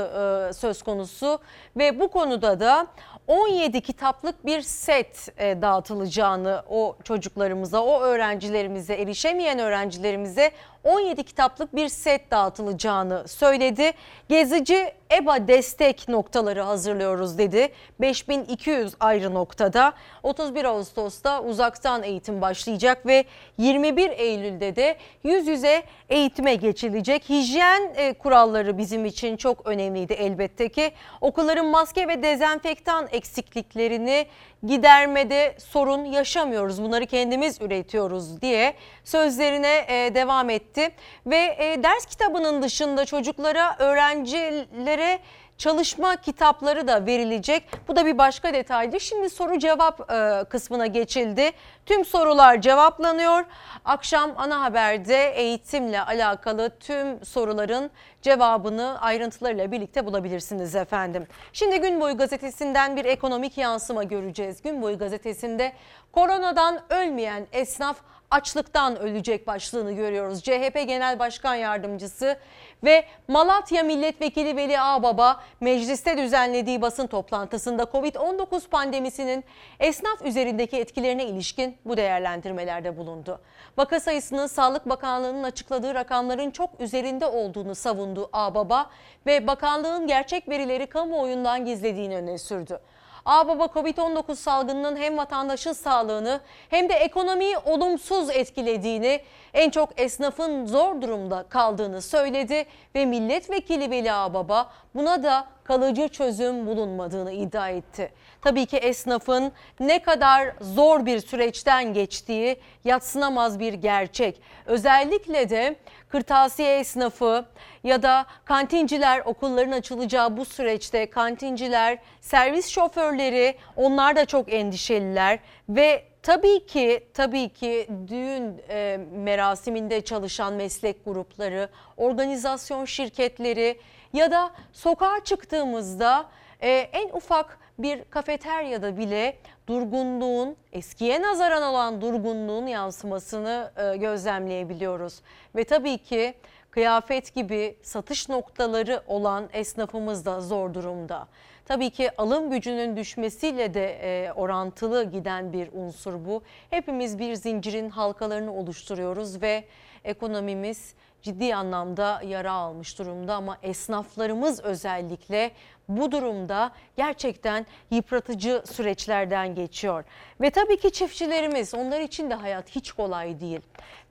e, söz konusu. Ve bu konuda da 17 kitaplık bir set dağıtılacağını o çocuklarımıza, o öğrencilerimize, erişemeyen öğrencilerimize 17 kitaplık bir set dağıtılacağını söyledi. Gezici EBA destek noktaları hazırlıyoruz dedi. 5200 ayrı noktada 31 Ağustos'ta uzaktan eğitim başlayacak ve 21 Eylül'de de yüz yüze eğitime geçilecek. Hijyen e, kuralları bizim için çok önemliydi elbette ki. Okulların maske ve dezenfektan eksikliklerini gidermede sorun yaşamıyoruz. Bunları kendimiz üretiyoruz diye sözlerine e, devam etti. Ve e, ders kitabının dışında çocuklara, öğrencilere çalışma kitapları da verilecek. Bu da bir başka detaydı. Şimdi soru cevap e, kısmına geçildi. Tüm sorular cevaplanıyor. Akşam ana haberde eğitimle alakalı tüm soruların cevabını ayrıntılarıyla birlikte bulabilirsiniz efendim. Şimdi Gün Boyu gazetesinden bir ekonomik yansıma göreceğiz. Gün Boyu gazetesinde koronadan ölmeyen esnaf açlıktan ölecek başlığını görüyoruz. CHP Genel Başkan Yardımcısı ve Malatya Milletvekili Veli Ağbaba mecliste düzenlediği basın toplantısında Covid-19 pandemisinin esnaf üzerindeki etkilerine ilişkin bu değerlendirmelerde bulundu. Vaka sayısının Sağlık Bakanlığı'nın açıkladığı rakamların çok üzerinde olduğunu savundu Ağbaba ve bakanlığın gerçek verileri kamuoyundan gizlediğini öne sürdü. Ağbaba Covid-19 salgınının hem vatandaşın sağlığını hem de ekonomiyi olumsuz etkilediğini, en çok esnafın zor durumda kaldığını söyledi ve milletvekili Veli Ağbaba buna da kalıcı çözüm bulunmadığını iddia etti. Tabii ki esnafın ne kadar zor bir süreçten geçtiği yatsınamaz bir gerçek. Özellikle de kırtasiye esnafı ya da kantinciler okulların açılacağı bu süreçte kantinciler, servis şoförleri onlar da çok endişeliler ve tabii ki tabii ki düğün e, merasiminde çalışan meslek grupları, organizasyon şirketleri ya da sokağa çıktığımızda e, en ufak bir kafeteryada bile durgunluğun eskiye nazaran olan durgunluğun yansımasını e, gözlemleyebiliyoruz. Ve tabii ki kıyafet gibi satış noktaları olan esnafımız da zor durumda. Tabii ki alım gücünün düşmesiyle de e, orantılı giden bir unsur bu. Hepimiz bir zincirin halkalarını oluşturuyoruz ve ekonomimiz ciddi anlamda yara almış durumda ama esnaflarımız özellikle bu durumda gerçekten yıpratıcı süreçlerden geçiyor. Ve tabii ki çiftçilerimiz onlar için de hayat hiç kolay değil.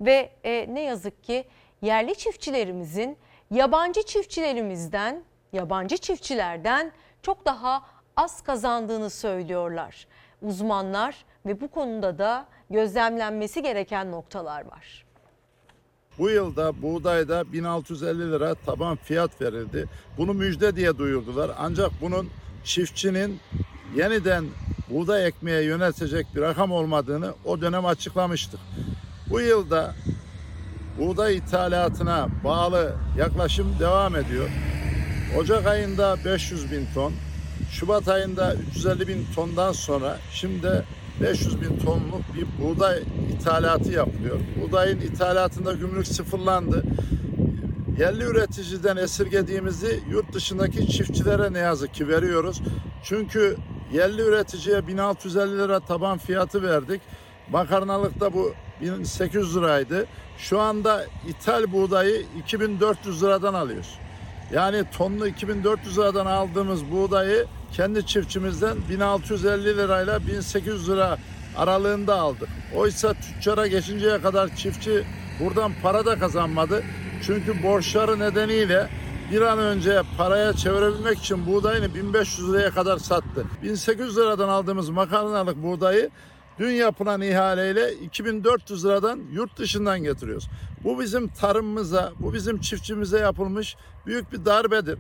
Ve e, ne yazık ki yerli çiftçilerimizin yabancı çiftçilerimizden, yabancı çiftçilerden çok daha az kazandığını söylüyorlar uzmanlar ve bu konuda da gözlemlenmesi gereken noktalar var. Bu yılda buğdayda 1650 lira taban fiyat verildi. Bunu müjde diye duyurdular. Ancak bunun çiftçinin yeniden buğday ekmeye yöneltecek bir rakam olmadığını o dönem açıklamıştık. Bu yılda buğday ithalatına bağlı yaklaşım devam ediyor. Ocak ayında 500 bin ton, Şubat ayında 350 bin tondan sonra şimdi 500 bin tonluk bir buğday ithalatı yapılıyor. Buğdayın ithalatında gümrük sıfırlandı. Yerli üreticiden esirgediğimizi yurt dışındaki çiftçilere ne yazık ki veriyoruz. Çünkü yerli üreticiye 1650 lira taban fiyatı verdik. Makarnalıkta bu 1800 liraydı. Şu anda ithal buğdayı 2400 liradan alıyoruz. Yani tonlu 2400 liradan aldığımız buğdayı kendi çiftçimizden 1650 lirayla 1800 lira aralığında aldık. Oysa tüccara geçinceye kadar çiftçi buradan para da kazanmadı. Çünkü borçları nedeniyle bir an önce paraya çevirebilmek için buğdayını 1500 liraya kadar sattı. 1800 liradan aldığımız makarnalık buğdayı dün yapılan ihaleyle 2400 liradan yurt dışından getiriyoruz. Bu bizim tarımımıza, bu bizim çiftçimize yapılmış büyük bir darbedir.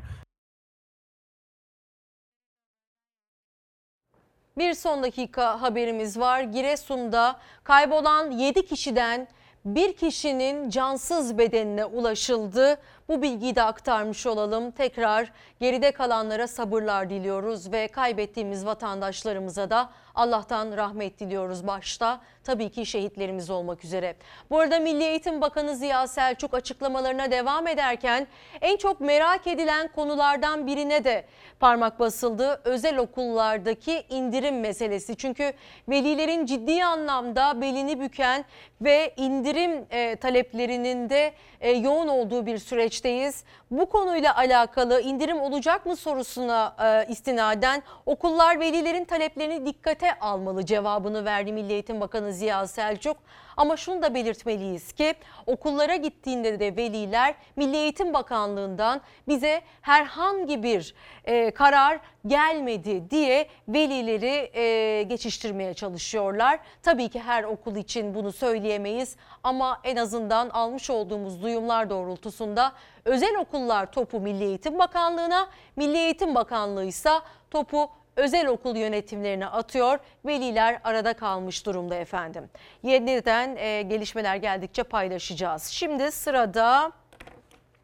Bir son dakika haberimiz var. Giresun'da kaybolan 7 kişiden bir kişinin cansız bedenine ulaşıldı. Bu bilgiyi de aktarmış olalım. Tekrar geride kalanlara sabırlar diliyoruz ve kaybettiğimiz vatandaşlarımıza da Allah'tan rahmet diliyoruz başta. Tabii ki şehitlerimiz olmak üzere. Bu arada Milli Eğitim Bakanı Ziya Selçuk açıklamalarına devam ederken en çok merak edilen konulardan birine de parmak basıldı. Özel okullardaki indirim meselesi. Çünkü velilerin ciddi anlamda belini büken ve indirim e, taleplerinin de e, yoğun olduğu bir süreçteyiz. Bu konuyla alakalı indirim olacak mı sorusuna e, istinaden okullar velilerin taleplerini dikkate almalı cevabını verdi Milli Eğitim Bakanı Ziya Selçuk. Ama şunu da belirtmeliyiz ki okullara gittiğinde de veliler Milli Eğitim Bakanlığı'ndan bize herhangi bir e, karar gelmedi diye velileri e, geçiştirmeye çalışıyorlar. Tabii ki her okul için bunu söyleyemeyiz ama en azından almış olduğumuz duyumlar doğrultusunda özel okullar topu Milli Eğitim Bakanlığı'na, Milli Eğitim Bakanlığı ise topu özel okul yönetimlerine atıyor. Veliler arada kalmış durumda efendim. Yeniden e, gelişmeler geldikçe paylaşacağız. Şimdi sırada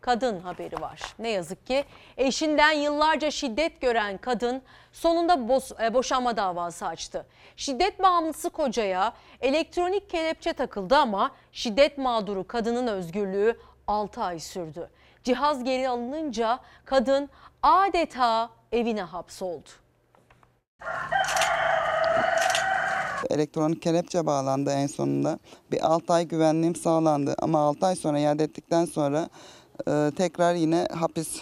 kadın haberi var. Ne yazık ki eşinden yıllarca şiddet gören kadın sonunda boş, e, boşanma davası açtı. Şiddet bağımlısı kocaya elektronik kelepçe takıldı ama şiddet mağduru kadının özgürlüğü 6 ay sürdü. Cihaz geri alınınca kadın adeta evine hapsoldu. Elektronik kelepçe bağlandı en sonunda. Bir 6 ay güvenliğim sağlandı ama 6 ay sonra iade ettikten sonra e, tekrar yine hapis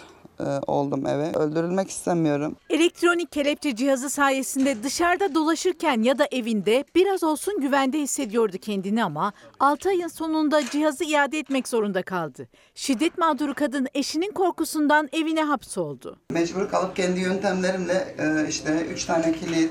oldum eve. Öldürülmek istemiyorum. Elektronik kelepçe cihazı sayesinde dışarıda dolaşırken ya da evinde biraz olsun güvende hissediyordu kendini ama 6 ayın sonunda cihazı iade etmek zorunda kaldı. Şiddet mağduru kadın eşinin korkusundan evine hapsoldu. Mecbur kalıp kendi yöntemlerimle e, işte 3 tane kilit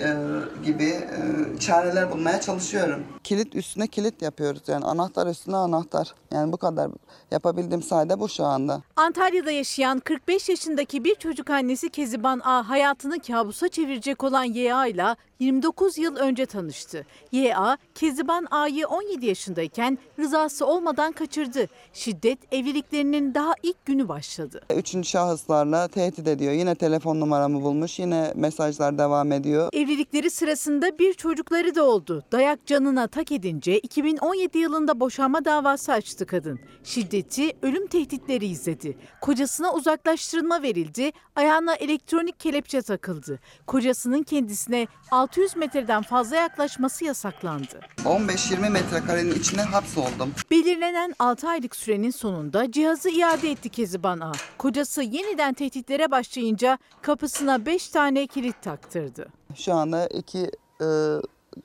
e, gibi e, çareler bulmaya çalışıyorum. Kilit üstüne kilit yapıyoruz yani anahtar üstüne anahtar. Yani bu kadar yapabildiğim sayede bu şu anda. Antalya'da yaşayan 45 yaşındaki bir çocuk annesi Keziban A hayatını kabusa çevirecek olan YA ile 29 yıl önce tanıştı. YA, Keziban A'yı 17 yaşındayken rızası olmadan kaçırdı. Şiddet evliliklerinin daha ilk günü başladı. Üçüncü şahıslarla tehdit ediyor. Yine telefon numaramı bulmuş. Yine mesajlar devam ediyor. Evlilikleri sırasında bir çocukları da oldu. Dayak canına tak edince 2017 yılında boşanma davası açtı kadın. Şiddeti, ölüm tehditleri izledi. Kocasına uzaklaştırılma verildi, ayağına elektronik kelepçe takıldı. Kocasının kendisine 600 metreden fazla yaklaşması yasaklandı. 15-20 metrekarenin içine hapsoldum. Belirlenen 6 aylık sürenin sonunda cihazı iade etti Keziban A. Kocası yeniden tehditlere başlayınca kapısına 5 tane kilit taktırdı. Şu anda iki e,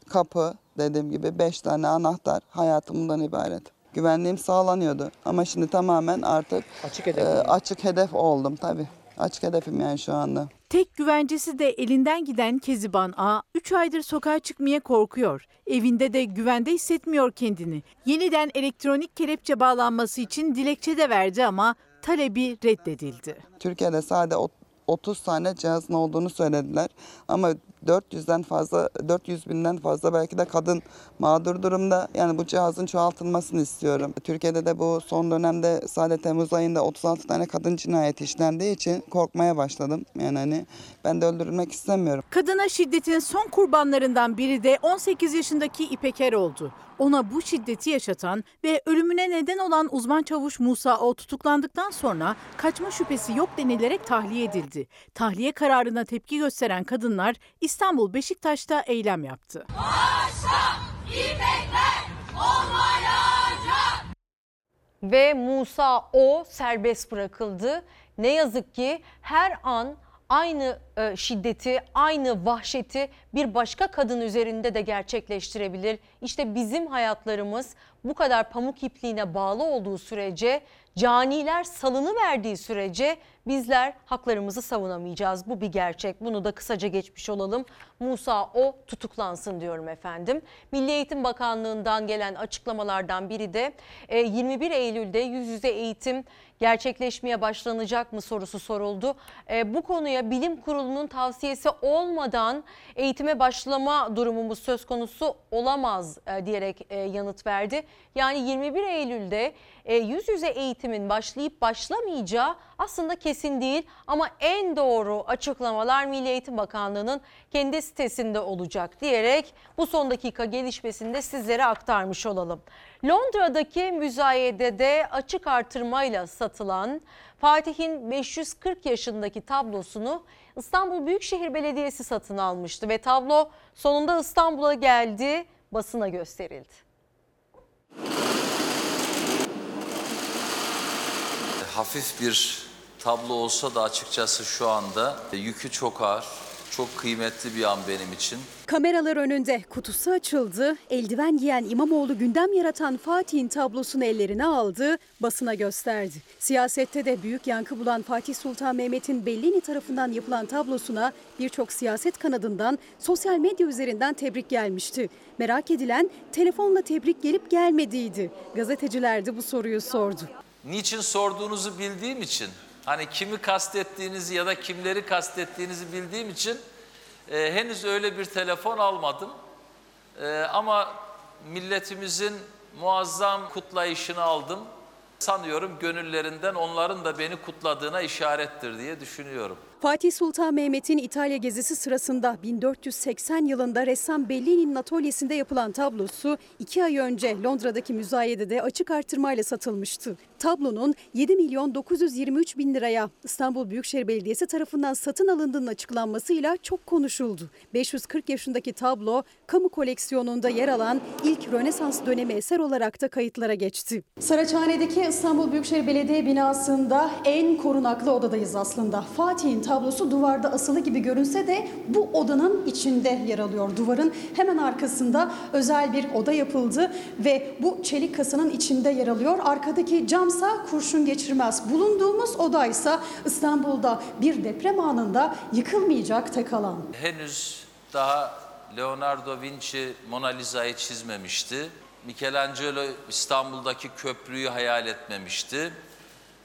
kapı dediğim gibi 5 tane anahtar hayatımdan ibaret. Güvenliğim sağlanıyordu ama şimdi tamamen artık Açık e, açık hedef oldum tabii. Açık hedefim yani şu anda. Tek güvencesi de elinden giden Keziban A 3 aydır sokağa çıkmaya korkuyor. Evinde de güvende hissetmiyor kendini. Yeniden elektronik kelepçe bağlanması için dilekçe de verdi ama talebi reddedildi. Türkiye'de sadece ot- 30 tane cihazın olduğunu söylediler ama 400'den fazla 400 binden fazla belki de kadın mağdur durumda. Yani bu cihazın çoğaltılmasını istiyorum. Türkiye'de de bu son dönemde sadece Temmuz ayında 36 tane kadın cinayeti işlendiği için korkmaya başladım. Yani hani ben de öldürülmek istemiyorum. Kadına şiddetin son kurbanlarından biri de 18 yaşındaki İpeker oldu. Ona bu şiddeti yaşatan ve ölümüne neden olan uzman çavuş Musa O tutuklandıktan sonra kaçma şüphesi yok denilerek tahliye edildi. Tahliye kararına tepki gösteren kadınlar İstanbul Beşiktaş'ta eylem yaptı. Ve Musa O serbest bırakıldı. Ne yazık ki her an aynı e, şiddeti, aynı vahşeti bir başka kadın üzerinde de gerçekleştirebilir. İşte bizim hayatlarımız bu kadar pamuk ipliğine bağlı olduğu sürece, caniler salını verdiği sürece bizler haklarımızı savunamayacağız. Bu bir gerçek. Bunu da kısaca geçmiş olalım. Musa O tutuklansın diyorum efendim. Milli Eğitim Bakanlığı'ndan gelen açıklamalardan biri de e, 21 Eylül'de yüz yüze eğitim gerçekleşmeye başlanacak mı sorusu soruldu. E, bu konuya bilim kurulunun tavsiyesi olmadan eğitime başlama durumumuz söz konusu olamaz e, diyerek e, yanıt verdi. Yani 21 Eylül'de e, yüz yüze eğitimin başlayıp başlamayacağı aslında kesin değil ama en doğru açıklamalar Milli Eğitim Bakanlığı'nın kendi sitesinde olacak diyerek bu son dakika gelişmesini de sizlere aktarmış olalım. Londra'daki müzayedede açık artırmayla satılan Fatih'in 540 yaşındaki tablosunu İstanbul Büyükşehir Belediyesi satın almıştı ve tablo sonunda İstanbul'a geldi, basına gösterildi. Hafif bir tablo olsa da açıkçası şu anda yükü çok ağır. Çok kıymetli bir an benim için. Kameralar önünde kutusu açıldı, eldiven giyen İmamoğlu gündem yaratan Fatih'in tablosunu ellerine aldı, basına gösterdi. Siyasette de büyük yankı bulan Fatih Sultan Mehmet'in Bellini tarafından yapılan tablosuna birçok siyaset kanadından sosyal medya üzerinden tebrik gelmişti. Merak edilen telefonla tebrik gelip gelmediğiydi. Gazeteciler de bu soruyu sordu. Niçin sorduğunuzu bildiğim için, hani kimi kastettiğinizi ya da kimleri kastettiğinizi bildiğim için e, henüz öyle bir telefon almadım. E, ama milletimizin muazzam kutlayışını aldım. Sanıyorum gönüllerinden onların da beni kutladığına işarettir diye düşünüyorum. Fatih Sultan Mehmet'in İtalya gezisi sırasında 1480 yılında ressam Bellini'nin atölyesinde yapılan tablosu iki ay önce Londra'daki müzayedede açık artırmayla satılmıştı. Tablonun 7 milyon 923 bin liraya İstanbul Büyükşehir Belediyesi tarafından satın alındığının açıklanmasıyla çok konuşuldu. 540 yaşındaki tablo kamu koleksiyonunda yer alan ilk Rönesans dönemi eser olarak da kayıtlara geçti. Saraçhane'deki İstanbul Büyükşehir Belediye binasında en korunaklı odadayız aslında. Fatih'in tablosu duvarda asılı gibi görünse de bu odanın içinde yer alıyor. Duvarın hemen arkasında özel bir oda yapıldı ve bu çelik kasanın içinde yer alıyor. Arkadaki camsa kurşun geçirmez. Bulunduğumuz odaysa İstanbul'da bir deprem anında yıkılmayacak tek alan. Henüz daha Leonardo Vinci Mona Lisa'yı çizmemişti. Michelangelo İstanbul'daki köprüyü hayal etmemişti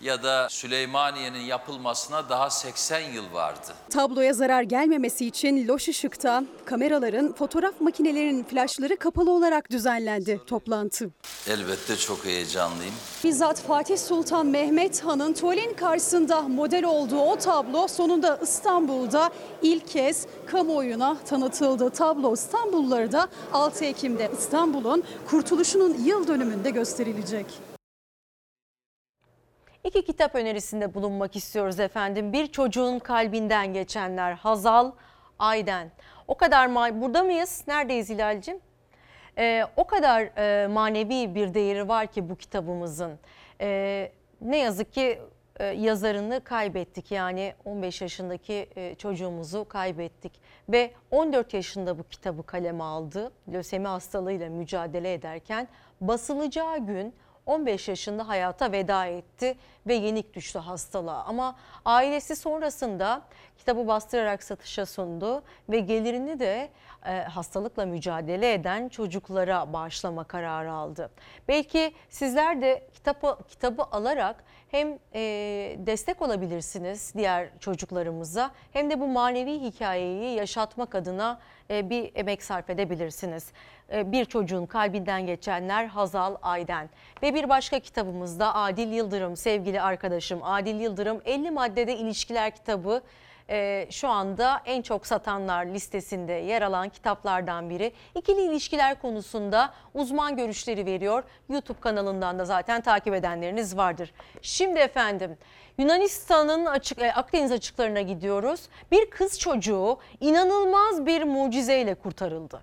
ya da Süleymaniye'nin yapılmasına daha 80 yıl vardı. Tabloya zarar gelmemesi için loş ışıkta kameraların, fotoğraf makinelerinin flaşları kapalı olarak düzenlendi toplantı. Elbette çok heyecanlıyım. Bizzat Fatih Sultan Mehmet Han'ın tuvalin karşısında model olduğu o tablo sonunda İstanbul'da ilk kez kamuoyuna tanıtıldı. Tablo İstanbulluları da 6 Ekim'de İstanbul'un kurtuluşunun yıl dönümünde gösterilecek. İki kitap önerisinde bulunmak istiyoruz efendim. Bir çocuğun kalbinden geçenler Hazal Ayden. O kadar ma- burada mıyız? Neredeyiz Hilal'cim? Ee, o kadar e, manevi bir değeri var ki bu kitabımızın. Ee, ne yazık ki e, yazarını kaybettik. Yani 15 yaşındaki e, çocuğumuzu kaybettik. Ve 14 yaşında bu kitabı kaleme aldı. Lösemi hastalığıyla mücadele ederken basılacağı gün 15 yaşında hayata veda etti ve yenik düştü hastalığa. Ama ailesi sonrasında kitabı bastırarak satışa sundu ve gelirini de e, hastalıkla mücadele eden çocuklara bağışlama kararı aldı. Belki sizler de kitabı, kitabı alarak hem e, destek olabilirsiniz diğer çocuklarımıza hem de bu manevi hikayeyi yaşatmak adına e, bir emek sarf edebilirsiniz. E, bir çocuğun kalbinden geçenler Hazal Ayden ve bir başka kitabımızda Adil Yıldırım sevgili arkadaşım Adil Yıldırım 50 maddede ilişkiler kitabı e, şu anda en çok satanlar listesinde yer alan kitaplardan biri. İkili ilişkiler konusunda uzman görüşleri veriyor. YouTube kanalından da zaten takip edenleriniz vardır. Şimdi efendim Yunanistan'ın açık, e, Akdeniz açıklarına gidiyoruz. Bir kız çocuğu inanılmaz bir mucizeyle kurtarıldı.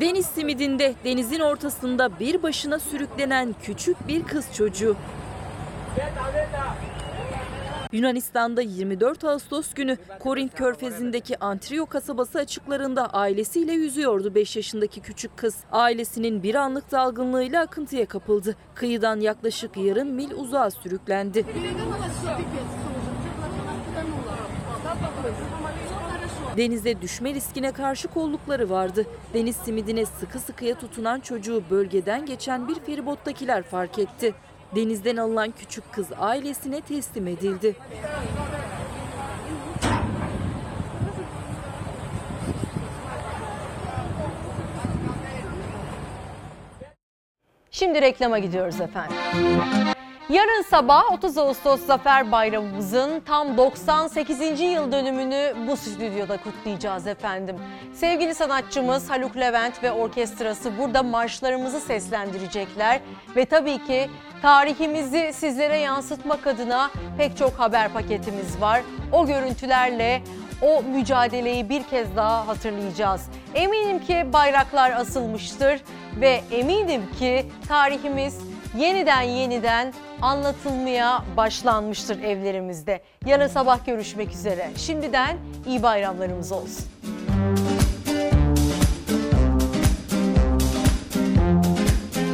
Deniz simidinde denizin ortasında bir başına sürüklenen küçük bir kız çocuğu. Yunanistan'da 24 Ağustos günü Korint Körfezi'ndeki Antrio kasabası açıklarında ailesiyle yüzüyordu 5 yaşındaki küçük kız. Ailesinin bir anlık dalgınlığıyla akıntıya kapıldı. Kıyıdan yaklaşık yarım mil uzağa sürüklendi. Denize düşme riskine karşı kollukları vardı. Deniz simidine sıkı sıkıya tutunan çocuğu bölgeden geçen bir feribottakiler fark etti. Denizden alınan küçük kız ailesine teslim edildi. Şimdi reklama gidiyoruz efendim. Yarın sabah 30 Ağustos Zafer Bayramımızın tam 98. yıl dönümünü bu stüdyoda kutlayacağız efendim. Sevgili sanatçımız Haluk Levent ve orkestrası burada marşlarımızı seslendirecekler ve tabii ki tarihimizi sizlere yansıtmak adına pek çok haber paketimiz var. O görüntülerle o mücadeleyi bir kez daha hatırlayacağız. Eminim ki bayraklar asılmıştır ve eminim ki tarihimiz yeniden yeniden anlatılmaya başlanmıştır evlerimizde. Yarın sabah görüşmek üzere. Şimdiden iyi bayramlarımız olsun.